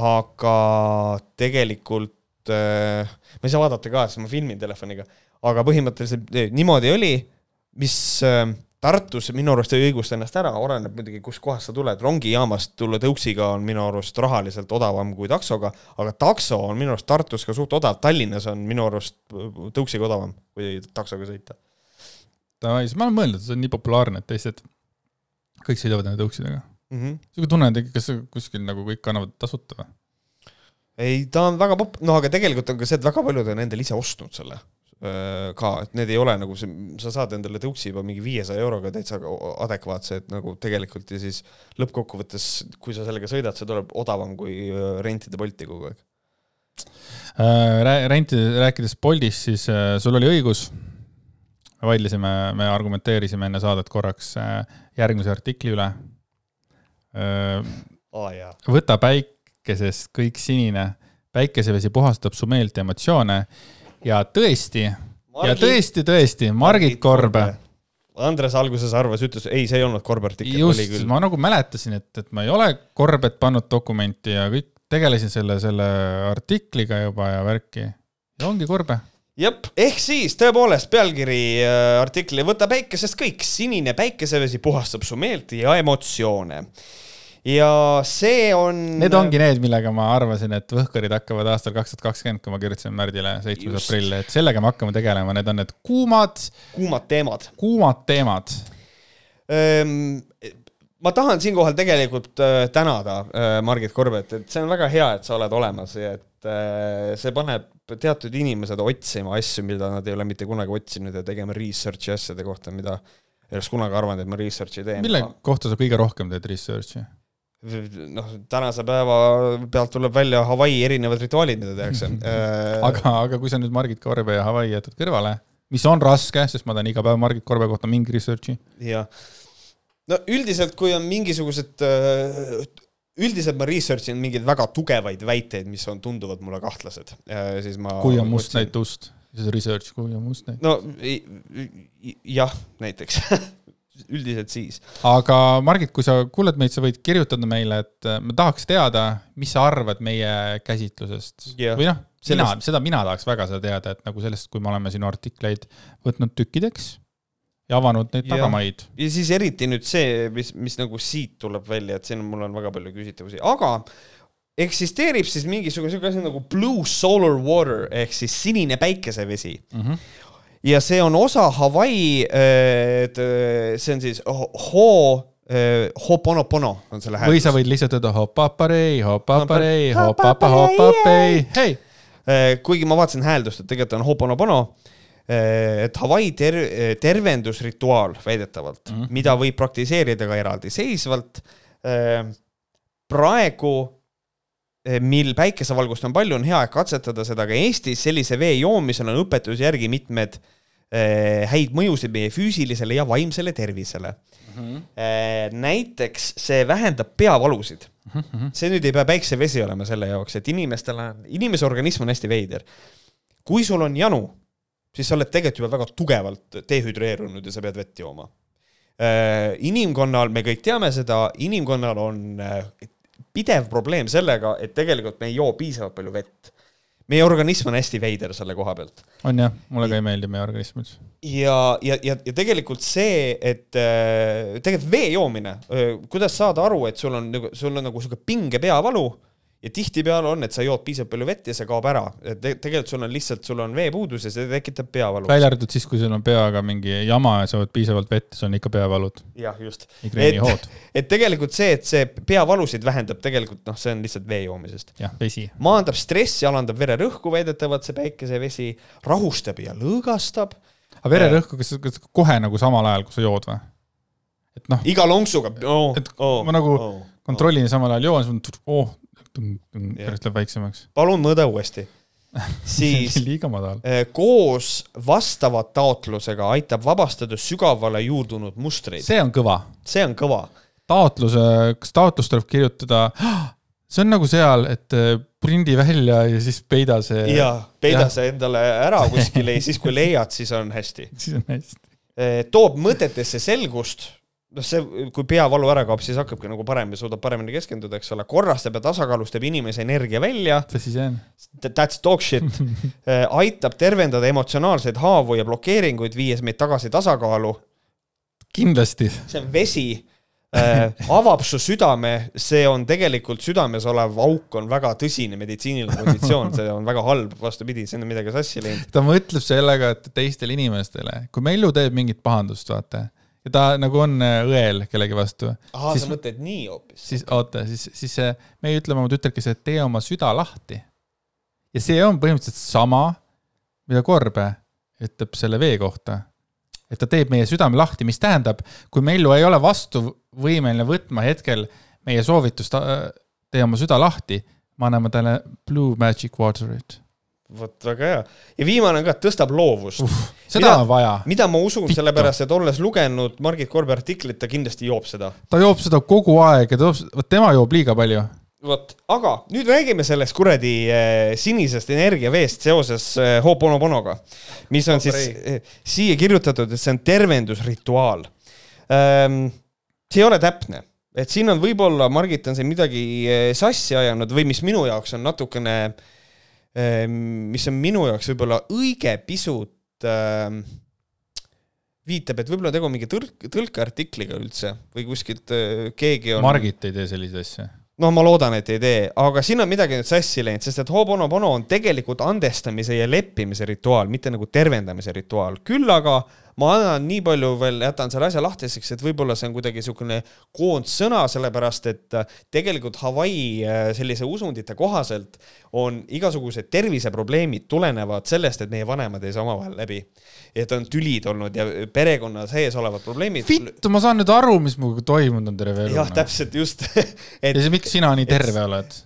aga tegelikult äh, ma ei saa vaadata ka, sest ma filmin telefoniga, aga põhimõtteliselt eh, niimoodi oli, mis äh, Tartus minu arust ei õigusta ennast ära, oleneb muidugi, kustkohast sa tuled, rongijaamast tulla tõuksiga on minu arust rahaliselt odavam kui taksoga, aga takso on minu arust Tartus ka suht odav, Tallinnas on minu arust tõuksiga odavam kui taksoga sõita. Davai, siis ma olen mõelnud, et see on nii populaarne, et teised kõik sõidavad nende tõuksidega. Mm -hmm. sihuke tunne on, kas see kuskil nagu kõik annavad tasuta või? ei, ta on väga popp-, noh, aga tegelikult on ka see, et väga paljud on endale ise ostnud selle ka, et need ei ole nagu see, sa saad endale tõuksi juba mingi viiesaja euroga täitsa adekvaatse, et nagu tegelikult ja siis lõppkokkuvõttes, kui sa sellega sõidad, see tuleb odavam kui öö, rentida Bolti kogu aeg. Äh, Renti, rääkides Boltist, siis äh, sul oli õigus. me vaidlesime, me argumenteerisime enne saadet korraks äh, järgmise artikli üle. jaa. võta päikesest kõik sinine, päikesevesi puhastab su meelt ja emotsioone ja tõesti, ja tõesti, tõesti, Margit Korbe. Andres alguses arvas, ütles, ei, see ei olnud Korbe artikkel, just, ma nagu mäletasin, et, et ma ei ole Korbet pannud dokumenti ja kõik tegelesin selle, selle artikliga juba ja värki. ja ongi Korbe. jep, ehk siis tõepoolest pealkiri äh, artikli Võta päikesest kõik, sinine päikesevesi puhastab su meelt ja emotsioone. Ja see on. Need ongi need, millega ma arvasin, et võhkarid hakkavad aastal kaks tuhat kakskümmend, kui ma kirjutasin Märdile seitsmes aprill, et sellega me hakkame tegelema, need on need kuumad, kuumad teemad. kuumad teemad. Ehm, ma tahan siinkohal tegelikult tänada Margit Korbet, et see on väga hea, et sa oled olemas ja et see paneb teatud inimesed otsima asju, mida nad ei ole mitte kunagi otsinud ja tegema research'i asjade kohta, mida ei oleks kunagi arvanud, et ma research'i teen. mille kohta sa kõige rohkem teed research'i? noh, tänase päeva pealt tuleb välja Hawaii erinevad rituaalid, mida tehakse. aga, aga kui sa nüüd Margit Korbe ja Hawaii jätad kõrvale, mis on raske, sest ma teen iga päev Margit Korbe kohta mingi research'i. jah. no üldiselt, kui on mingisugused, üldiselt ma research in mingeid väga tugevaid väiteid, mis on, tunduvad mulle kahtlased, siis ma. kui on must näit ust, siis research, kui on must näit. no jah, näiteks üldiselt siis. aga Margit, kui sa kuuled meid, sa võid kirjutada meile, et äh, me tahaks teada, mis sa arvad meie käsitlusest Jah. või noh, Sellest-, seda mina tahaks väga seda teada, et nagu sellest, kui me oleme sinu artikleid võtnud tükkideks ja avanud neid Jah. tagamaid. ja siis eriti nüüd see, mis, mis nagu siit tuleb välja, et siin on- mul on väga palju küsitavusi, aga eksisteerib siis mingisugune siuke asi nagu blue solar water ehk siis sinine päikesevesi Mm -hmm. Ja see on osa Hawaii, see on siis ho- Ho, Ho'oponopono on selle või sa võid lihtsalt öelda hopaparei, hopaparei, hopapa, hopapei, hei. Kuigi ma vaatasin hääldust, et tegelikult on Ho'oponopono, et Hawaii ter-, tervendusrituaal väidetavalt mm. -hmm. mida võib praktiseerida ka eraldiseisvalt. praegu, mil päikesevalgust on palju, on hea katsetada seda ka Eestis, sellise vee joomisel on õpetuse järgi mitmed eh, häid mõjusid meie füüsilisele ja vaimsele tervisele. näiteks see vähendab peavalusid see nüüd ei pea päiksevesi olema selle jaoks, et inimestel on, inimese organism on hästi veider. kui sul on janu, siis sa oled tegelikult juba väga tugevalt dehüdreerunud ja sa pead vett jooma. inimkonnal, me kõik teame seda, inimkonnal on äh, pidev probleem sellega, et tegelikult me ei joo piisavalt palju vett. Meie organism on hästi veider selle koha pealt on jah, mulle ka ei meeldi meie organism üldse. ja, ja, ja, ja tegelikult see, et äh, tegelikult vee joomine, kuidas saada aru, et sul on nagu, sul on nagu sihuke pinge peavalu ja tihtipeale on, et sa jood piisavalt palju vett ja see kaob ära. et te, tegelikult sul on lihtsalt, sul on veepuudus ja see tekitab peavalu. välja arvatud siis, kui sul on peaga mingi jama ja sa jood piisavalt vett, siis on ikka peavalud, jah, just. migreenihood, et tegelikult see, et see peavalusid vähendab, tegelikult noh, see on lihtsalt vee joomisest. jah, vesi. maandab stressi, alandab vererõhku väidetavalt see päikesevesi, rahustab ja lõõgastab. aga vererõhku, kas, kas kohe nagu samal ajal, kui sa jood või? et noh, iga lonksuga oh,. Et ma nagu kontrollin samal ajal joon, siis oh, Jah. Pärast läheb väiksemaks. palun mõõda uuesti. siis liiga madal. eh, koos vastava taotlusega aitab vabastada sügavale juurdunud mustreid. see on kõva. see on kõva. taotluse, kas taotlus tuleb kirjutada, see on nagu seal, et eh, prindi välja ja siis peida see. ja peida Jah. see endale ära kuskile ja siis, kui leiad, siis on hästi. siis on hästi. toob mõtetesse selgust, noh, see, kui peavalu ära kaob, siis hakkabki nagu parem ja suudab paremini keskenduda, eks ole, korrastab ja tasakaalustab inimese energia välja, mis see on? that's dog shit, aitab tervendada emotsionaalseid haavu ja blokeeringuid, viies meid tagasi tasakaalu, kindlasti. see on vesi. Äh, avab su südame, see on tegelikult südames olev auk on väga tõsine meditsiiniline konditsioon, see on väga halb, vastupidi, siin on midagi sassi läinud. ta mõtleb sellega, et teistele inimestele, kui Mellu teeb mingit pahandust, vaata, ja ta nagu on äh, õel kellegi vastu, ahah, sa mõtled nii hoopis? siis oota, siis, siis see, me ütleme oma tütarkesele, et tee oma süda lahti. ja see on põhimõtteliselt sama, mida Korbe ütleb selle vee kohta. et ta teeb meie südame lahti, mis tähendab, kui Mellu ei ole vastuvõimeline võtma hetkel meie soovitust äh, tee oma süda lahti, me anname talle Blue Magic Waterit. Vot väga hea. ja viimane on ka, tõstab loovust uh,. seda Mida- on vaja. mida ma usun, sellepärast et olles lugenud Margit Korbe artiklit, ta kindlasti joob seda. ta joob seda kogu aeg ja ta joob, vot tema joob liiga palju. vot, aga nüüd räägime sellest kuradi äh, sinisest energiaveest seoses äh, Ho'oponoponoga, mis on siis äh, siia kirjutatud, et see on tervendusrituaal ähm,. see ei ole täpne, et siin on võib-olla Margit on siin midagi sassi ajanud või mis minu jaoks on natukene äh,, mis on minu jaoks võib-olla õige pisut äh, viitab, et võib-olla tegu mingi tõlk, tõlkeartikliga üldse või kuskilt äh, keegi on Margit ei tee selliseid asju. noh, ma loodan, et ei tee, aga siin on midagi nüüd sassi läinud, sest et Ho'oponopono on tegelikult andestamise ja leppimise rituaal, mitte nagu tervendamise rituaal. küll aga ma annan nii palju veel, jätan selle asja lahtiseks, et võib-olla see on kuidagi niisugune koondsõna, sellepärast et äh, tegelikult Hawaii äh, sellise usundite kohaselt on igasugused terviseprobleemid tulenevad sellest, et meie vanemad ei saa omavahel läbi. et on tülid olnud ja perekonna sees olevad probleemid. vittu, ma saan nüüd aru, mis minuga toimunud on terve elu. jah, täpselt just ja et siis miks sina nii terve oled?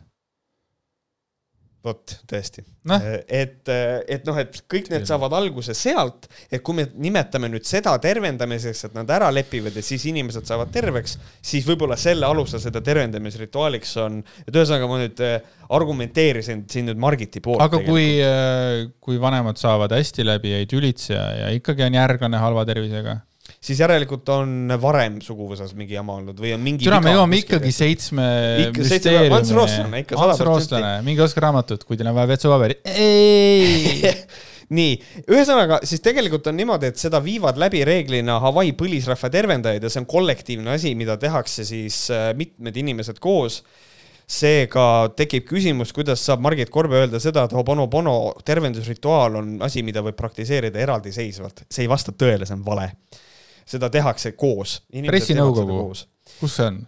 Vot tõesti Noh. et, et noh, et kõik need saavad alguse sealt, et kui me nimetame nüüd seda tervendamiseks, et nad ära lepivad ja siis inimesed saavad terveks, siis võib-olla selle alusel seda tervendamisrituaaliks on, et ühesõnaga ma nüüd äh, argumenteerisin siin nüüd Margiti poolt. aga kui, kui vanemad saavad hästi läbi, ei tülitse ja, ja ikkagi on järglane halva tervisega. Siis järelikult on varem suguvõsas mingi jama olnud või on mingi türa, me jõuame ikkagi seitsme Ikka seitsme- Ants Rooslane, ikka sada Ants Rooslane, minge ostke raamatut, kui teil on vaja vetsupaberit. ei, nii, ühesõnaga siis tegelikult on niimoodi, et seda viivad läbi reeglina Hawaii põlisrahva tervendajad ja see on kollektiivne asi, mida tehakse siis äh, mitmed inimesed koos. seega tekib küsimus, kuidas saab Margit Korbe öelda seda, et Ho'oponopono tervendusrituaal on asi, mida võib praktiseerida eraldiseisvalt. see ei vasta tõele, see on vale. Seda tehakse koos. Pressinõukogu. kus see on?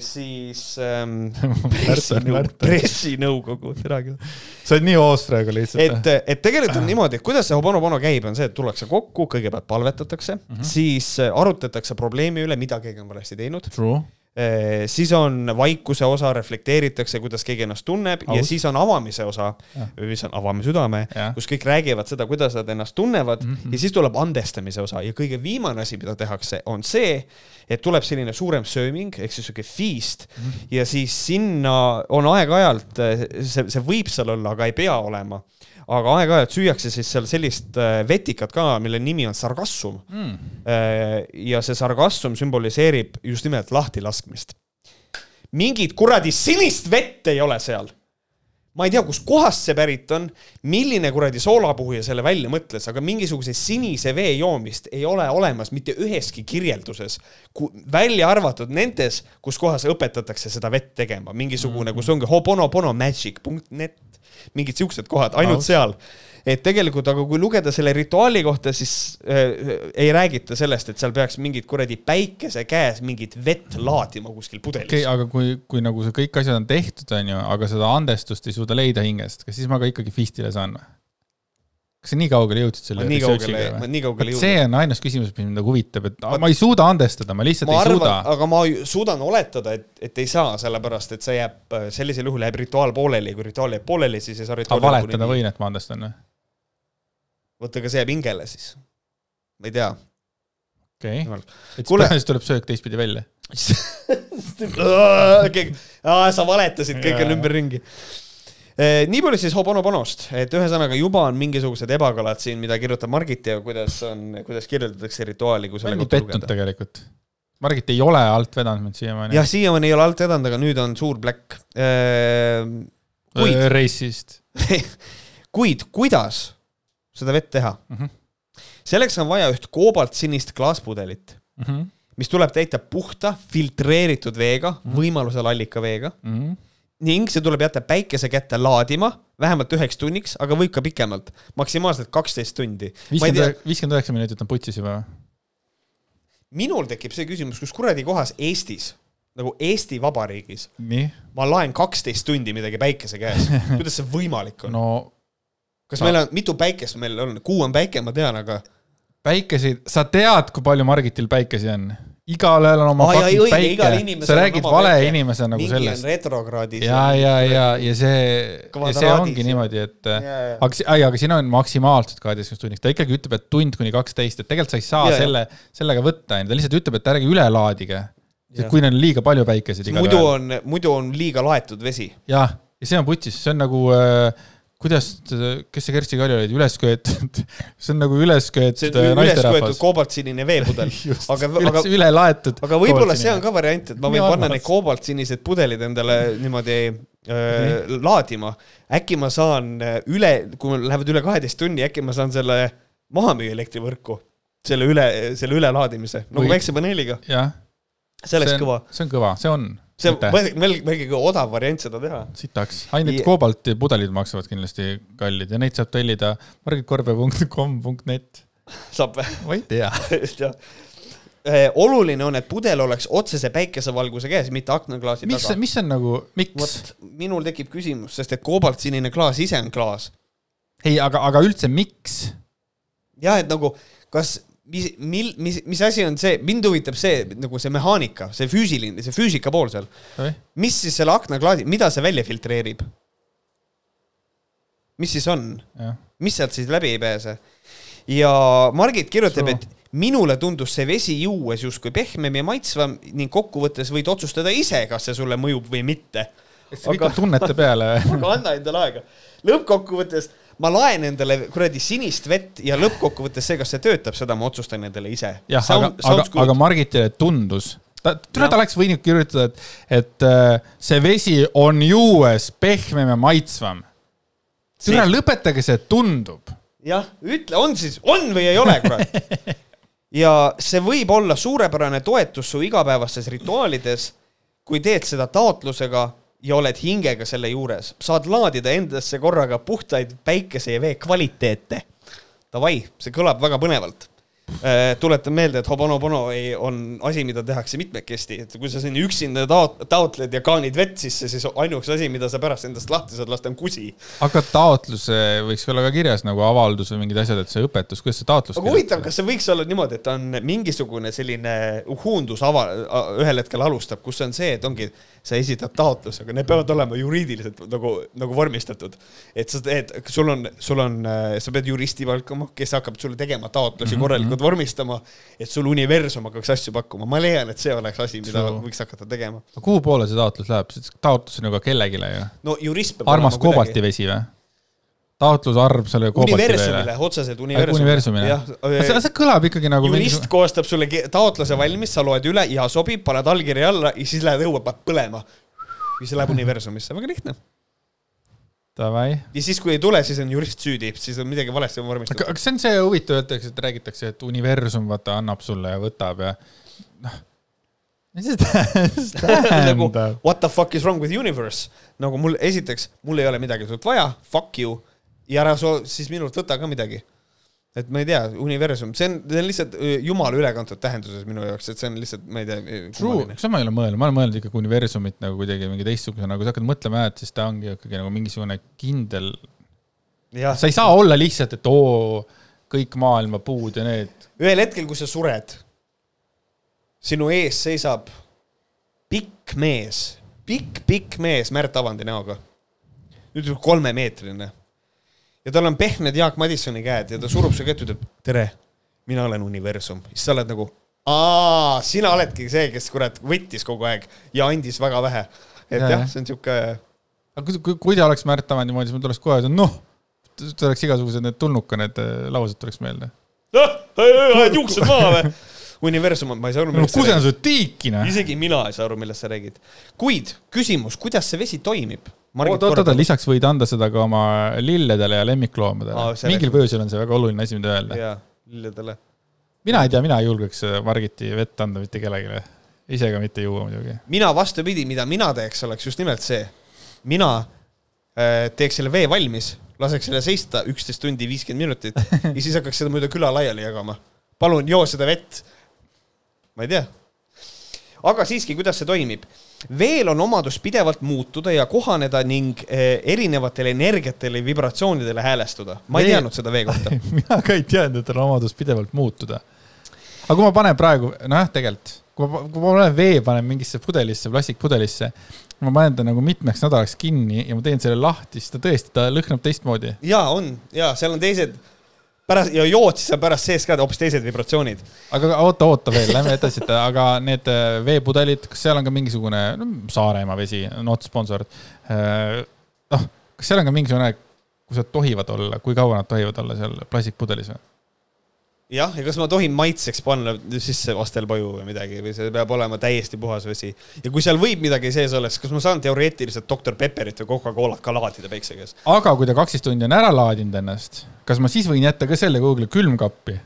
siis ähm, pressinõukogu, pressinõukogu, tere küll. sa oled nii hoos praegu lihtsalt. et, et tegelikult on niimoodi, et kuidas see Ho'oponopono käib, on see, et tullakse kokku, kõigepealt palvetatakse mm, -hmm. siis äh, arutatakse probleemi üle, mida keegi on valesti teinud. True. siis on vaikuse osa, reflekteeritakse, kuidas keegi ennast tunneb Aus. ja siis on avamise osa mis on avame südame kus kõik räägivad seda, kuidas nad ennast tunnevad mm. -hmm. ja siis tuleb andestamise osa ja kõige viimane asi, mida tehakse, on see, et tuleb selline suurem sööming ehk siis sihuke feast mm. -hmm. ja siis sinna on aeg-ajalt, see, see võib seal olla, aga ei pea olema. Aga aeg-ajalt süüakse siis seal sellist äh, vetikat ka, mille nimi on sargassum Mm. ja see sargassum sümboliseerib just nimelt lahtilaskmist. mingit kuradi sinist vett ei ole seal. Ma ei tea, kustkohast see pärit on, milline kuradi soolapuhuja selle välja mõtles, aga mingisuguse sinise vee joomist ei ole olemas mitte üheski kirjelduses, välja arvatud nendes, kus kohas õpetatakse seda vett tegema, mingisugune, kus ongi hoponoponomagic.net, mingid siuksed kohad, ainult Aus. seal et tegelikult, aga kui lugeda selle rituaali kohta, siis äh, ei räägita sellest, et seal peaks mingit kuradi päikese käes mingit vett laadima kuskil pudelis okei, aga kui, kui nagu see kõik asjad on tehtud, onju, aga seda andestust ei suuda leida hingest, kas siis ma ka ikkagi fistile saan või? kas sa nii kaugele jõudsid selle nii kaugele või? nii kaugele see jõudnud. on ainus küsimus, mis mind nagu huvitab, et ma ei suuda andestada, ma lihtsalt ma ei arvan suuda,. aga ma suudan oletada, et, et ei saa, sellepärast et see jääb, sellisel juhul jääb rituaal pooleli, kui rituaal jääb pooleli, siis ei saa rituaali valetada. võin, et ma andestan või? vaata, aga see jääb hingele siis. ma ei tea. okei Jumal. et siis tuleb söök teistpidi välja. sa valetasid, kõik on ümberringi. nii palju siis Hobonobonost, et ühesõnaga juba on mingisugused ebakõlad siin, mida kirjutab Margit ja kuidas on, kuidas kirjeldatakse rituaali, kui selle kohta lugeda. tegelikult. Margit ei ole alt vedanud mind siiamaani. jah, siiamaani ei ole alt vedanud, aga nüüd on suur black. kuid, reisist. kuid kuidas seda vett teha? Mhm. selleks on vaja üht koobaltsinist klaaspudelit, Mhm. mis tuleb täita puhta filtreeritud veega, võimalusel allikaveega ning see tuleb jätta päikese kätte laadima vähemalt üheks tunniks, aga võib ka pikemalt, maksimaalselt kaksteist tundi. viiskümmend, üheksa minutit on putsis juba või? minul tekib see küsimus, kus kuradi kohas Eestis, nagu Eesti Vabariigis, ma laen kaksteist tundi midagi päikese käes, kuidas see võimalik on no.? Kas meil on, mitu päikest meil on, kuu on päike, ma tean, aga päikeseid, sa tead, kui palju Margitil päikesi on? igalühel on oma jaa, fucking õige, igal päike, sa räägid vale päike. inimese nagu mingi sellest retrokraadis. ja, ja, ja, ja see, ja see ongi niimoodi, et ja, ja. aga, aga siin on maksimaalselt kaheteistkümnest tunniks, ta ikkagi ütleb, et tund kuni kaksteist, et tegelikult sa ei saa Ja, selle, sellega võtta, ta lihtsalt ütleb, et ärge üle laadige. Jah. kui neil on liiga palju päikeseid muidu on, muidu on liiga laetud vesi. jah, ja see on putsis, see on nagu äh, kuidas, kes see Kersti Kaljulaid üles köetud, see on nagu üles see köetud on äh, naisterahvas. koobaltsinine veepudel. aga, aga, üle laetud. aga võib-olla see on ka variant, et ma võin Nii panna armas. need koobaltsinised pudelid endale niimoodi äh, laadima. äkki ma saan äh, üle, kui mul lähevad üle kaheteist tunni, äkki ma saan selle maha müüa elektrivõrku. selle üle, selle ülelaadimise, nagu Või- päiksepaneeliga. jah, see oleks see kõva on,. see on kõva, see on. See on meil, meil kõige odav variant seda teha. sitaks, ainult Ja- koobalti pudelid maksavad kindlasti kallid ja neid saab tellida margitkorbe.com.net. saab või? ma ei tea. just jah. oluline on, et pudel oleks otsese päikesevalguse käes, mitte aknaklaasi mis, taga. mis on nagu, miks? minul tekib küsimus, sest et koobaltsinine klaas ise on klaas. ei, aga, aga üldse, miks? jah, et nagu kas, mis, mil, mis, mis asi on see, mind huvitab see nagu see mehaanika, see füüsiline, see füüsika pool seal. mis siis selle aknaklaasi, mida see välja filtreerib? mis siis on? mis sealt siis läbi ei pääse? ja Margit kirjutab, et minule tundus see vesi juues justkui pehmem ja maitsvam ning kokkuvõttes võid otsustada ise, kas see sulle mõjub või mitte. eks see kõik on tunnete peale. aga anna endale aega. lõppkokkuvõttes ma laen endale kuradi sinist vett ja lõppkokkuvõttes see, kas see töötab, seda ma otsustan endale ise. jah, aga, aga, aga Margitile tundus, ta, tule ta oleks võinud kirjutada, et, et äh, see vesi on juues pehmem ja maitsvam. tule lõpetage see tundub. jah, ütle, on siis, on või ei ole, kurat. ja see võib olla suurepärane toetus su igapäevastes rituaalides, kui teed seda taotlusega ja oled hingega selle juures, saad laadida endasse korraga puhtaid päikese ja vee kvaliteete. Davai, see kõlab väga põnevalt. tuletan meelde, et Hobonobono ei, on asi, mida tehakse mitmekesti, et kui sa sinna üksinda taot-, taotled ja kaanid vett sisse, siis ainus asi, mida sa pärast endast lahti saad lasta, on kusi. aga taotlus äh, võiks olla ka kirjas nagu avaldus või mingid asjad, et see õpetus, kuidas see taotlus aga huvitav, kas see võiks olla niimoodi, et on mingisugune selline uhuundus ava-, ühel hetkel alustab, kus on see, et ongi, sa esitad taotluse, aga need peavad olema juriidiliselt nagu, nagu vormistatud. et sa teed, sul on, sul on, sa pead juristi palkama, kes hakkab sulle tegema taotlusi mm -hmm. korralikult vormistama, et sul universum hakkaks asju pakkuma. ma leian, et see oleks asi, mida True. võiks hakata tegema. kuhu poole see taotlus läheb, taotlus on ju ka kellelegi ju. no jurist peab armas koobaltivesi või? Taotlusarv selle universumile,. otseselt universumile. universumile. jah, see, see kõlab ikkagi nagu jurist koostab sulle taotluse valmis, sa loed üle ja sobib, paned allkirja alla ja siis lähed õue, paned põlema. ja siis läheb universumisse, väga lihtne. Davai. ja siis, kui ei tule, siis on jurist süüdi, siis on midagi valesti vormistatud. aga see on see huvitav, öeldakse, et räägitakse, et universum vaata annab sulle ja võtab ja noh. mis see nagu tähendab? what the fuck is wrong with universe? nagu mul, esiteks, mul ei ole midagi sult vaja, fuck you. Ja ära soo-, siis minult võta ka midagi. et ma ei tea, universum, see on, see on lihtsalt jumala ülekantud tähenduses minu jaoks, et see on lihtsalt, ma ei tea. True, kas ma ei ole mõelnud, ma olen mõelnud ikkagi universumit nagu kuidagi mingi teistsuguse, nagu sa hakkad mõtlema, et siis ta ongi ikkagi nagu mingisugune kindel sa ei saa olla lihtsalt, et oo, kõik maailma puud ja need. ühel hetkel, kui sa sured, sinu ees seisab pikk mees, pikk-pikk mees Märt Avandi näoga. nüüd kolmemeetrine. Ja tal on pehmed Jaak Madissoni käed ja ta surub su kätt, ütleb tere, mina olen universum. siis sa oled nagu, aa, sina oledki see, kes kurat võttis kogu aeg ja andis väga vähe. et Ja, jah jah., see on sihuke, aga kui, kui, kui ta oleks Märt Avand niimoodi, siis mul tuleks kohe, noh, tuleks igasugused need tulnuka need äh, laused tuleks meelde. noh, ajad juuksed maha või? universum, ma ei saa aru, no millest sa kusen räägid. isegi mina ei saa aru, millest sa räägid. kuid küsimus, kuidas see vesi toimib? oot, oot, oot, lisaks võid anda seda ka oma lilledele ja lemmikloomadele selleks- mingil põhjusel on see väga oluline asi, mida öelda. jaa, lilledele. mina ei tea, mina ei julgeks äh, Margiti vett anda mitte kellelegi. ise ka mitte juua muidugi. mina vastupidi, mida mina teeks, oleks just nimelt see. mina äh, teeks selle vee valmis, laseks selle seista üksteist tundi viiskümmend minutit ja siis hakkaks seda mööda küla laiali jagama. palun joo seda vett. ma ei tea. aga siiski, kuidas see toimib? Veel on omadus pidevalt muutuda ja kohaneda ning eh, erinevatele energiatele ja vibratsioonidele häälestuda. ma ei teadnud seda vee kohta. mina ka ei teadnud, et on omadus pidevalt muutuda. aga kui ma panen praegu, nojah, tegelikult, kui ma, kui ma panen vee, panen mingisse pudelisse, plastikpudelisse, ma panen ta nagu mitmeks nädalaks kinni ja ma teen selle lahti, siis ta tõesti, ta lõhnab teistmoodi. ja on ja seal on teised pärast ja jood siis on pärast sees ka hoopis teised vibratsioonid. aga oota, oota veel, lähme edasi, et aga need äh, veepudelid, kas seal on ka mingisugune no, Saaremaa vesi, not sponsor. noh, kas seal on ka mingisugune, kus nad tohivad olla, kui kaua nad tohivad olla seal plastikpudelis või? jah, ja kas ma tohin maitseks panna sisse vastelpaju või midagi või see peab olema täiesti puhas vesi. ja kui seal võib midagi sees olla, siis kas ma saan teoreetiliselt doktor Pepperit või Coca-Colat ka laadida päikse käes? aga kui ta kaksteist tundi on ära laadinud ennast, kas ma siis võin jätta ka selle kuhugile külmkappi?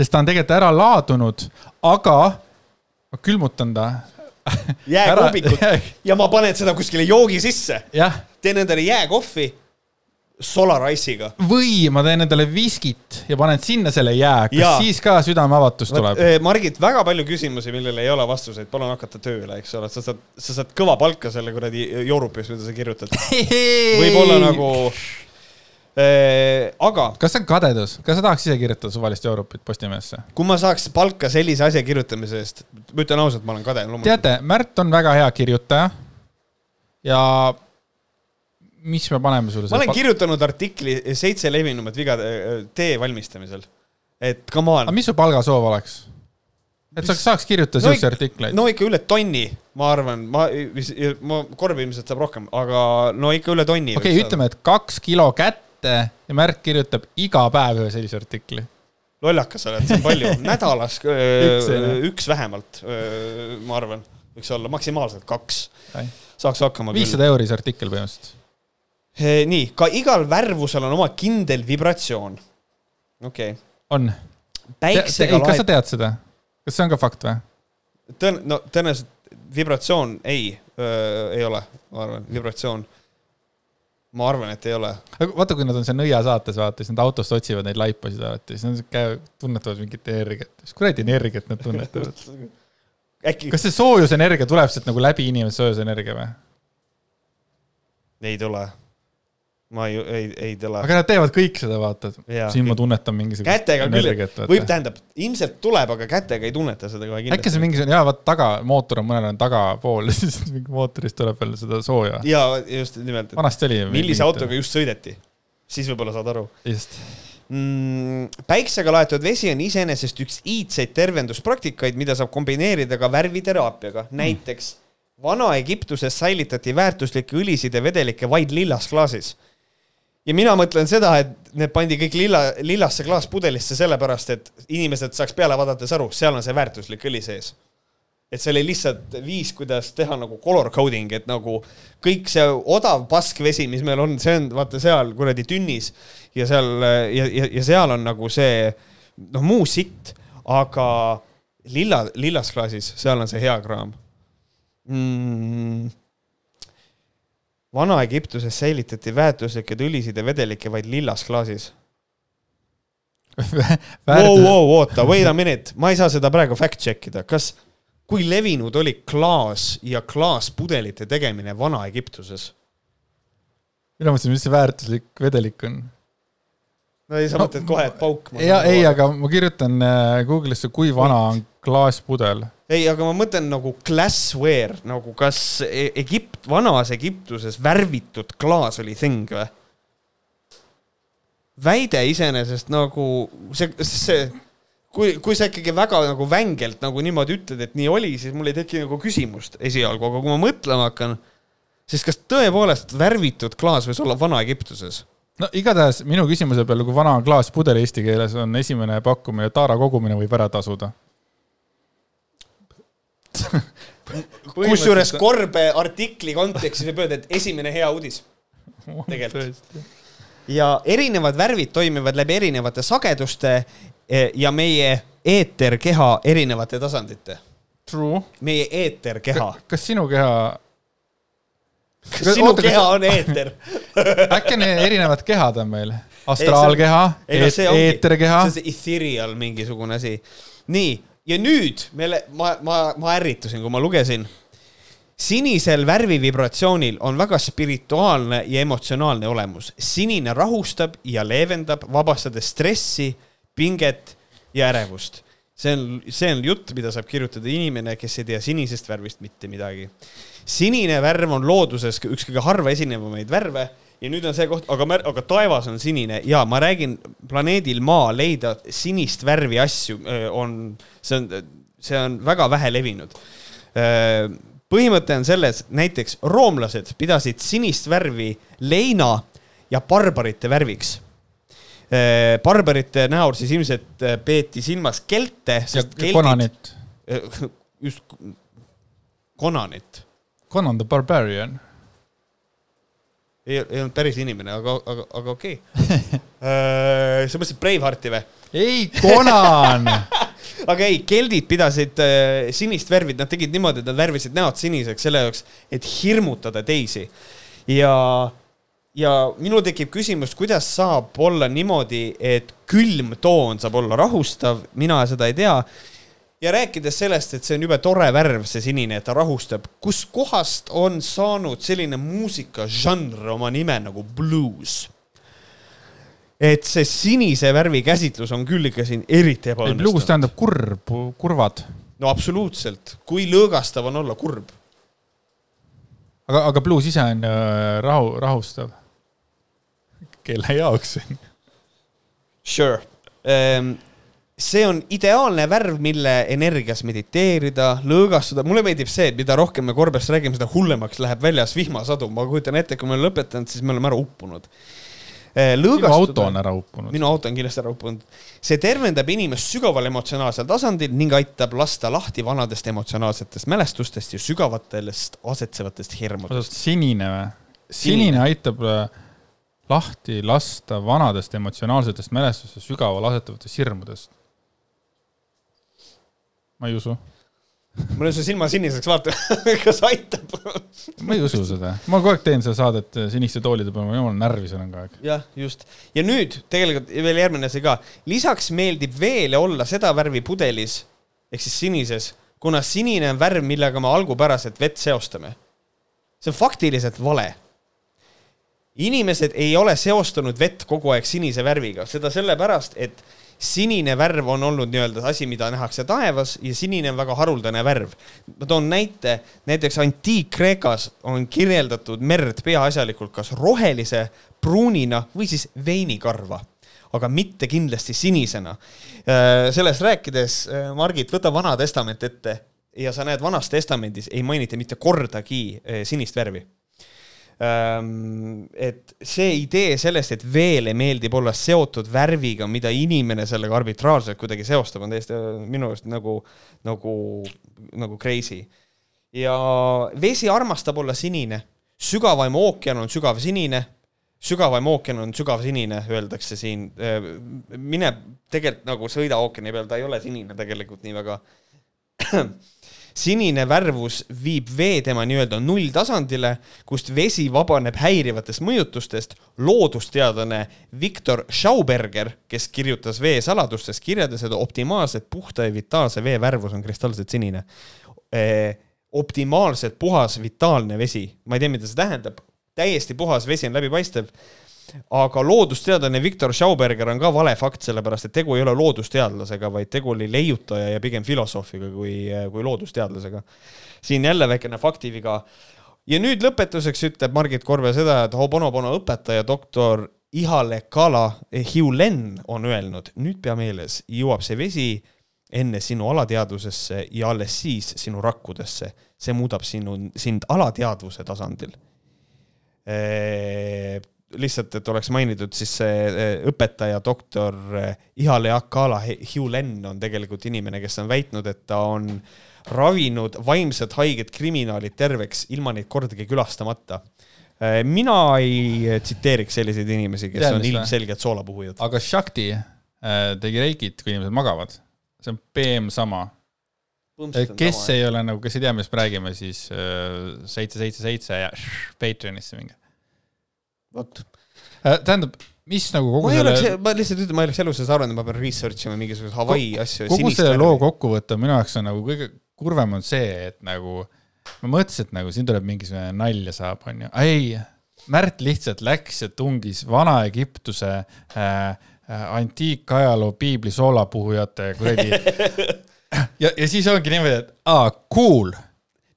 sest ta on tegelikult ära laadunud, aga ma külmutan ta. jääkoobikut ja ma panen seda kuskile joogi sisse, teen endale jääkohvi Solar Ice'iga. või ma teen endale viskit ja panen sinna selle jää, kas Jaa. siis ka südameavatus tuleb? Margit, väga palju küsimusi, millele ei ole vastuseid, palun hakata tööle, eks ole, sa saad, sa saad kõva palka selle kuradi joorupis, mida sa kirjutad. võib-olla nagu äh,, aga kas see on kadedus, kas sa tahaks ise kirjutada suvalist Europit Postimehesse? kui ma saaks palka sellise asja kirjutamise eest, ma ütlen ausalt, ma olen kade. teate, Märt on väga hea kirjutaja. ja mis me paneme sulle ma olen kirjutanud artikli seitse levinumat viga äh, tee valmistamisel. et come on aga. mis su palgasoov oleks? et sa saaks kirjutada No siukseid ik- artikleid? no ikka üle tonni, ma arvan, ma, ma, Korb ilmselt saab rohkem, aga no ikka üle tonni. okei okay,, ütleme, et kaks kilo kätte ja Märt kirjutab iga päev ühe sellise artikli. lollakas oled, see on palju, nädalas öö, Üks, üks vähemalt, ma arvan, võiks olla maksimaalselt kaks saaks hakkama viissada euri see artikkel põhimõtteliselt. nii, ka igal värvusel on oma kindel vibratsioon. okei okay., on. päiksega kas sa laed, tead seda? kas see on ka fakt või? tõen-, no tõenäoliselt vibratsioon ei, ei ole, ma arvan, vibratsioon. ma arvan, et ei ole. aga vaata, kui nad on seal nõiasaates, vaata, siis nad autost otsivad neid laipasid alati, siis nad käivad, tunnetavad mingit energiat. mis kuradi energiat nad tunnetavad? äkki kas see soojusenergia tuleb sealt nagu läbi inimese soojusenergia või? ei tule. Ma ei, ei, ei tule. aga nad teevad kõik seda, vaata. Jaa, siin ma tunnetan mingisugust kätega küll, võib, tähendab, ilmselt tuleb, aga kätega ei tunneta seda kohe äkki see kindlasti. mingisugune, jaa, vaata taga, mootor on mõnel on tagapool ja siis mootorist tuleb veel seda sooja. ja just nimelt, et vanasti oli. millise autoga just sõideti, siis võib-olla saad aru just. mm,. päiksega laetud vesi on iseenesest üks iidseid tervenduspraktikaid, mida saab kombineerida ka värviteraapiaga, näiteks Vana-Egiptuses säilitati väärtuslikke õlisid ja vedelikke vaid lillas klaasis. Ja mina mõtlen seda, et need pandi kõik lilla, lillasse klaaspudelisse sellepärast, et inimesed saaks peale vaadates aru, seal on see väärtuslik õli sees. et see oli lihtsalt viis, kuidas teha nagu color coding, et nagu kõik see odav paskvesi, mis meil on, see on vaata seal kuradi tünnis ja seal ja, ja, ja seal on nagu see noh, muu sitt, aga lilla, lillas klaasis, seal on see hea kraam mm.. Vana-Egiptuses säilitati väärtuslikke õlisid ja vedelikke vaid lillas klaasis. Wow, wow, oota, wait a minute, ma ei saa seda praegu fact check ida, kas, kui levinud oli klaas ja klaaspudelite tegemine Vana-Egiptuses? mina mõtlesin, mis see väärtuslik vedelik on. no ei, sa No, mõtled kohe, et pauk. ja ei, aga ma kirjutan äh, Google'isse, kui vana on klaaspudel. ei, aga ma mõtlen nagu glassware, nagu kas E- Egipt, vanas Egiptuses värvitud klaas oli thing või? väide iseenesest nagu see, see, kui, kui sa ikkagi väga nagu vängelt nagu niimoodi ütled, et nii oli, siis mul ei teki nagu küsimust esialgu, aga kui ma mõtlema hakkan, siis kas tõepoolest värvitud klaas võis olla Vana-Egiptuses? no igatahes minu küsimuse peale, kui vana klaaspudel eesti keeles, on esimene pakkumine, taara kogumine võib ära tasuda. Kusjuures Korbe artikli kontekstis võib öelda, et esimene hea uudis. Tegelikult. ja erinevad värvid toimivad läbi erinevate sageduste eh, ja meie eeterkeha erinevate tasandite. True. meie eeterkeha. kas sinu keha, kas sinu oota, kas- keha on eeter? äkki on erinevad kehad on meil? astraalkeha, eeterkeha see on. see ethereal mingisugune asi. nii, ja nüüd meile, ma, ma, ma ärritusin, kui ma lugesin. sinisel värvivibratsioonil on väga spirituaalne ja emotsionaalne olemus. sinine rahustab ja leevendab, vabastades stressi, pinget ja ärevust. see on, see on jutt, mida saab kirjutada inimene, kes ei tea sinisest värvist mitte midagi. sinine värv on looduses üks kõige harva esinevamaid värve ja nüüd on see koht, aga, aga taevas on sinine ja ma räägin, planeedil Maa leida sinist värvi asju on, see on, see on väga vähe levinud. põhimõte on selles, näiteks roomlased pidasid sinist värvi leina ja barbarite värviks. barbarite näol siis ilmselt peeti silmas kelte, sest keldid, Conanit. just Conanit Conan the Barbarian. ei, ei olnud päris inimene, aga, aga, aga okei okay. sa mõtlesid Bravehearti või? ei, Conan aga ei, keldid pidasid äh, sinist värvi, nad tegid niimoodi, et nad värvisid näod siniseks selle jaoks, et hirmutada teisi. ja, ja minul tekib küsimus, kuidas saab olla niimoodi, et külm toon saab olla rahustav, mina seda ei tea. Ja rääkides sellest, et see on jube tore värv, see sinine, et ta rahustab, kuskohast on saanud selline muusikažanr oma nime nagu bluus? et see sinise värvi käsitlus on küll ikka siin eriti ebaõnnestunud. tähendab kurb, kurvad. no absoluutselt, kui lõõgastav on olla kurb. aga, aga blues ise on äh, rahu, rahustav. kelle jaoks? Sure. See on ideaalne värv, mille energias mediteerida, lõõgastuda, mulle meeldib see, et mida rohkem me korbest räägime, seda hullemaks läheb väljas vihmasadu, ma kujutan ette, kui me oleme lõpetanud, siis me oleme ära uppunud. minu auto on ära uppunud. minu auto on kindlasti ära uppunud. see tervendab inimest sügaval emotsionaalsel tasandil ning aitab lasta lahti vanadest emotsionaalsetest mälestustest ja sügavatest asetsevatest hirmudest. sinine või? sinine aitab äh, lahti lasta vanadest emotsionaalsetest mälestustest sügaval asetavatest hirmudest. Ma ei usu, mul on su silma siniseks, vaata, kas aitab? ma ei usu seda, ma kogu aeg teen seda saadet äh, siniste toolide peal, ma jumala närvis olen kogu aeg. jah, just. ja nüüd tegelikult veel järgmine asi ka. lisaks meeldib veele olla seda värvi pudelis ehk siis sinises, kuna sinine on värv, millega me algupäraselt vett seostame. see on faktiliselt vale. inimesed ei ole seostanud vett kogu aeg sinise värviga, seda sellepärast, et sinine värv on olnud nii-öelda asi, mida nähakse taevas ja sinine on väga haruldane värv. ma toon näite, näiteks Antiik-Kreekas on kirjeldatud merd peaasjalikult kas rohelise, pruunina või siis veinikarva, aga mitte kindlasti sinisena. sellest rääkides, Margit, võta Vana Testament ette ja sa näed Vanas Testamendis ei mainita mitte kordagi eh, sinist värvi et see idee sellest, et veele meeldib olla seotud värviga, mida inimene sellega arbitraarselt kuidagi seostab, on täiesti äh, minu arust nagu, nagu, nagu crazy. ja vesi armastab olla sinine, sügavaim ookean on sügav sinine, sügavaim ookean on sügav sinine, öeldakse siin. mine tegelikult nagu sõida ookeani peal, ta ei ole sinine tegelikult nii väga sinine värvus viib vee tema nii-öelda nulltasandile, kust vesi vabaneb häirivatest mõjutustest. loodusteadlane Viktor Schauberger, kes kirjutas vee saladustest, kirjeldas, et optimaalselt puhta ja vitaalse vee värvus on kristalselt sinine. optimaalselt puhas vitaalne vesi, ma ei tea, mida see tähendab, täiesti puhas vesi on läbipaistev aga loodusteadlane Viktor Schauberger on ka vale fakt, sellepärast et tegu ei ole loodusteadlasega, vaid tegu oli leiutaja ja pigem filosoofiga kui, kui loodusteadlasega. siin jälle väikene faktiviga. ja nüüd lõpetuseks ütleb Margit Korve seda, et Hobonobono õpetaja doktor Ihale Kala Hiulen on öelnud, nüüd pea meeles, jõuab see vesi enne sinu alateadvusesse ja alles siis sinu rakkudesse. see muudab sinu, sind alateadvuse tasandil lihtsalt, et oleks mainitud, siis see õpetaja, doktor eh, Ihale Akala Hiulen on tegelikult inimene, kes on väitnud, et ta on ravinud vaimselt haiged kriminaalid terveks ilma neid kordagi külastamata. Eh, mina ei tsiteeriks selliseid inimesi, kes Tean, on ilmselgelt soolapuhujad. aga Shakti tegi reikit, kui inimesed magavad. see on PM sama. kes ei ole nagu, kes ei tea, millest me räägime, siis seitse, seitse, seitse ja Patreonisse minge vot. Äh, tähendab, mis nagu kogu ma selle. ma lihtsalt ütlen, ma ei oleks elu sees arvanud, et ma pean research ima mingisuguseid Hawaii asju. kogu selle loo kokkuvõte minu jaoks on nagu kõige kurvem on see, et nagu ma mõtlesin, et nagu siin tuleb mingisugune nalja saab, onju, ei. Märt lihtsalt läks ja tungis Vana-Egiptuse äh, äh, antiikajaloo piibli soolapuhujate kuradi ja, ja siis ongi niimoodi, et aa, cool.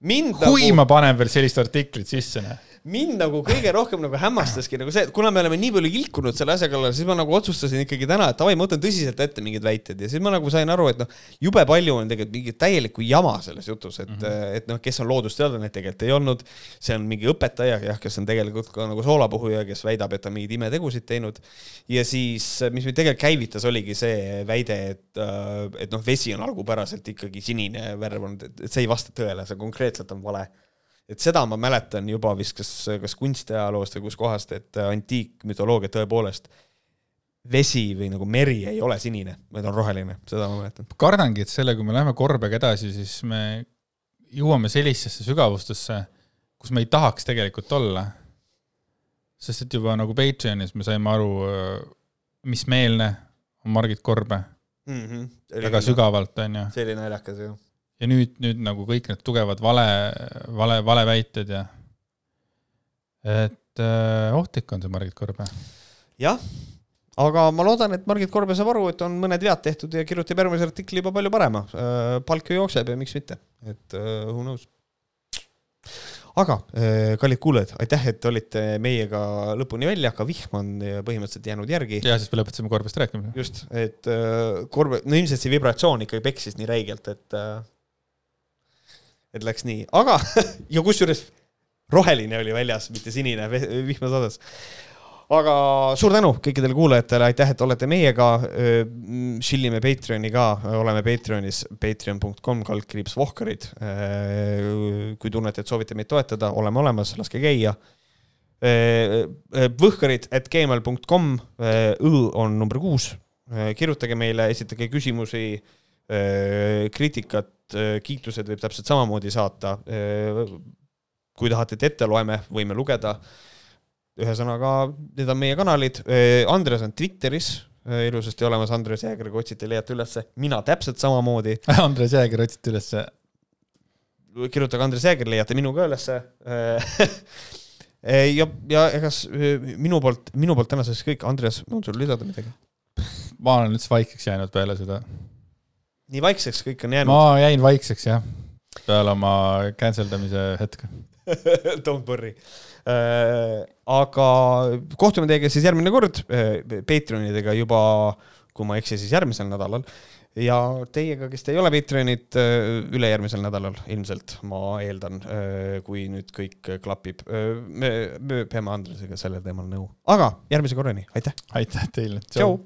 kui nagu... ma panen veel sellist artiklit sisse, noh mind nagu kõige rohkem nagu hämmastaski nagu see, et kuna me oleme nii palju kilkunud selle asja kallal, siis ma nagu otsustasin ikkagi täna, et davai, ma võtan tõsiselt ette mingid väited ja siis ma nagu sain aru, et noh, jube palju on tegelikult mingit täielikku jama selles jutus, et mm, -hmm. et noh, kes on loodusteadlane, tegelikult ei olnud. see on mingi õpetaja, jah, kes on tegelikult ka nagu soolapuhuja, kes väidab, et ta on mingeid imetegusid teinud. ja siis, mis meid tegelikult käivitas, oligi see väide, et, äh, et noh, vesi on algupäraselt ikkagi sinine värv olnud, et see ei vasta tõele, see konkreetselt on vale et seda ma mäletan juba vist kas, kas kunstiajaloost või kuskohast, et antiikmütoloogia tõepoolest vesi või nagu meri ei ole sinine, vaid on roheline, seda ma mäletan. kardangi, et selle, kui me läheme korbega edasi, siis me jõuame sellisesse sügavustesse, kus me ei tahaks tegelikult olla. sest et juba nagu Patreonis me saime aru, mis meelne on Margit Korbe mm. -hmm. väga sügavalt, on ju. see oli naljakas, jah ja nüüd, nüüd nagu kõik need tugevad vale, vale, valeväited ja et äh, ohtlik on see Margit Korbe. jah, aga ma loodan, et Margit Korbe saab aru, et on mõned vead tehtud ja kirjutab järgmise artikli juba palju parema äh,. palk ju jookseb ja miks mitte, et äh, who knows aga kallid kuulajad, aitäh, et olite meiega lõpuni välja, ka vihm on põhimõtteliselt jäänud järgi. ja siis me lõpetasime korbest rääkimise. just, et korbe, no ilmselt see vibratsioon ikkagi peksis nii räigelt, et et läks nii, aga ja kusjuures roheline oli väljas, mitte sinine, vihma sadas. aga suur tänu kõikidele kuulajatele, aitäh, et olete meiega. Chillime Patreoni ka, oleme Patreonis, patreon.com kaldkriips Vohkarid. kui tunnete, et soovite meid toetada, oleme olemas, laske käia. Võhkarid at gmail.com, õ on number kuus. kirjutage meile, esitage küsimusi, kriitikat Äh, kiitused võib täpselt samamoodi saata. Äh, kui tahate, et ette loeme, võime lugeda. ühesõnaga, need on meie kanalid. Äh, Andres on Twitteris ilusasti olemas, Andres Jääger, kui otsite, leiate ülesse. mina täpselt samamoodi Andres Jääger otsite ülesse. kirjutage Andres Jääger, leiate minu ka ülesse ja, ja ega minu poolt, minu poolt tänaseks kõik. Andres, on sul lisada midagi? ma olen üldse vaikseks jäänud peale seda nii vaikseks kõik on jäänud? ma jäin vaikseks jah, peale oma cancel damise hetke Don't worry äh,. aga kohtume teiega siis järgmine kord äh, Patreonidega juba, kui ma ei eksi, siis järgmisel nädalal. ja teiega, kes te ei ole Patreonid äh,, ülejärgmisel nädalal ilmselt, ma eeldan äh,, kui nüüd kõik klapib äh,. me, me peame Andresega sellel teemal nõu, aga järgmise korrani, aitäh. aitäh teile. tšau.